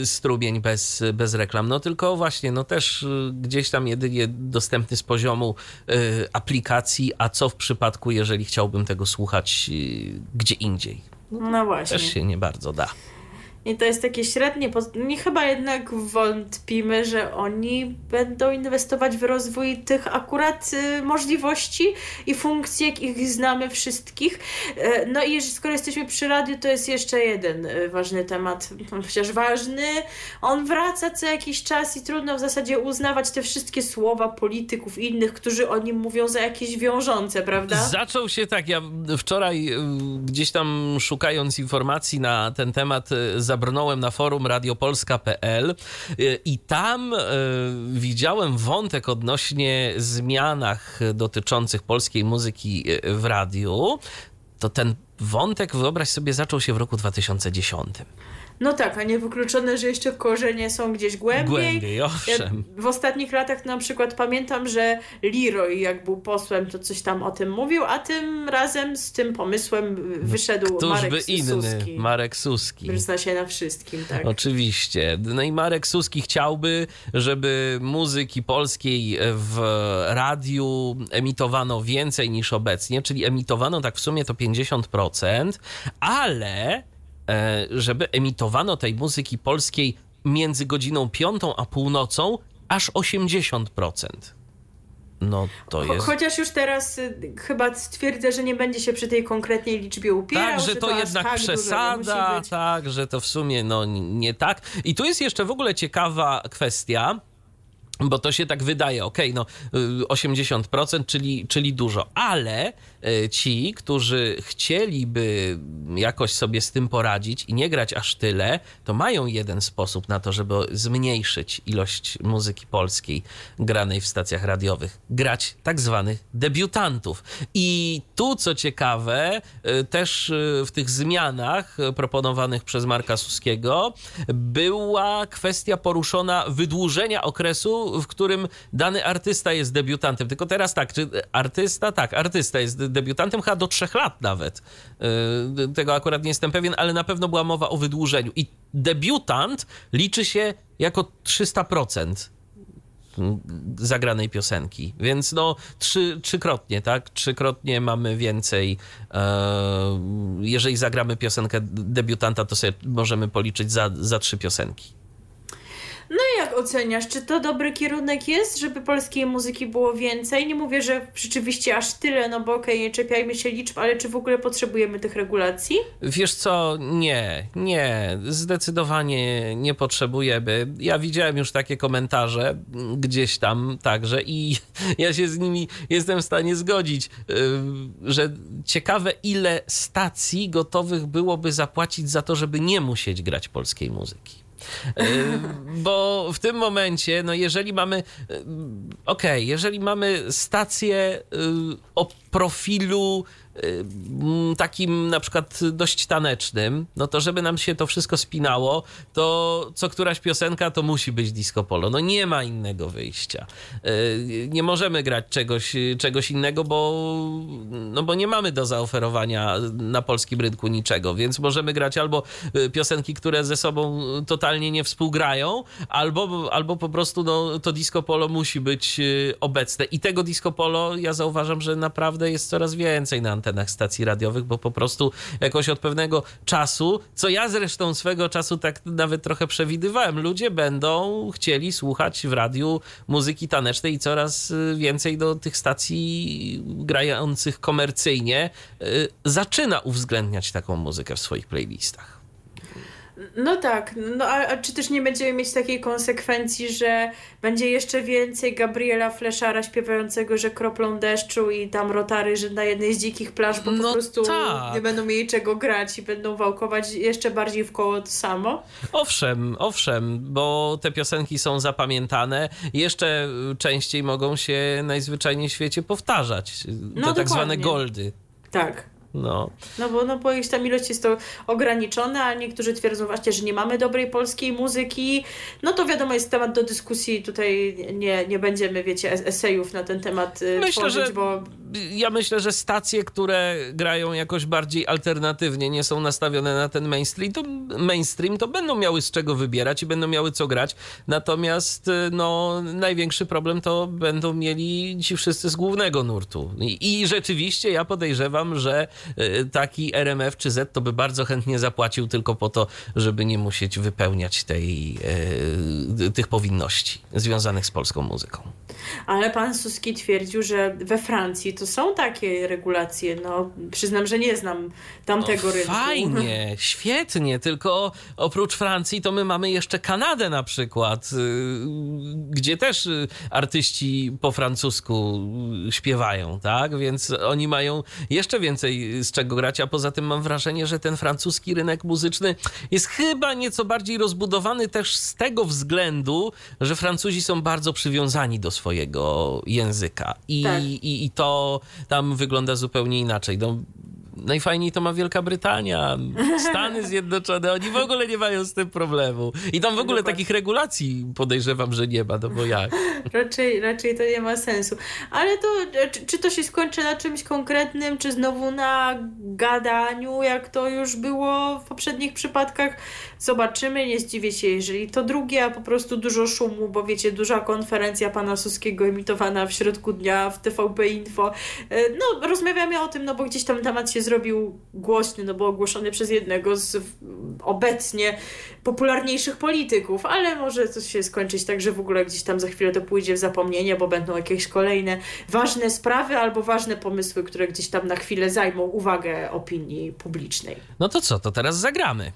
y, strumień bez, bez reklam. No tylko właśnie, no też gdzieś tam jedynie dostępny z poziomu y, aplikacji, a co w przypadku, jeżeli chciałbym tego słuchać y, gdzie indziej? No, właśnie. Też się nie bardzo da. I to jest takie średnie. Nie chyba jednak wątpimy, że oni będą inwestować w rozwój tych akurat y, możliwości i funkcji, jak ich znamy wszystkich. E, no i skoro jesteśmy przy radiu, to jest jeszcze jeden y, ważny temat, chociaż ważny. On wraca co jakiś czas i trudno w zasadzie uznawać te wszystkie słowa polityków innych, którzy o nim mówią za jakieś wiążące, prawda? Zaczął się tak. Ja wczoraj y, gdzieś tam szukając informacji na ten temat zabrnąłem na forum radiopolska.pl y, i tam y, widziałem wątek odnośnie zmianach dotyczących polskiej muzyki y, w radiu. To ten wątek, wyobraź sobie, zaczął się w roku 2010. No tak, a niewykluczone, że jeszcze korzenie są gdzieś głębiej. Głębiej, owszem. Ja w ostatnich latach na przykład pamiętam, że Leroy jak był posłem, to coś tam o tym mówił, a tym razem z tym pomysłem wyszedł Któż Marek by inny? Suski. Marek Suski. Zna się na wszystkim, tak. Oczywiście. No i Marek Suski chciałby, żeby muzyki polskiej w radiu emitowano więcej niż obecnie, czyli emitowano tak w sumie to 50%, ale żeby emitowano tej muzyki polskiej między godziną piątą a północą aż 80%. No to jest. Chociaż już teraz y, chyba stwierdzę, że nie będzie się przy tej konkretnej liczbie upierał. Tak, że, że to, to jednak tak przesada, tak, że to w sumie no nie tak. I tu jest jeszcze w ogóle ciekawa kwestia bo to się tak wydaje, ok, no 80%, y, czyli, czyli dużo, ale ci, którzy chcieliby jakoś sobie z tym poradzić i nie grać aż tyle, to mają jeden sposób na to, żeby zmniejszyć ilość muzyki polskiej granej w stacjach radiowych. Grać tak zwanych debiutantów. I tu, co ciekawe, y, też w tych zmianach proponowanych przez Marka Suskiego była kwestia poruszona wydłużenia okresu w którym dany artysta jest debiutantem. Tylko teraz tak, czy artysta? Tak, artysta jest debiutantem chyba do trzech lat nawet. Yy, tego akurat nie jestem pewien, ale na pewno była mowa o wydłużeniu. I debiutant liczy się jako 300% zagranej piosenki. Więc no trzy, trzykrotnie, tak? Trzykrotnie mamy więcej. E, jeżeli zagramy piosenkę debiutanta, to sobie możemy policzyć za, za trzy piosenki. No i jak oceniasz, czy to dobry kierunek jest, żeby polskiej muzyki było więcej? Nie mówię, że rzeczywiście aż tyle, no bo okej, okay, nie czepiajmy się liczb, ale czy w ogóle potrzebujemy tych regulacji? Wiesz co, nie, nie, zdecydowanie nie potrzebujemy. Ja widziałem już takie komentarze gdzieś tam także i ja się z nimi jestem w stanie zgodzić, yy, że ciekawe ile stacji gotowych byłoby zapłacić za to, żeby nie musieć grać polskiej muzyki. Bo w tym momencie, no jeżeli mamy, e, okej, okay, jeżeli mamy stację e, o profilu y, takim na przykład dość tanecznym, no to żeby nam się to wszystko spinało, to co któraś piosenka to musi być disco polo. No nie ma innego wyjścia. Y, nie możemy grać czegoś, czegoś innego, bo, no bo nie mamy do zaoferowania na polskim rynku niczego, więc możemy grać albo piosenki, które ze sobą totalnie nie współgrają, albo, albo po prostu no, to disco polo musi być obecne. I tego disco polo ja zauważam, że naprawdę jest coraz więcej na antenach stacji radiowych, bo po prostu jakoś od pewnego czasu, co ja zresztą swego czasu tak nawet trochę przewidywałem, ludzie będą chcieli słuchać w radiu muzyki tanecznej i coraz więcej do tych stacji grających komercyjnie zaczyna uwzględniać taką muzykę w swoich playlistach. No tak, no a, a, czy też nie będziemy mieć takiej konsekwencji, że będzie jeszcze więcej Gabriela Fleszara śpiewającego, że kroplą deszczu i tam rotary, że na jednej z dzikich plaż, bo no po prostu tak. nie będą mieli czego grać i będą wałkować jeszcze bardziej w koło to samo? Owszem, owszem, bo te piosenki są zapamiętane, jeszcze częściej mogą się najzwyczajniej w świecie powtarzać, no, te tak zwane goldy. Tak. No. No bo, no bo tam ilość jest to ograniczona, a niektórzy twierdzą właśnie, że nie mamy dobrej polskiej muzyki. No to wiadomo, jest temat do dyskusji. Tutaj nie, nie będziemy, wiecie, esejów na ten temat y, myślę, tworzyć, że, bo... Ja myślę, że stacje, które grają jakoś bardziej alternatywnie, nie są nastawione na ten mainstream, to, mainstream, to będą miały z czego wybierać i będą miały co grać. Natomiast y, no, największy problem to będą mieli ci wszyscy z głównego nurtu. I, i rzeczywiście ja podejrzewam, że taki RMF czy Z to by bardzo chętnie zapłacił tylko po to, żeby nie musieć wypełniać tej, e, tych powinności związanych z polską muzyką. Ale pan Suski twierdził, że we Francji to są takie regulacje. No, przyznam, że nie znam tamtego no, rynku. Fajnie, świetnie, tylko oprócz Francji to my mamy jeszcze Kanadę na przykład, y, gdzie też y, artyści po francusku śpiewają, tak? Więc oni mają jeszcze więcej z czego grać, a poza tym mam wrażenie, że ten francuski rynek muzyczny jest chyba nieco bardziej rozbudowany też z tego względu, że Francuzi są bardzo przywiązani do swojego języka i, tak. i, i to tam wygląda zupełnie inaczej. No, najfajniej to ma Wielka Brytania, Stany Zjednoczone, oni w ogóle nie mają z tym problemu. I tam w ogóle Dokładnie. takich regulacji podejrzewam, że nie ma, no bo jak? raczej, raczej to nie ma sensu. Ale to, czy, czy to się skończy na czymś konkretnym, czy znowu na gadaniu, jak to już było w poprzednich przypadkach, zobaczymy. Nie zdziwię się, jeżeli to drugie, a po prostu dużo szumu, bo wiecie, duża konferencja pana Suskiego emitowana w środku dnia w TVP Info. E, no, rozmawiamy o tym, no bo gdzieś tam temat się zrobił głośny, no bo ogłoszony przez jednego z obecnie popularniejszych polityków, ale może to się skończyć tak, że w ogóle gdzieś tam za chwilę to pójdzie w zapomnienie, bo będą jakieś kolejne ważne sprawy albo ważne pomysły, które gdzieś tam na chwilę zajmą uwagę opinii publicznej. No to co, to teraz zagramy.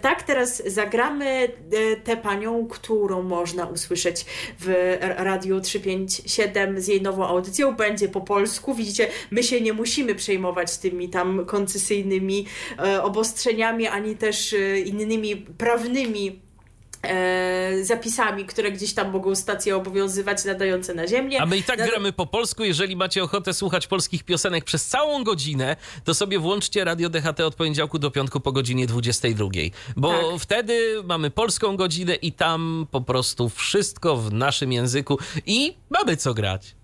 Tak, teraz zagramy e, tę panią, którą można usłyszeć w Radiu 357 z jej nową audycją. Będzie po polsku. Widzicie, my się nie musimy przejmować tymi tam koncesyjnymi e, obostrzeniami, ani też e, innymi prawnymi zapisami, które gdzieś tam mogą stacje obowiązywać nadające na ziemię. A my i tak Nad... gramy po polsku. Jeżeli macie ochotę słuchać polskich piosenek przez całą godzinę, to sobie włączcie Radio DHT od poniedziałku do piątku po godzinie 22. Bo tak. wtedy mamy polską godzinę i tam po prostu wszystko w naszym języku i mamy co grać.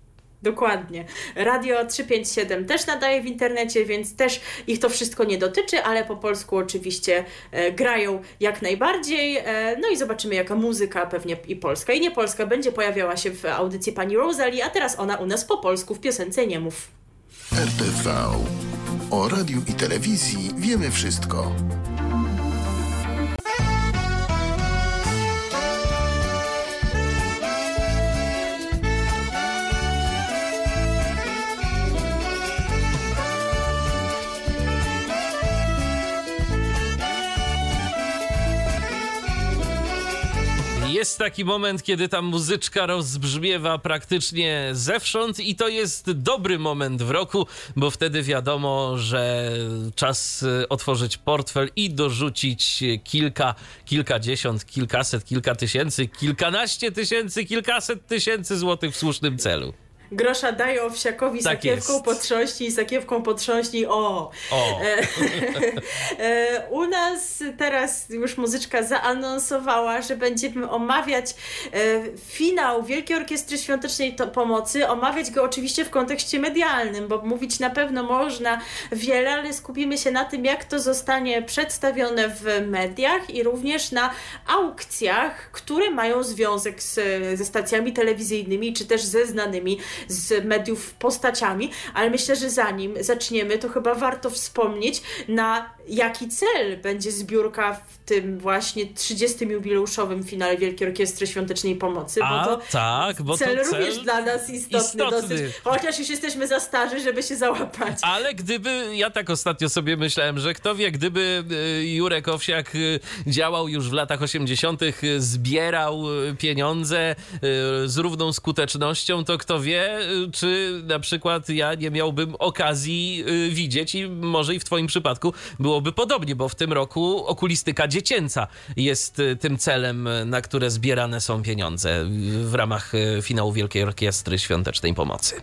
Dokładnie. Radio 357 też nadaje w internecie, więc też ich to wszystko nie dotyczy, ale po polsku oczywiście e, grają jak najbardziej. E, no i zobaczymy, jaka muzyka, pewnie i polska, i nie polska, będzie pojawiała się w audycji pani Rosalie, a teraz ona u nas po polsku w piosence nie mów. RTV. O radiu i telewizji wiemy wszystko. Jest taki moment, kiedy ta muzyczka rozbrzmiewa praktycznie zewsząd i to jest dobry moment w roku, bo wtedy wiadomo, że czas y, otworzyć portfel i dorzucić kilka, kilkadziesiąt, kilkaset, kilka tysięcy, kilkanaście tysięcy, kilkaset tysięcy złotych w słusznym celu. Grosza daje owsiakowi Tak sakiewką jest. potrząśnij, sakiewką potrząśnij, o! O, E, e, U nas teraz już muzyczka zaanonsowała, że będziemy omawiać e, finał Wielkiej Orkiestry Świątecznej Pomocy. Omawiać go oczywiście w kontekście medialnym, bo mówić na pewno można wiele, ale skupimy się na tym, jak to zostanie przedstawione w mediach i również na aukcjach, które mają związek z, ze stacjami telewizyjnymi, czy też ze znanymi z mediów postaciami. Ale myślę, że zanim zaczniemy, to chyba warto wspomnieć, na jaki cel będzie zbiórka w tym właśnie 30. jubileuszowym finale Wielkiej Orkiestry Świątecznej Pomocy, bo a to tak, bo cel to cel... również dla nas istotny, istotny. dosyć, chociaż już jesteśmy za starzy, żeby się załapać. Ale gdyby, ja tak ostatnio sobie myślałem, że kto wie, gdyby y, Jurek Owsiak y, działał już w latach 80., y, zbierał pieniądze z równą skutecznością, to kto wie, czy na przykład ja nie miałbym okazji y, widzieć i może i w twoim przypadku byłoby podobnie, bo w tym roku okulistyka dziecięca jest y, tym celem, na które zbierane są pieniądze w ramach y, finału Wielkiej Orkiestry Świątecznej Pomocy.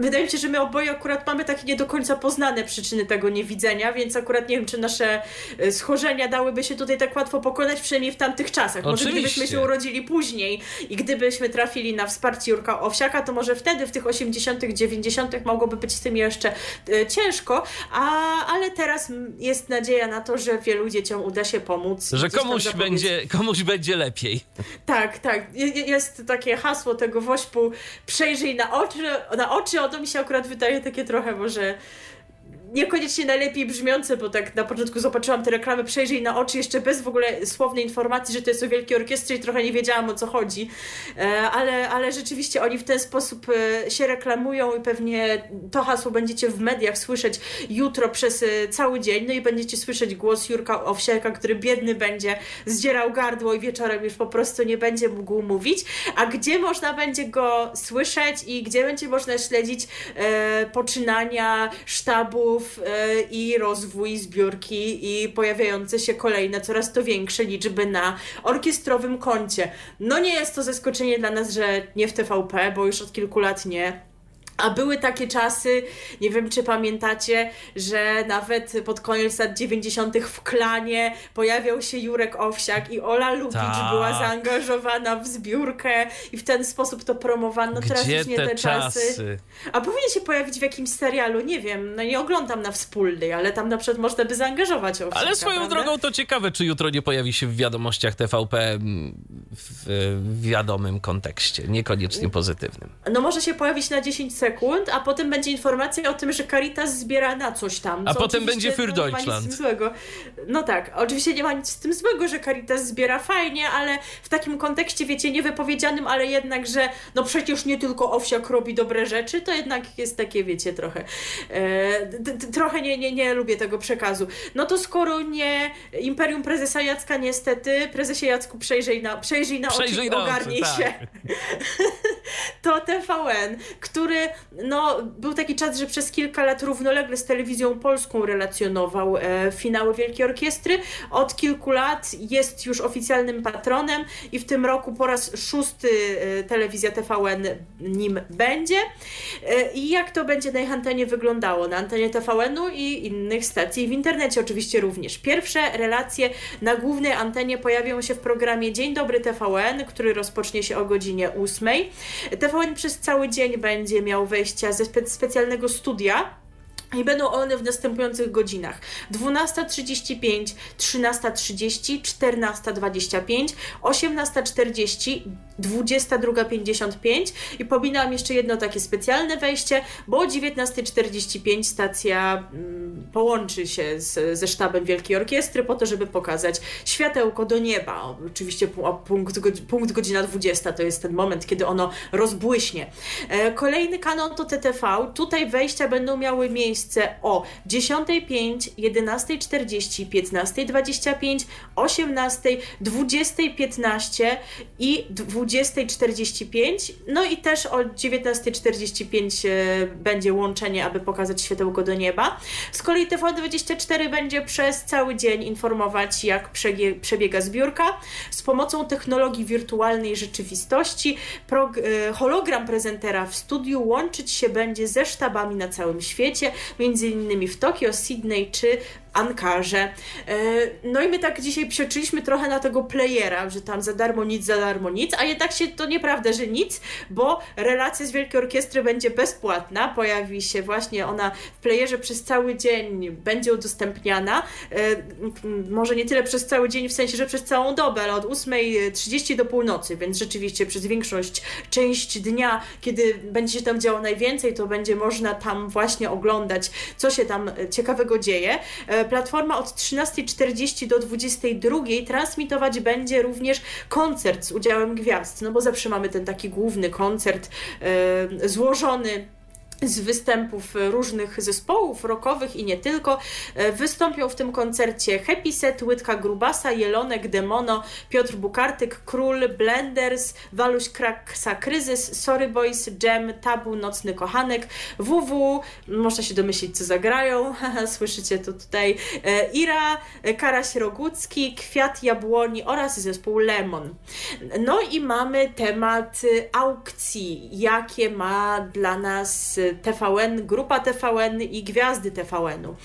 Wydaje mi się, że my oboje akurat mamy takie nie do końca poznane przyczyny tego niewidzenia, więc akurat nie wiem, czy nasze schorzenia dałyby się tutaj tak łatwo pokonać, przynajmniej w tamtych czasach. Może Oczywiście. gdybyśmy się urodzili później i gdybyśmy trafili na wsparcie Jurka Owsiaka, to może wtedy w tych 80., 90. mogłoby być z tym jeszcze e, ciężko, a, ale teraz jest nadzieja na to, że wielu dzieciom uda się pomóc. Że komuś będzie, komuś będzie lepiej. tak, tak. Je- je- Jest takie hasło tego wośpu przejrzyj na oczy, na oczy, ono mi się akurat wydaje takie trochę może niekoniecznie najlepiej brzmiące, bo tak na początku zobaczyłam te reklamy przejrzyj na oczy, jeszcze bez w ogóle słownej informacji, że to jest o Wielkiej Orkiestrze i trochę nie wiedziałam o co chodzi, E, ale, ale rzeczywiście oni w ten sposób e, się reklamują i pewnie to hasło będziecie w mediach słyszeć jutro przez e, cały dzień, no i będziecie słyszeć głos Jurka Owsiaka, który biedny będzie zdzierał gardło i wieczorem już po prostu nie będzie mógł mówić, a gdzie można będzie go słyszeć i gdzie będzie można śledzić poczynania sztabów e, i rozwój zbiórki i pojawiające się kolejne, coraz to większe liczby na orkiestrowym koncie. No nie jest to zaskoczenie dla nas, że nie w TVP, bo już od kilku lat nie. A były takie czasy, nie wiem czy pamiętacie, że nawet pod koniec lat 90. w klanie pojawiał się Jurek Owsiak i Ola Lubicz Tak. była zaangażowana w zbiórkę i w ten sposób to promowano. Teraz Gdzie już nie te, te czasy. czasy? A powinien się pojawić w jakimś serialu, nie wiem, no nie oglądam na wspólnej, ale tam na przykład można by zaangażować Owsiaka, Ale swoją prawda? drogą to ciekawe, czy jutro nie pojawi się w wiadomościach TVP mm, w, w wiadomym kontekście, niekoniecznie pozytywnym. No może się pojawić na 10 sekund, a potem będzie informacja o tym, że Caritas zbiera na coś tam. A co potem oczywiście, będzie für no, Deutschland. No tak, oczywiście nie ma nic z tym złego, że Caritas zbiera fajnie, ale w takim kontekście, wiecie, niewypowiedzianym, ale jednak, że no przecież nie tylko Owsiak robi dobre rzeczy, to jednak jest takie, wiecie, trochę e, trochę nie, nie, nie lubię tego przekazu. No to skoro nie Imperium Prezesa Jacka, niestety, Prezesie Jacku przejrzyj na, przejrzyj na Przejrzyj oczy i ogarnij tak. się to TVN, który no, był taki czas, że przez kilka lat równolegle z telewizją polską relacjonował e, finały Wielkiej Orkiestry. Od kilku lat jest już oficjalnym patronem i w tym roku po raz szósty e, telewizja TVN nim będzie. E, I jak to będzie na ich antenie wyglądało? Na antenie TVN-u i innych stacji w internecie oczywiście również. Pierwsze relacje na głównej antenie pojawią się w programie Dzień Dobry TVN, który rozpocznie się o godzinie 8. TVN przez cały dzień będzie miał wejścia ze spe- specjalnego studia. I będą one w następujących godzinach: 12.35, 13.30, 14.25, 18.40, 22.55 i pominęłam jeszcze jedno takie specjalne wejście, bo o 19.45 stacja mm, połączy się z, ze sztabem Wielkiej Orkiestry po to, żeby pokazać światełko do nieba. Oczywiście punkt, punkt godzina 20 to jest ten moment, kiedy ono rozbłyśnie. E, Kolejny kanon to TTV. Tutaj wejścia będą miały miejsce o 10.05, 11.40, 15.25, 18.00, 20.15 i 20.45. No i też o 19.45 e, będzie łączenie, aby pokazać światełko do nieba. Z kolei kolei TV24 będzie przez cały dzień informować, jak przebiega zbiórka. Z pomocą technologii wirtualnej rzeczywistości hologram prezentera w studiu łączyć się będzie ze sztabami na całym świecie, między innymi w Tokio, Sydney czy Ankarze. E, no i my tak dzisiaj przeczyliśmy trochę na tego playera, że tam za darmo nic, za darmo nic, a jednak się to nieprawda, że nic, bo relacja z Wielkiej Orkiestry będzie bezpłatna, pojawi się właśnie ona w playerze przez cały dzień, będzie udostępniana, e, może nie tyle przez cały dzień, w sensie, że przez całą dobę, ale od 8.30 do północy, więc rzeczywiście przez większość, część dnia, kiedy będzie się tam działo najwięcej, to będzie można tam właśnie oglądać, co się tam ciekawego dzieje. Platforma od 13.40 do 22.00 transmitować będzie również koncert z udziałem gwiazd, no bo zawsze mamy ten taki główny koncert e, złożony z występów różnych zespołów rockowych i nie tylko. E, wystąpią w tym koncercie Happy Set, Łydka Grubasa, Jelonek, Demono, Piotr Bukartyk, Król, Blenders, Waluś Kraksa Kryzys, Sorry Boys, Jam, Tabu, Nocny Kochanek, WW, można się domyślić co zagrają, słyszycie to tutaj, e, Ira, Karaś Rogucki, Kwiat Jabłoni oraz zespół Lemon. No i mamy temat aukcji, jakie ma dla nas TVN, grupa TVN i gwiazdy TVN-u,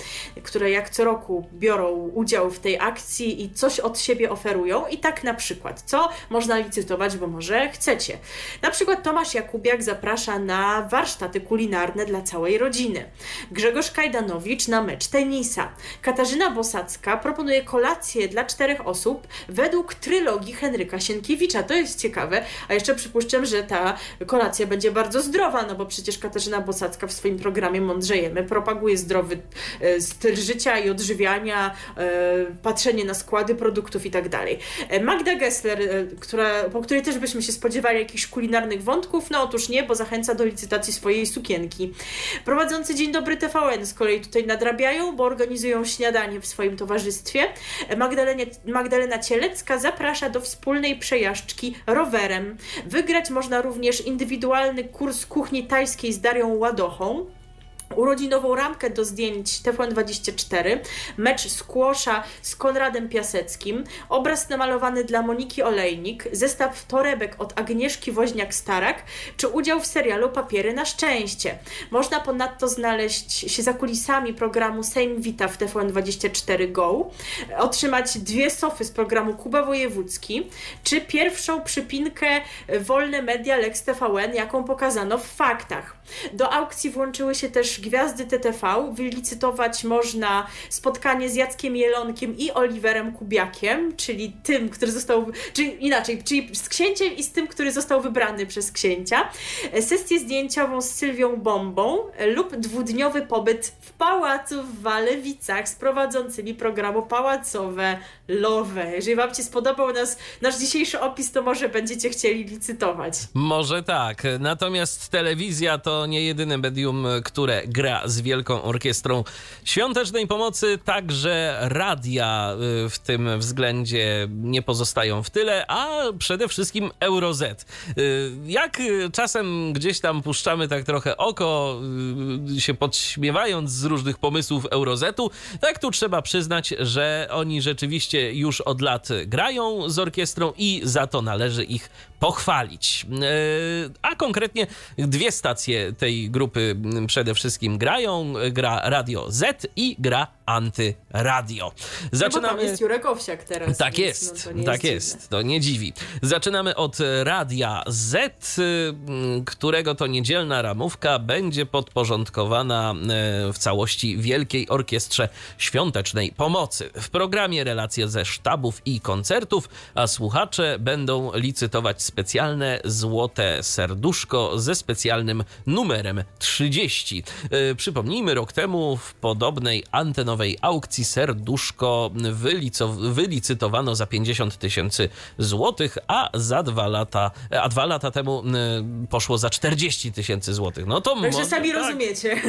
które jak co roku biorą udział w tej akcji i coś od siebie oferują. I tak na przykład, co można licytować, bo może chcecie. Na przykład Tomasz Jakubiak zaprasza na warsztaty kulinarne dla całej rodziny. Grzegorz Kajdanowicz na mecz tenisa. Katarzyna Bosacka proponuje kolację dla czterech osób według trylogii Henryka Sienkiewicza. To jest ciekawe, a jeszcze przypuszczam, że ta kolacja będzie bardzo zdrowa, no bo przecież Katarzyna Bosacka Posadzka w swoim programie Mądrzejemy propaguje zdrowy e, styl życia i odżywiania, e, patrzenie na składy produktów i tak dalej. E, Magda Gessler, która, po której też byśmy się spodziewali jakichś kulinarnych wątków, no otóż nie, bo zachęca do licytacji swojej sukienki. Prowadzący Dzień Dobry TVN z kolei tutaj nadrabiają, bo organizują śniadanie w swoim towarzystwie. Magdalena, Cielecka zaprasza do wspólnej przejażdżki rowerem. Wygrać można również indywidualny kurs kuchni tajskiej z Darią ładochą urodzinową ramkę do zdjęć TVN24, mecz skłosza z Konradem Piaseckim, obraz namalowany dla Moniki Olejnik, zestaw torebek od Agnieszki Woźniak-Starak, czy udział w serialu Papiery na szczęście. Można ponadto znaleźć się za kulisami programu Sejm Wita w TVN24 Go, otrzymać dwie sofy z programu Kuba Wojewódzki, czy pierwszą przypinkę Wolne Media Lex TVN, jaką pokazano w faktach. Do aukcji włączyły się też gwiazdy TTV. Wylicytować można spotkanie z Jackiem Jelonkiem i Oliverem Kubiakiem, czyli tym, który został, czyli inaczej, czyli z księciem i z tym, który został wybrany przez księcia. Sesję zdjęciową z Sylwią Bombą lub dwudniowy pobyt w pałacu w Walewicach z prowadzącymi programu Pałacowe Love. Jeżeli Wam się spodobał nas, nasz dzisiejszy opis, to może będziecie chcieli licytować. Może tak. Natomiast telewizja to nie jedyne medium, które gra z Wielką Orkiestrą Świątecznej Pomocy. Także radia y, w tym względzie nie pozostają w tyle, a przede wszystkim Euroz. Y, jak czasem gdzieś tam puszczamy tak trochę oko, y, się podśmiewając z różnych pomysłów Eurozetu, tak tu trzeba przyznać, że oni rzeczywiście już od lat grają z orkiestrą i za to należy ich pochwalić. A konkretnie dwie stacje tej grupy przede wszystkim grają. Gra Radio Z i gra Antyradio. Zaczynamy... No, tam jest Jurek Owsiak teraz. Tak jest, no tak jest, to nie dziwi. Zaczynamy od Radia Z, którego to niedzielna ramówka będzie podporządkowana e, w całości Wielkiej Orkiestrze Świątecznej Pomocy. W programie relacje ze sztabów i koncertów, a słuchacze będą licytować specjalne złote serduszko ze specjalnym numerem 30. E, przypomnijmy, rok temu w podobnej antenowej aukcji serduszko wylicytowano za 50 tysięcy złotych, a za dwa lata, a dwa lata temu e, poszło za 40 tysięcy złotych. No to Także sami tak, rozumiecie.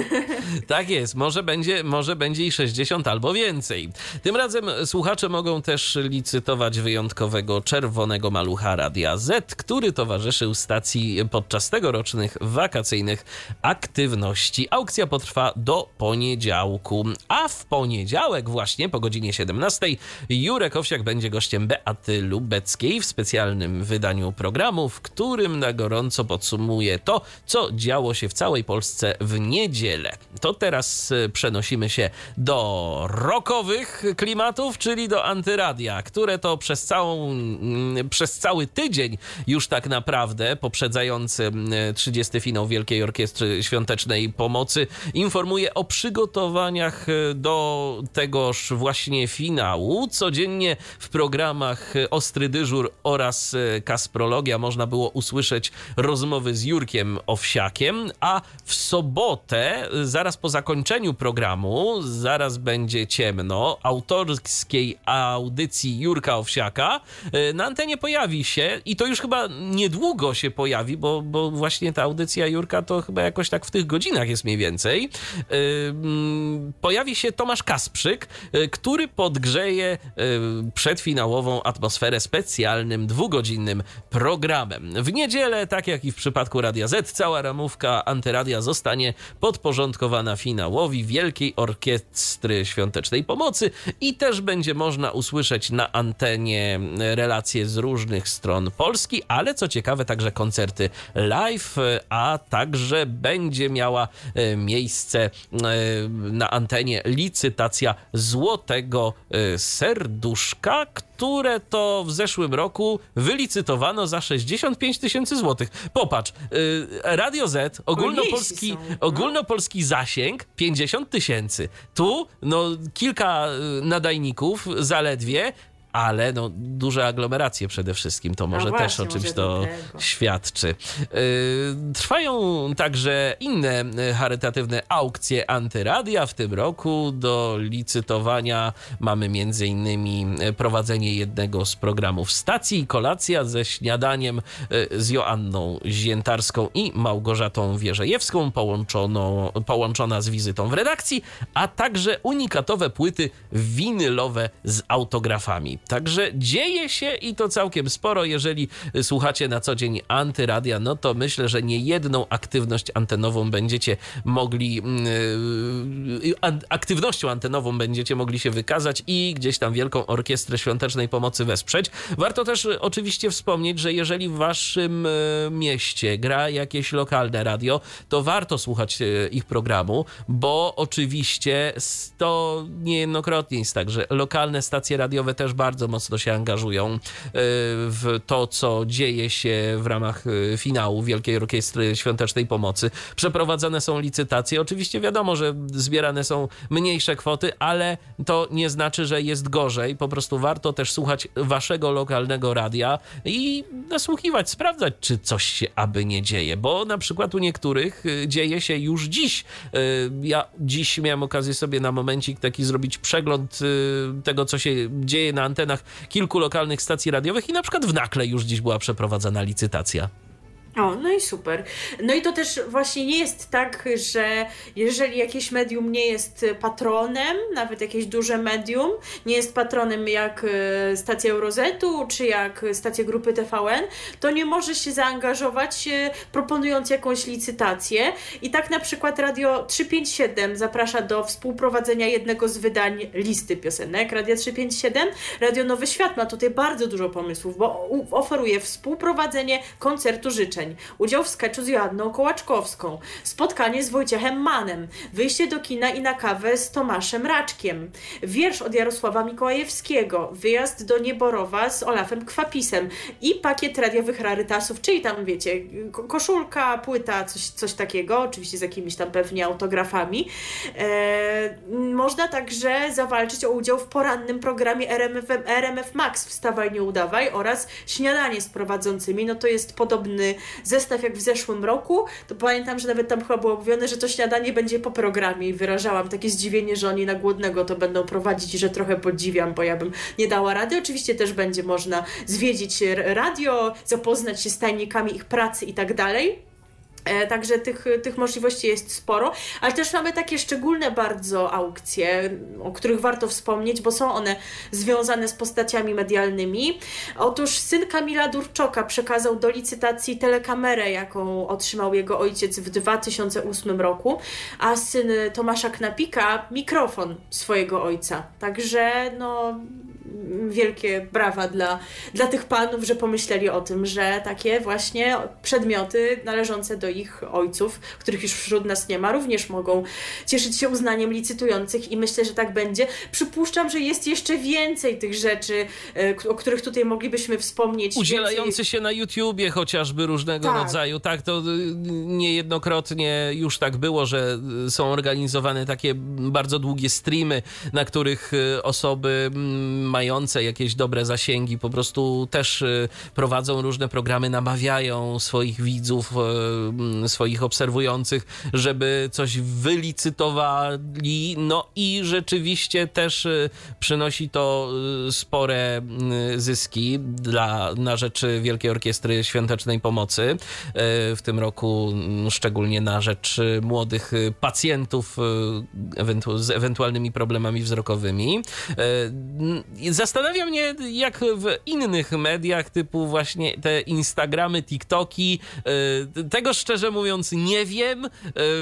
Tak jest, może będzie, może będzie i 60 albo więcej. Tym razem słuchacze mogą też licytować wyjątkowego czerwonego malucha Radia Z, który towarzyszył stacji podczas tegorocznych wakacyjnych aktywności. Aukcja Aukcja potrwa do poniedziałku, a w poniedziałek właśnie po godzinie 17 Jurek Owsiak będzie gościem Beaty Lubeckiej w specjalnym wydaniu programu, w którym na gorąco podsumuje to, co działo się w całej Polsce w niedzielę. To teraz e, przenosimy się do rokowych klimatów, czyli do antyradia, które to przez, całą, mm, przez cały tydzień już tak naprawdę poprzedzający 30 finał Wielkiej Orkiestry Świątecznej Pomocy informuje o przygotowaniach e, do tegoż właśnie finału. Codziennie w programach Ostry Dyżur oraz e, Kasprologia można było usłyszeć rozmowy z Jurkiem Owsiakiem, a w sobotę, zaraz po zakończeniu programu, zaraz będzie ciemno, autorskiej audycji Jurka Owsiaka e, na antenie pojawi się i to już chyba niedługo się pojawi, bo, bo właśnie ta audycja Jurka to chyba jakoś tak w tych godzinach jest mniej więcej. E, mm, pojawi się Tomasz Kasprzyk, e, który podgrzeje przedfinałową atmosferę specjalnym dwugodzinnym programem. W niedzielę, tak jak i w przypadku Radia Z, cała ramówka Antyradia zostanie podporządkowana finałowi Wielkiej Orkiestry Świątecznej Pomocy i też będzie można usłyszeć na antenie relacje z różnych stron Polski, ale co ciekawe także koncerty live, a także będzie miała miejsce e, na antenie licytacja Złotego e, Serduszka, które to w zeszłym roku wylicytowano za 65 tysięcy złotych. Popatrz, Radio Z, ogólnopolski, są, no. ogólnopolski zasięg 50 tysięcy. Tu no, kilka nadajników zaledwie, ale no, duże aglomeracje przede wszystkim, to może właśnie, też o czymś to świadczy. Yy, trwają także inne y, charytatywne aukcje antyradia w tym roku. Do licytowania mamy innymi y, prowadzenie jednego z programów stacji, kolacja ze śniadaniem y, z Joanną Ziętarską i Małgorzatą Wierzejewską, połączoną, połączona z wizytą w redakcji, a także unikatowe płyty winylowe z autografami. Także dzieje się i to całkiem sporo. Jeżeli słuchacie na co dzień antyradia, no to myślę, że nie jedną aktywność antenową będziecie mogli, yy, aktywnością antenową będziecie mogli się wykazać i gdzieś tam Wielką Orkiestrę Świątecznej Pomocy wesprzeć. Warto też oczywiście wspomnieć, że jeżeli w waszym mieście gra jakieś lokalne radio, to warto słuchać ich programu, bo oczywiście to niejednokrotnie jest tak, że lokalne stacje radiowe też bardzo bardzo mocno się angażują e, w to, co dzieje się w ramach e, finału Wielkiej Orkiestry Świątecznej Pomocy. Przeprowadzane są licytacje. Oczywiście wiadomo, że zbierane są mniejsze kwoty, ale to nie znaczy, że jest gorzej. Po prostu warto też słuchać waszego lokalnego radia i nasłuchiwać, sprawdzać, czy coś się aby nie dzieje, bo na przykład u niektórych e, dzieje się już dziś. Ja dziś miałem okazję sobie na momencik taki zrobić przegląd tego, co się dzieje na terenach kilku lokalnych stacji radiowych i na przykład w Nakle już dziś była przeprowadzana licytacja. O, no i super. No i to też właśnie nie jest tak, że jeżeli jakieś medium nie jest patronem, nawet jakieś duże medium, nie jest patronem jak e, stacja Eurozetu czy jak stacja grupy TVN, to nie może się zaangażować e, proponując jakąś licytację. I tak na przykład Radio 357 zaprasza do współprowadzenia jednego z wydań listy piosenek Radio 357. Radio Nowy Świat ma tutaj bardzo dużo pomysłów, bo oferuje współprowadzenie koncertu życzeń udział w sketchu z Joanną Kołaczkowską, spotkanie z Wojciechem Manem, wyjście do kina i na kawę z Tomaszem Raczkiem, wiersz od Jarosława Mikołajewskiego, wyjazd do Nieborowa z Olafem Kwapisem. I pakiet radiowych rarytasów, czyli tam wiecie, koszulka, płyta, coś, coś takiego, oczywiście z jakimiś tam pewnie autografami. E, można także zawalczyć o udział w porannym programie RMF, RMF Max Wstawaj Nie Udawaj oraz śniadanie z prowadzącymi, no to jest podobny zestaw jak w zeszłym roku, to pamiętam, że nawet tam chyba było mówione, że to śniadanie będzie po programie i wyrażałam takie zdziwienie, że oni na głodnego to będą prowadzić i że trochę podziwiam, bo ja bym nie dała rady. Oczywiście też będzie można zwiedzić radio, zapoznać się z tajnikami ich pracy i tak dalej. E, także tych, tych możliwości jest sporo, ale też mamy takie szczególne bardzo aukcje, o których warto wspomnieć, bo są one związane z postaciami medialnymi. Otóż syn Kamila Durczoka przekazał do licytacji telekamerę, jaką otrzymał jego ojciec w 2008 roku, a syn Tomasza Knapika mikrofon swojego ojca. Także no wielkie brawa dla, dla tych panów, że pomyśleli o tym, że takie właśnie przedmioty należące do ich ojców, których już wśród nas nie ma, również mogą cieszyć się uznaniem licytujących i myślę, że tak będzie. Przypuszczam, że jest jeszcze więcej tych rzeczy, e, o których tutaj moglibyśmy wspomnieć. Udzielające więcej... się na YouTubie chociażby różnego tak. rodzaju. Tak, to y, niejednokrotnie już tak było, że y, są organizowane takie bardzo długie streamy, na których y, osoby mające jakieś dobre zasięgi po prostu też prowadzą różne programy, namawiają swoich widzów, swoich obserwujących, żeby coś wylicytowali. No i rzeczywiście też y, przynosi to y, spore y, zyski dla, na rzecz Wielkiej Orkiestry Świątecznej Pomocy. W tym roku mm, szczególnie na rzecz młodych pacjentów z ewentualnymi problemami wzrokowymi. Zastanawia mnie, jak w innych mediach, typu właśnie te Instagramy, TikToki, tego szczerze mówiąc nie wiem, e,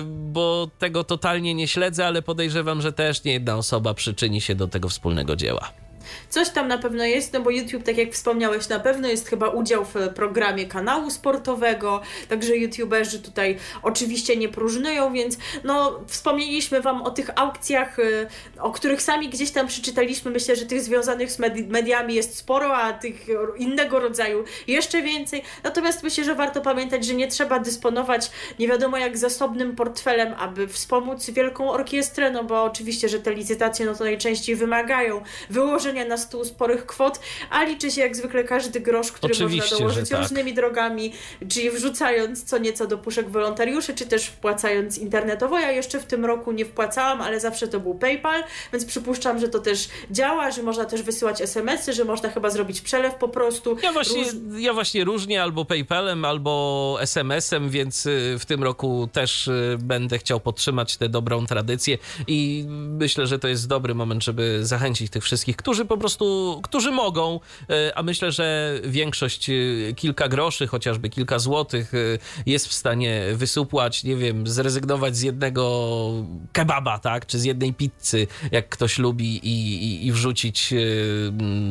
bo tego totalnie nie śledzę, ale podejrzewam, że też nie jedna osoba przyczyni się do tego wspólnego dzieła. Coś tam na pewno jest, no bo YouTube, tak jak wspomniałeś, na pewno jest chyba udział w programie kanału sportowego, także YouTuberzy tutaj oczywiście nie próżnują, więc no wspomnieliśmy Wam o tych aukcjach, y, o których sami gdzieś tam przeczytaliśmy. Myślę, że tych związanych z medi mediami jest sporo, a tych innego rodzaju jeszcze więcej. Natomiast myślę, że warto pamiętać, że nie trzeba dysponować nie wiadomo jak zasobnym portfelem, aby wspomóc Wielką Orkiestrę, no bo oczywiście, że te licytacje no to najczęściej wymagają wyłożenia na stół sporych kwot, a liczy się jak zwykle każdy grosz, który Oczywiście, można dołożyć tak. różnymi drogami, czyli wrzucając co nieco do puszek wolontariuszy, czy też wpłacając internetowo. Ja jeszcze w tym roku nie wpłacałam, ale zawsze to był PayPal, więc przypuszczam, że to też działa, że można też wysyłać SMS-y, że można chyba zrobić przelew po prostu. Ja właśnie, Róż... ja właśnie różnie albo PayPalem, albo SMS-em, więc y, w tym roku też y, będę chciał podtrzymać tę dobrą tradycję i myślę, że to jest dobry moment, żeby zachęcić tych wszystkich, którzy po prostu, którzy mogą, e, a myślę, że większość e, kilka groszy, chociażby kilka złotych e, jest w stanie wysupłać, nie wiem, zrezygnować z jednego kebaba, tak, czy z jednej pizzy, jak ktoś lubi i, i, i wrzucić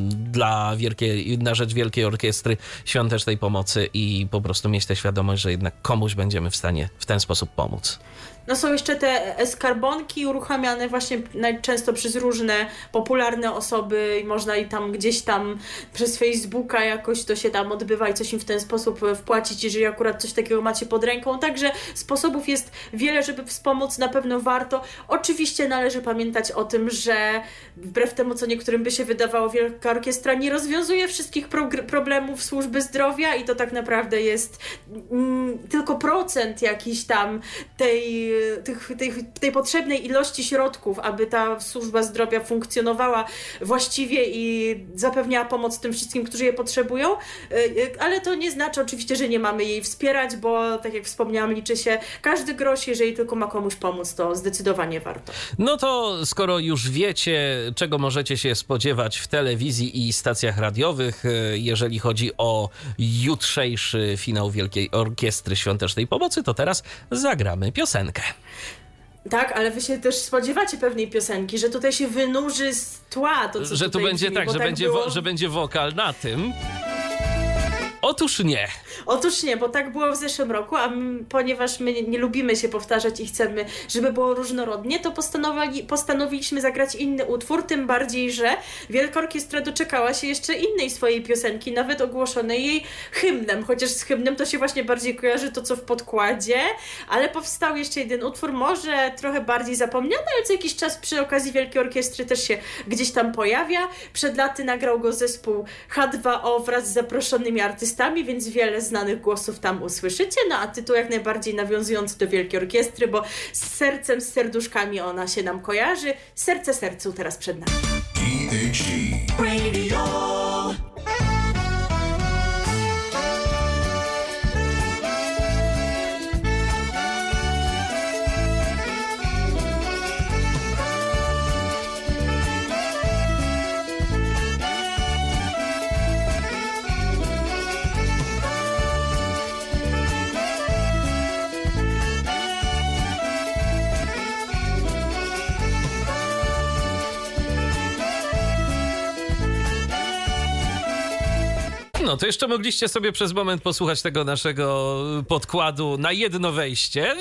dla wielkiej, na rzecz Wielkiej Orkiestry Świątecznej Pomocy i po prostu mieć tę świadomość, że jednak komuś będziemy w stanie w ten sposób pomóc. No są jeszcze te skarbonki uruchamiane właśnie najczęsto przez różne popularne osoby i można i tam gdzieś tam przez Facebooka jakoś to się tam odbywa i coś im w ten sposób wpłacić, jeżeli akurat coś takiego macie pod ręką. Także sposobów jest wiele, żeby wspomóc, na pewno warto. Oczywiście należy pamiętać o tym, że wbrew temu, co niektórym by się wydawało, Wielka Orkiestra nie rozwiązuje wszystkich pro problemów służby zdrowia i to tak naprawdę jest mm, tylko procent jakiś tam tej tych, tej, tej potrzebnej ilości środków, aby ta służba zdrowia funkcjonowała właściwie i zapewniała pomoc tym wszystkim, którzy je potrzebują, e, e, ale to nie znaczy oczywiście, że nie mamy jej wspierać, bo tak jak wspomniałam, liczy się każdy grosz, jeżeli tylko ma komuś pomóc, to zdecydowanie warto. No to skoro już wiecie, czego możecie się spodziewać w telewizji i stacjach radiowych, jeżeli chodzi o jutrzejszy finał Wielkiej Orkiestry Świątecznej Pomocy, to teraz zagramy piosenkę. Tak, ale wy się też spodziewacie pewnej piosenki, że tutaj się wynurzy z tła to, co Że tu będzie brzmi, tak, że, tak będzie było... że będzie wokal na tym. Otóż nie. Otóż nie, bo tak było w zeszłym roku, a my, ponieważ my nie, lubimy się powtarzać i chcemy, żeby było różnorodnie, to postanowili, postanowiliśmy zagrać inny utwór, tym bardziej, że Wielka Orkiestra doczekała się jeszcze innej swojej piosenki, nawet ogłoszonej jej hymnem, chociaż z hymnem to się właśnie bardziej kojarzy to, co w podkładzie, ale powstał jeszcze jeden utwór, może trochę bardziej zapomniany, ale co jakiś czas przy okazji Wielkiej Orkiestry też się gdzieś tam pojawia. Przed laty nagrał go zespół H2O wraz z zaproszonymi artystami, więc wiele znanych głosów tam usłyszycie, no a tytuł jak najbardziej nawiązujący do Wielkiej Orkiestry, bo z sercem, z serduszkami ona się nam kojarzy. Serce sercu teraz przed nami. No, to jeszcze mogliście sobie przez moment posłuchać tego naszego podkładu na jedno wejście,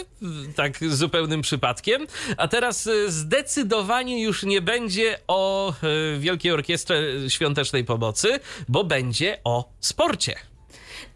tak zupełnym przypadkiem. A teraz y, zdecydowanie już nie będzie o y, Wielkiej Orkiestrze Świątecznej Pomocy, bo będzie o sporcie.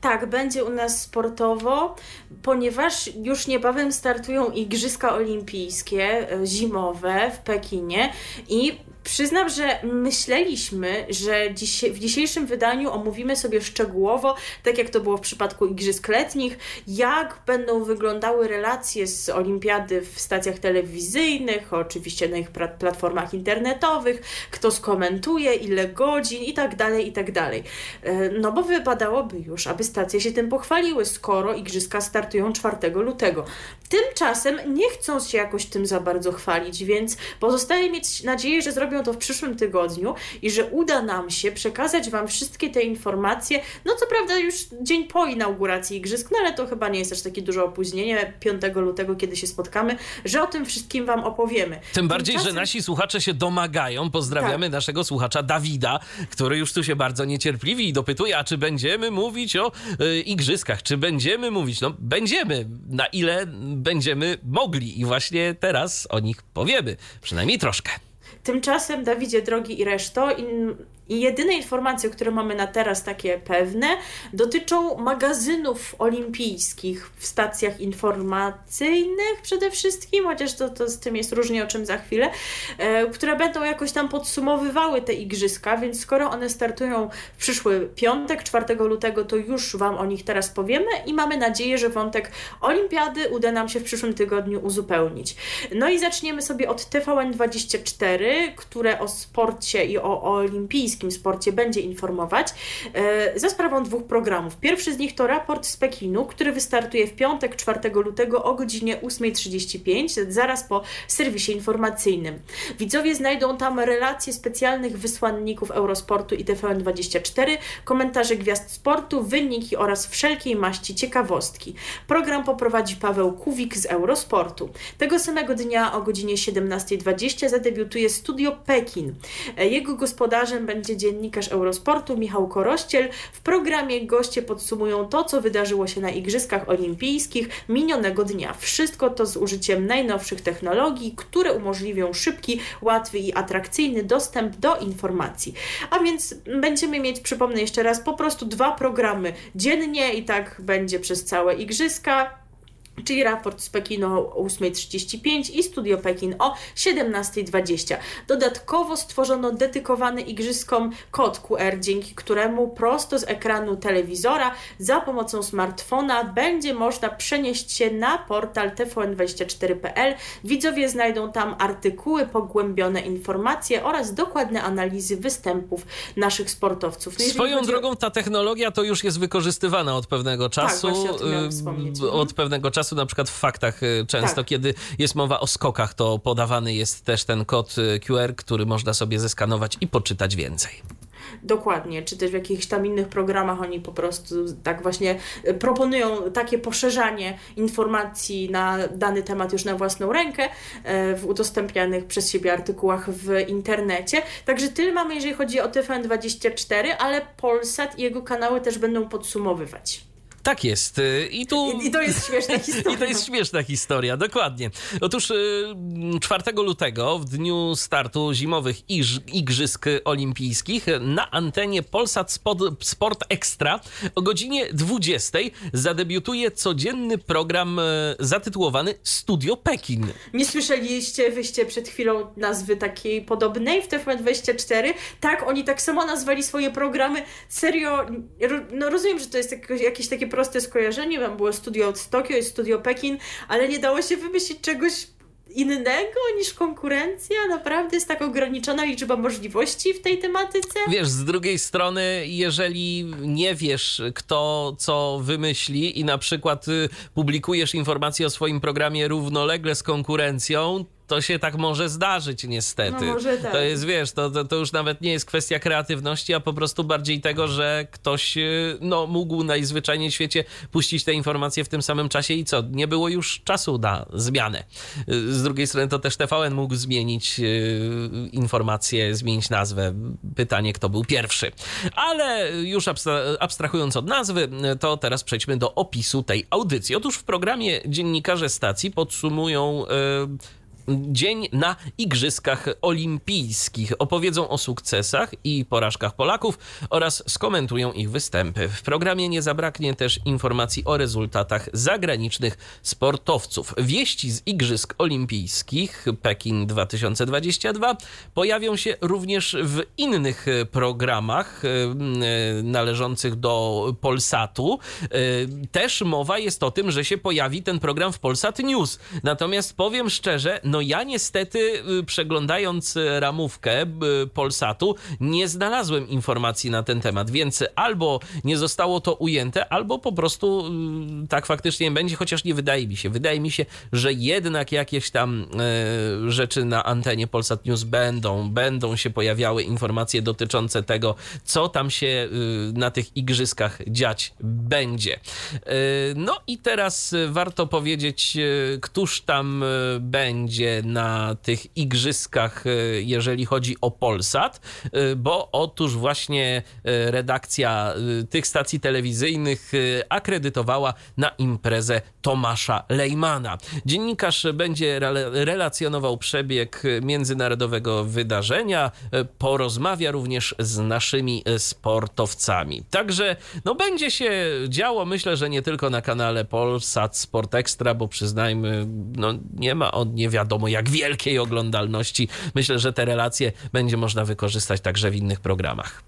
Tak, będzie u nas sportowo, ponieważ już niebawem startują Igrzyska Olimpijskie e, zimowe w Pekinie i Przyznam, że myśleliśmy, że dziś, w dzisiejszym wydaniu omówimy sobie szczegółowo, tak jak to było w przypadku Igrzysk Letnich, jak będą wyglądały relacje z Olimpiady w stacjach telewizyjnych, oczywiście na ich platformach internetowych, kto skomentuje, ile godzin i tak dalej, i tak dalej. E, no bo wypadałoby już, aby stacje się tym pochwaliły, skoro Igrzyska startują 4 lutego. Tymczasem nie chcą się jakoś tym za bardzo chwalić, więc pozostaje mieć nadzieję, że zrobią to w przyszłym tygodniu i że uda nam się przekazać Wam wszystkie te informacje. No co prawda już dzień po inauguracji Igrzysk, no ale to chyba nie jest aż takie duże opóźnienie 5 lutego, kiedy się spotkamy, że o tym wszystkim Wam opowiemy. Tym bardziej, Tymczasem... że nasi słuchacze się domagają. Pozdrawiamy tak. naszego słuchacza Dawida, który już tu się bardzo niecierpliwi i dopytuje, a czy będziemy mówić o y, Igrzyskach, czy będziemy mówić? No będziemy, na ile będziemy mogli i właśnie teraz o nich powiemy, przynajmniej troszkę. Tymczasem, Dawidzie, drogi i reszto, i jedyne informacje, które mamy na teraz takie pewne, dotyczą magazynów olimpijskich w stacjach informacyjnych przede wszystkim, chociaż to, to z tym jest różnie, o czym za chwilę, e, które będą jakoś tam podsumowywały te igrzyska, więc skoro one startują w przyszły piątek, 4 lutego, to już Wam o nich teraz powiemy i mamy nadzieję, że wątek olimpiady uda nam się w przyszłym tygodniu uzupełnić. No i zaczniemy sobie od TVN24, które o sporcie i o, olimpijskim olimpijskim sporcie będzie informować e, za sprawą dwóch programów. Pierwszy z nich to raport z Pekinu, który wystartuje w piątek 4 lutego o godzinie 8.35, zaraz po serwisie informacyjnym. Widzowie znajdą tam relacje specjalnych wysłanników Eurosportu i TVN24, komentarze gwiazd sportu, wyniki oraz wszelkiej maści ciekawostki. Program poprowadzi Paweł Kuwik z Eurosportu. Tego samego dnia o godzinie 17.20 zadebiutuje Studio Pekin. E, jego gospodarzem będzie dziennikarz Eurosportu Michał Korościel. W programie goście podsumują to, co wydarzyło się na Igrzyskach Olimpijskich minionego dnia. Wszystko to z użyciem najnowszych technologii, które umożliwią szybki, łatwy i atrakcyjny dostęp do informacji. A więc będziemy mieć, przypomnę jeszcze raz, po prostu dwa programy dziennie i tak będzie przez całe Igrzyska czyli raport z Pekinu o 8.35 i Studio Pekin o 17.20. Dodatkowo stworzono dedykowany igrzyskom kod QR, dzięki któremu prosto z ekranu telewizora za pomocą smartfona będzie można przenieść się na portal tvn24.pl. Widzowie znajdą tam artykuły, pogłębione informacje oraz dokładne analizy występów naszych sportowców. No Swoją chodzi... drogą ta technologia to już jest wykorzystywana od pewnego tak, czasu. Tak, od pewnego czasu czasu na przykład w faktach y, często, tak. kiedy jest mowa o skokach, to podawany jest też ten kod y, QR, który można sobie zeskanować i poczytać więcej. Dokładnie, czy też w jakichś tam innych programach oni po prostu tak właśnie y, proponują takie poszerzanie informacji na dany temat już na własną rękę w udostępnianych przez siebie artykułach w internecie. Także tyle mamy, jeżeli chodzi o TVN24, ale Polsat i jego kanały też będą podsumowywać. Tak jest. Y, I, tu... I, I, to jest śmieszna historia. I to jest śmieszna historia, dokładnie. Otóż 4 y, lutego, w dniu startu zimowych Igrzysk Olimpijskich, na antenie Polsat Sport Extra o godzinie 20 zadebiutuje codzienny program y, zatytułowany Studio Pekin. Nie słyszeliście wyście przed chwilą nazwy takiej podobnej w TVN24? Tak, oni tak samo nazwali swoje programy. Serio, no rozumiem, że to jest jakieś takie proste skojarzenie, tam było studio od Tokio i studio Pekin, ale nie dało się wymyślić czegoś innego niż konkurencja? Naprawdę jest tak ograniczona liczba możliwości w tej tematyce? Wiesz, z drugiej strony, jeżeli nie wiesz, kto co wymyśli i na przykład y, publikujesz informacje o swoim programie równolegle z konkurencją, to się tak może zdarzyć niestety. No może tak. To jest, wiesz, to, to, to już nawet nie jest kwestia kreatywności, a po prostu bardziej tego, że ktoś y, no, mógł najzwyczajniej w świecie puścić te informacje w tym samym czasie i co? Nie było już czasu na zmianę. Y, Z drugiej strony to też TVN mógł zmienić y, informacje, zmienić nazwę. Pytanie, kto był pierwszy. Ale już abstra- abstrahując od nazwy, to teraz przejdźmy do opisu tej audycji. Otóż w programie dziennikarze stacji podsumują dzień na Igrzyskach Olimpijskich. Opowiedzą o sukcesach i porażkach Polaków oraz skomentują ich występy. W programie nie zabraknie też informacji o rezultatach zagranicznych sportowców. Wieści z Igrzysk Olimpijskich Pekin 2022 pojawią się również w innych programach e, e, należących do Polsatu. E, Też mowa jest o tym, że się pojawi ten program w Polsat News. Natomiast powiem szczerze, no ja niestety y, przeglądając y, ramówkę y, Polsatu nie znalazłem informacji na ten temat, więc albo nie zostało to ujęte, albo po prostu tak faktycznie będzie, chociaż nie wydaje mi się. Wydaje mi się, że jednak jakieś tam rzeczy na antenie Polsat News będą, będą się pojawiały informacje dotyczące tego, co tam się na tych igrzyskach dziać będzie. No i teraz warto powiedzieć, któż tam y, na tych igrzyskach, y, jeżeli chodzi o Polsat, y, bo otóż właśnie y, redakcja tych stacji telewizyjnych akredytowała na imprezę Tomasza Lejmana. Dziennikarz będzie relacjonował przebieg międzynarodowego wydarzenia, porozmawia również z naszymi sportowcami. Także no będzie się działo, myślę, że nie tylko na kanale Polsat Sport Extra, bo przyznajmy, no nie ma on nie wiadomo jak wielkiej oglądalności. Myślę, że te relacje będzie można wykorzystać także w innych programach.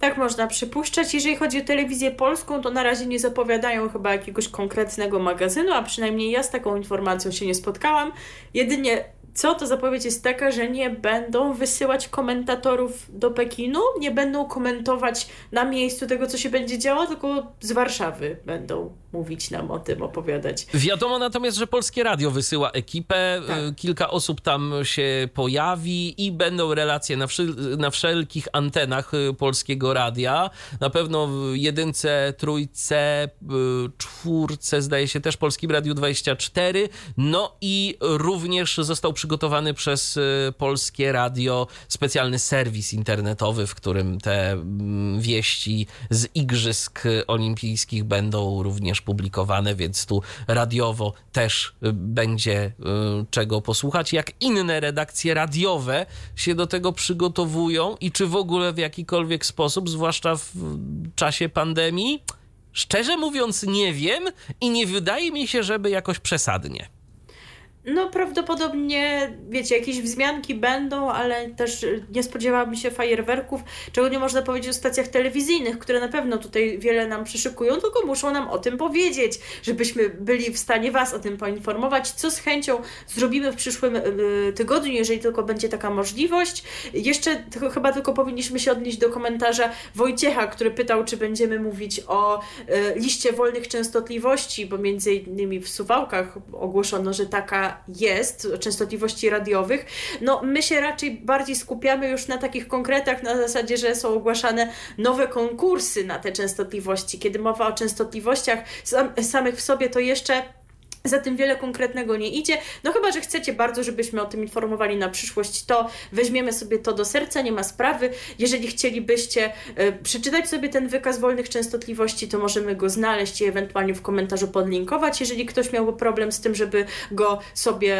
Tak można przypuszczać. Jeżeli chodzi o telewizję polską, to na razie nie zapowiadają chyba jakiegoś konkretnego magazynu, a przynajmniej ja z taką informacją się nie spotkałam. Jedynie co to zapowiedź jest taka, że nie będą wysyłać komentatorów do Pekinu, nie będą komentować na miejscu tego, co się będzie działo, tylko z Warszawy będą mówić nam o tym, opowiadać. Wiadomo natomiast, że Polskie Radio wysyła ekipę, Tak. y, kilka osób tam się pojawi i będą relacje na, wszel- na wszelkich antenach y, Polskiego Radia. Na pewno w jedynce, trójce, y, czwórce, zdaje się też Polskim Radiu 24. No i również został przygotowany przez Polskie Radio specjalny serwis internetowy, w którym te mm, wieści z Igrzysk Olimpijskich będą również publikowane, więc tu radiowo też y, będzie y, czego posłuchać. Jak inne redakcje radiowe się do tego przygotowują i czy w ogóle w jakikolwiek sposób, zwłaszcza w czasie pandemii? Szczerze mówiąc, nie wiem i nie wydaje mi się, żeby jakoś przesadnie. No prawdopodobnie, wiecie, jakieś wzmianki będą, ale też y, nie spodziewałabym się fajerwerków, czego nie można powiedzieć o stacjach telewizyjnych, które na pewno tutaj wiele nam przyszykują, tylko muszą nam o tym powiedzieć, żebyśmy byli w stanie Was o tym poinformować, co z chęcią zrobimy w przyszłym y, tygodniu, jeżeli tylko będzie taka możliwość. Jeszcze chyba tylko powinniśmy się odnieść do komentarza Wojciecha, który pytał, czy będziemy mówić o y, liście wolnych częstotliwości, bo między innymi w Suwałkach ogłoszono, że taka jest, częstotliwości radiowych. No, my się raczej bardziej skupiamy już na takich konkretach, na zasadzie, że są ogłaszane nowe konkursy na te częstotliwości. Kiedy mowa o częstotliwościach sam, samych w sobie, to jeszcze za tym wiele konkretnego nie idzie. No chyba, że chcecie bardzo, żebyśmy o tym informowali na przyszłość, to weźmiemy sobie to do serca, nie ma sprawy. Jeżeli chcielibyście e, przeczytać sobie ten wykaz wolnych częstotliwości, to możemy go znaleźć i ewentualnie w komentarzu podlinkować. Jeżeli ktoś miałby problem z tym, żeby go sobie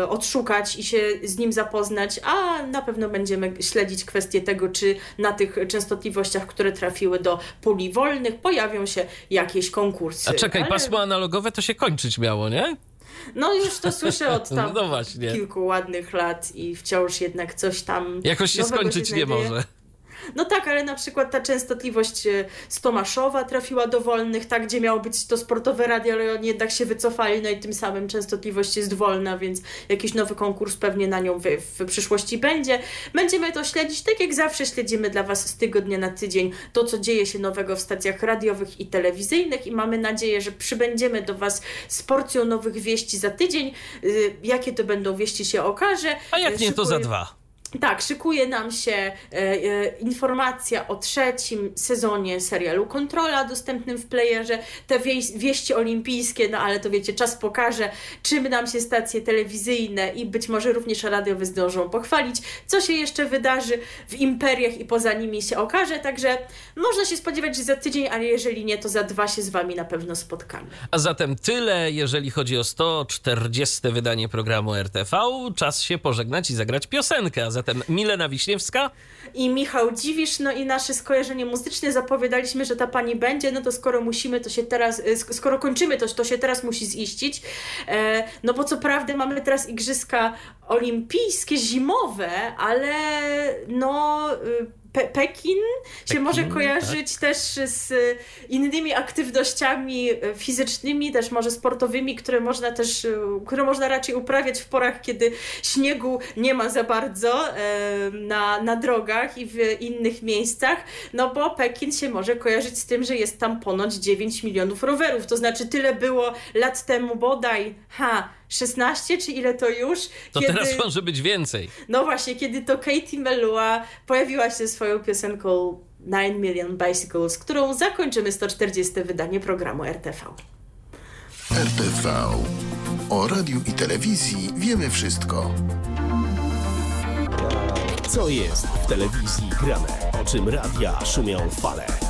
e, odszukać i się z nim zapoznać, a na pewno będziemy śledzić kwestię tego, czy na tych częstotliwościach, które trafiły do puli wolnych, pojawią się jakieś konkursy. A czekaj, Ale- pasmo analogowe to się kończyć miało, nie? no już to słyszę od tam No kilku ładnych lat i wciąż jednak coś tam Jakoś się skończyć nie znajduje. może. No tak, ale na przykład ta częstotliwość e, z Tomaszowa trafiła do wolnych, tak, gdzie miało być to sportowe radio, ale oni jednak się wycofali, no i tym samym częstotliwość jest wolna, więc jakiś nowy konkurs pewnie na nią w, w przyszłości będzie. Będziemy to śledzić, tak jak zawsze śledzimy dla Was z tygodnia na tydzień to, co dzieje się nowego w stacjach radiowych i telewizyjnych i mamy nadzieję, że przybędziemy do Was z porcją nowych wieści za tydzień. Y, Jakie to będą wieści się okaże. A jak nie, to za Szykuję- dwa. Tak, szykuje nam się e, e, informacja o trzecim sezonie serialu Kontrola dostępnym w playerze. Te wieś, wieści olimpijskie, no ale to wiecie, czas pokaże, czym nam się stacje telewizyjne i być może również radiowe zdążą pochwalić, co się jeszcze wydarzy w imperiach i poza nimi się okaże. Także można się spodziewać, że za tydzień, ale jeżeli nie, to za dwa się z Wami na pewno spotkamy. A zatem tyle, jeżeli chodzi o 140. wydanie programu RTV. Czas się pożegnać i zagrać piosenkę. Zatem Milena Wiśniewska. i Michał Dziwisz, no i nasze skojarzenie muzyczne. Zapowiadaliśmy, że ta pani będzie, no to skoro musimy, to się teraz, y, sk- skoro kończymy, to, to się teraz musi ziścić, e, no bo co prawda mamy teraz igrzyska olimpijskie, zimowe, ale no... Pe Pekin się Pekin, może kojarzyć też z innymi aktywnościami fizycznymi, też może sportowymi, które można też, które można raczej uprawiać w porach, kiedy śniegu nie ma za bardzo na, na drogach i w innych miejscach, no bo Pekin się może kojarzyć z tym, że jest tam ponoć 9 milionów rowerów, to znaczy tyle było lat temu bodaj, ha, 16 czy ile to już? To teraz może być więcej. No właśnie, kiedy to Katie Melua pojawiła się swoją piosenką 9 Million Bicycles, którą zakończymy 140. wydanie programu RTV. RTV. O radiu i telewizji wiemy wszystko. Co jest w telewizji grane? O czym radia szumią fale?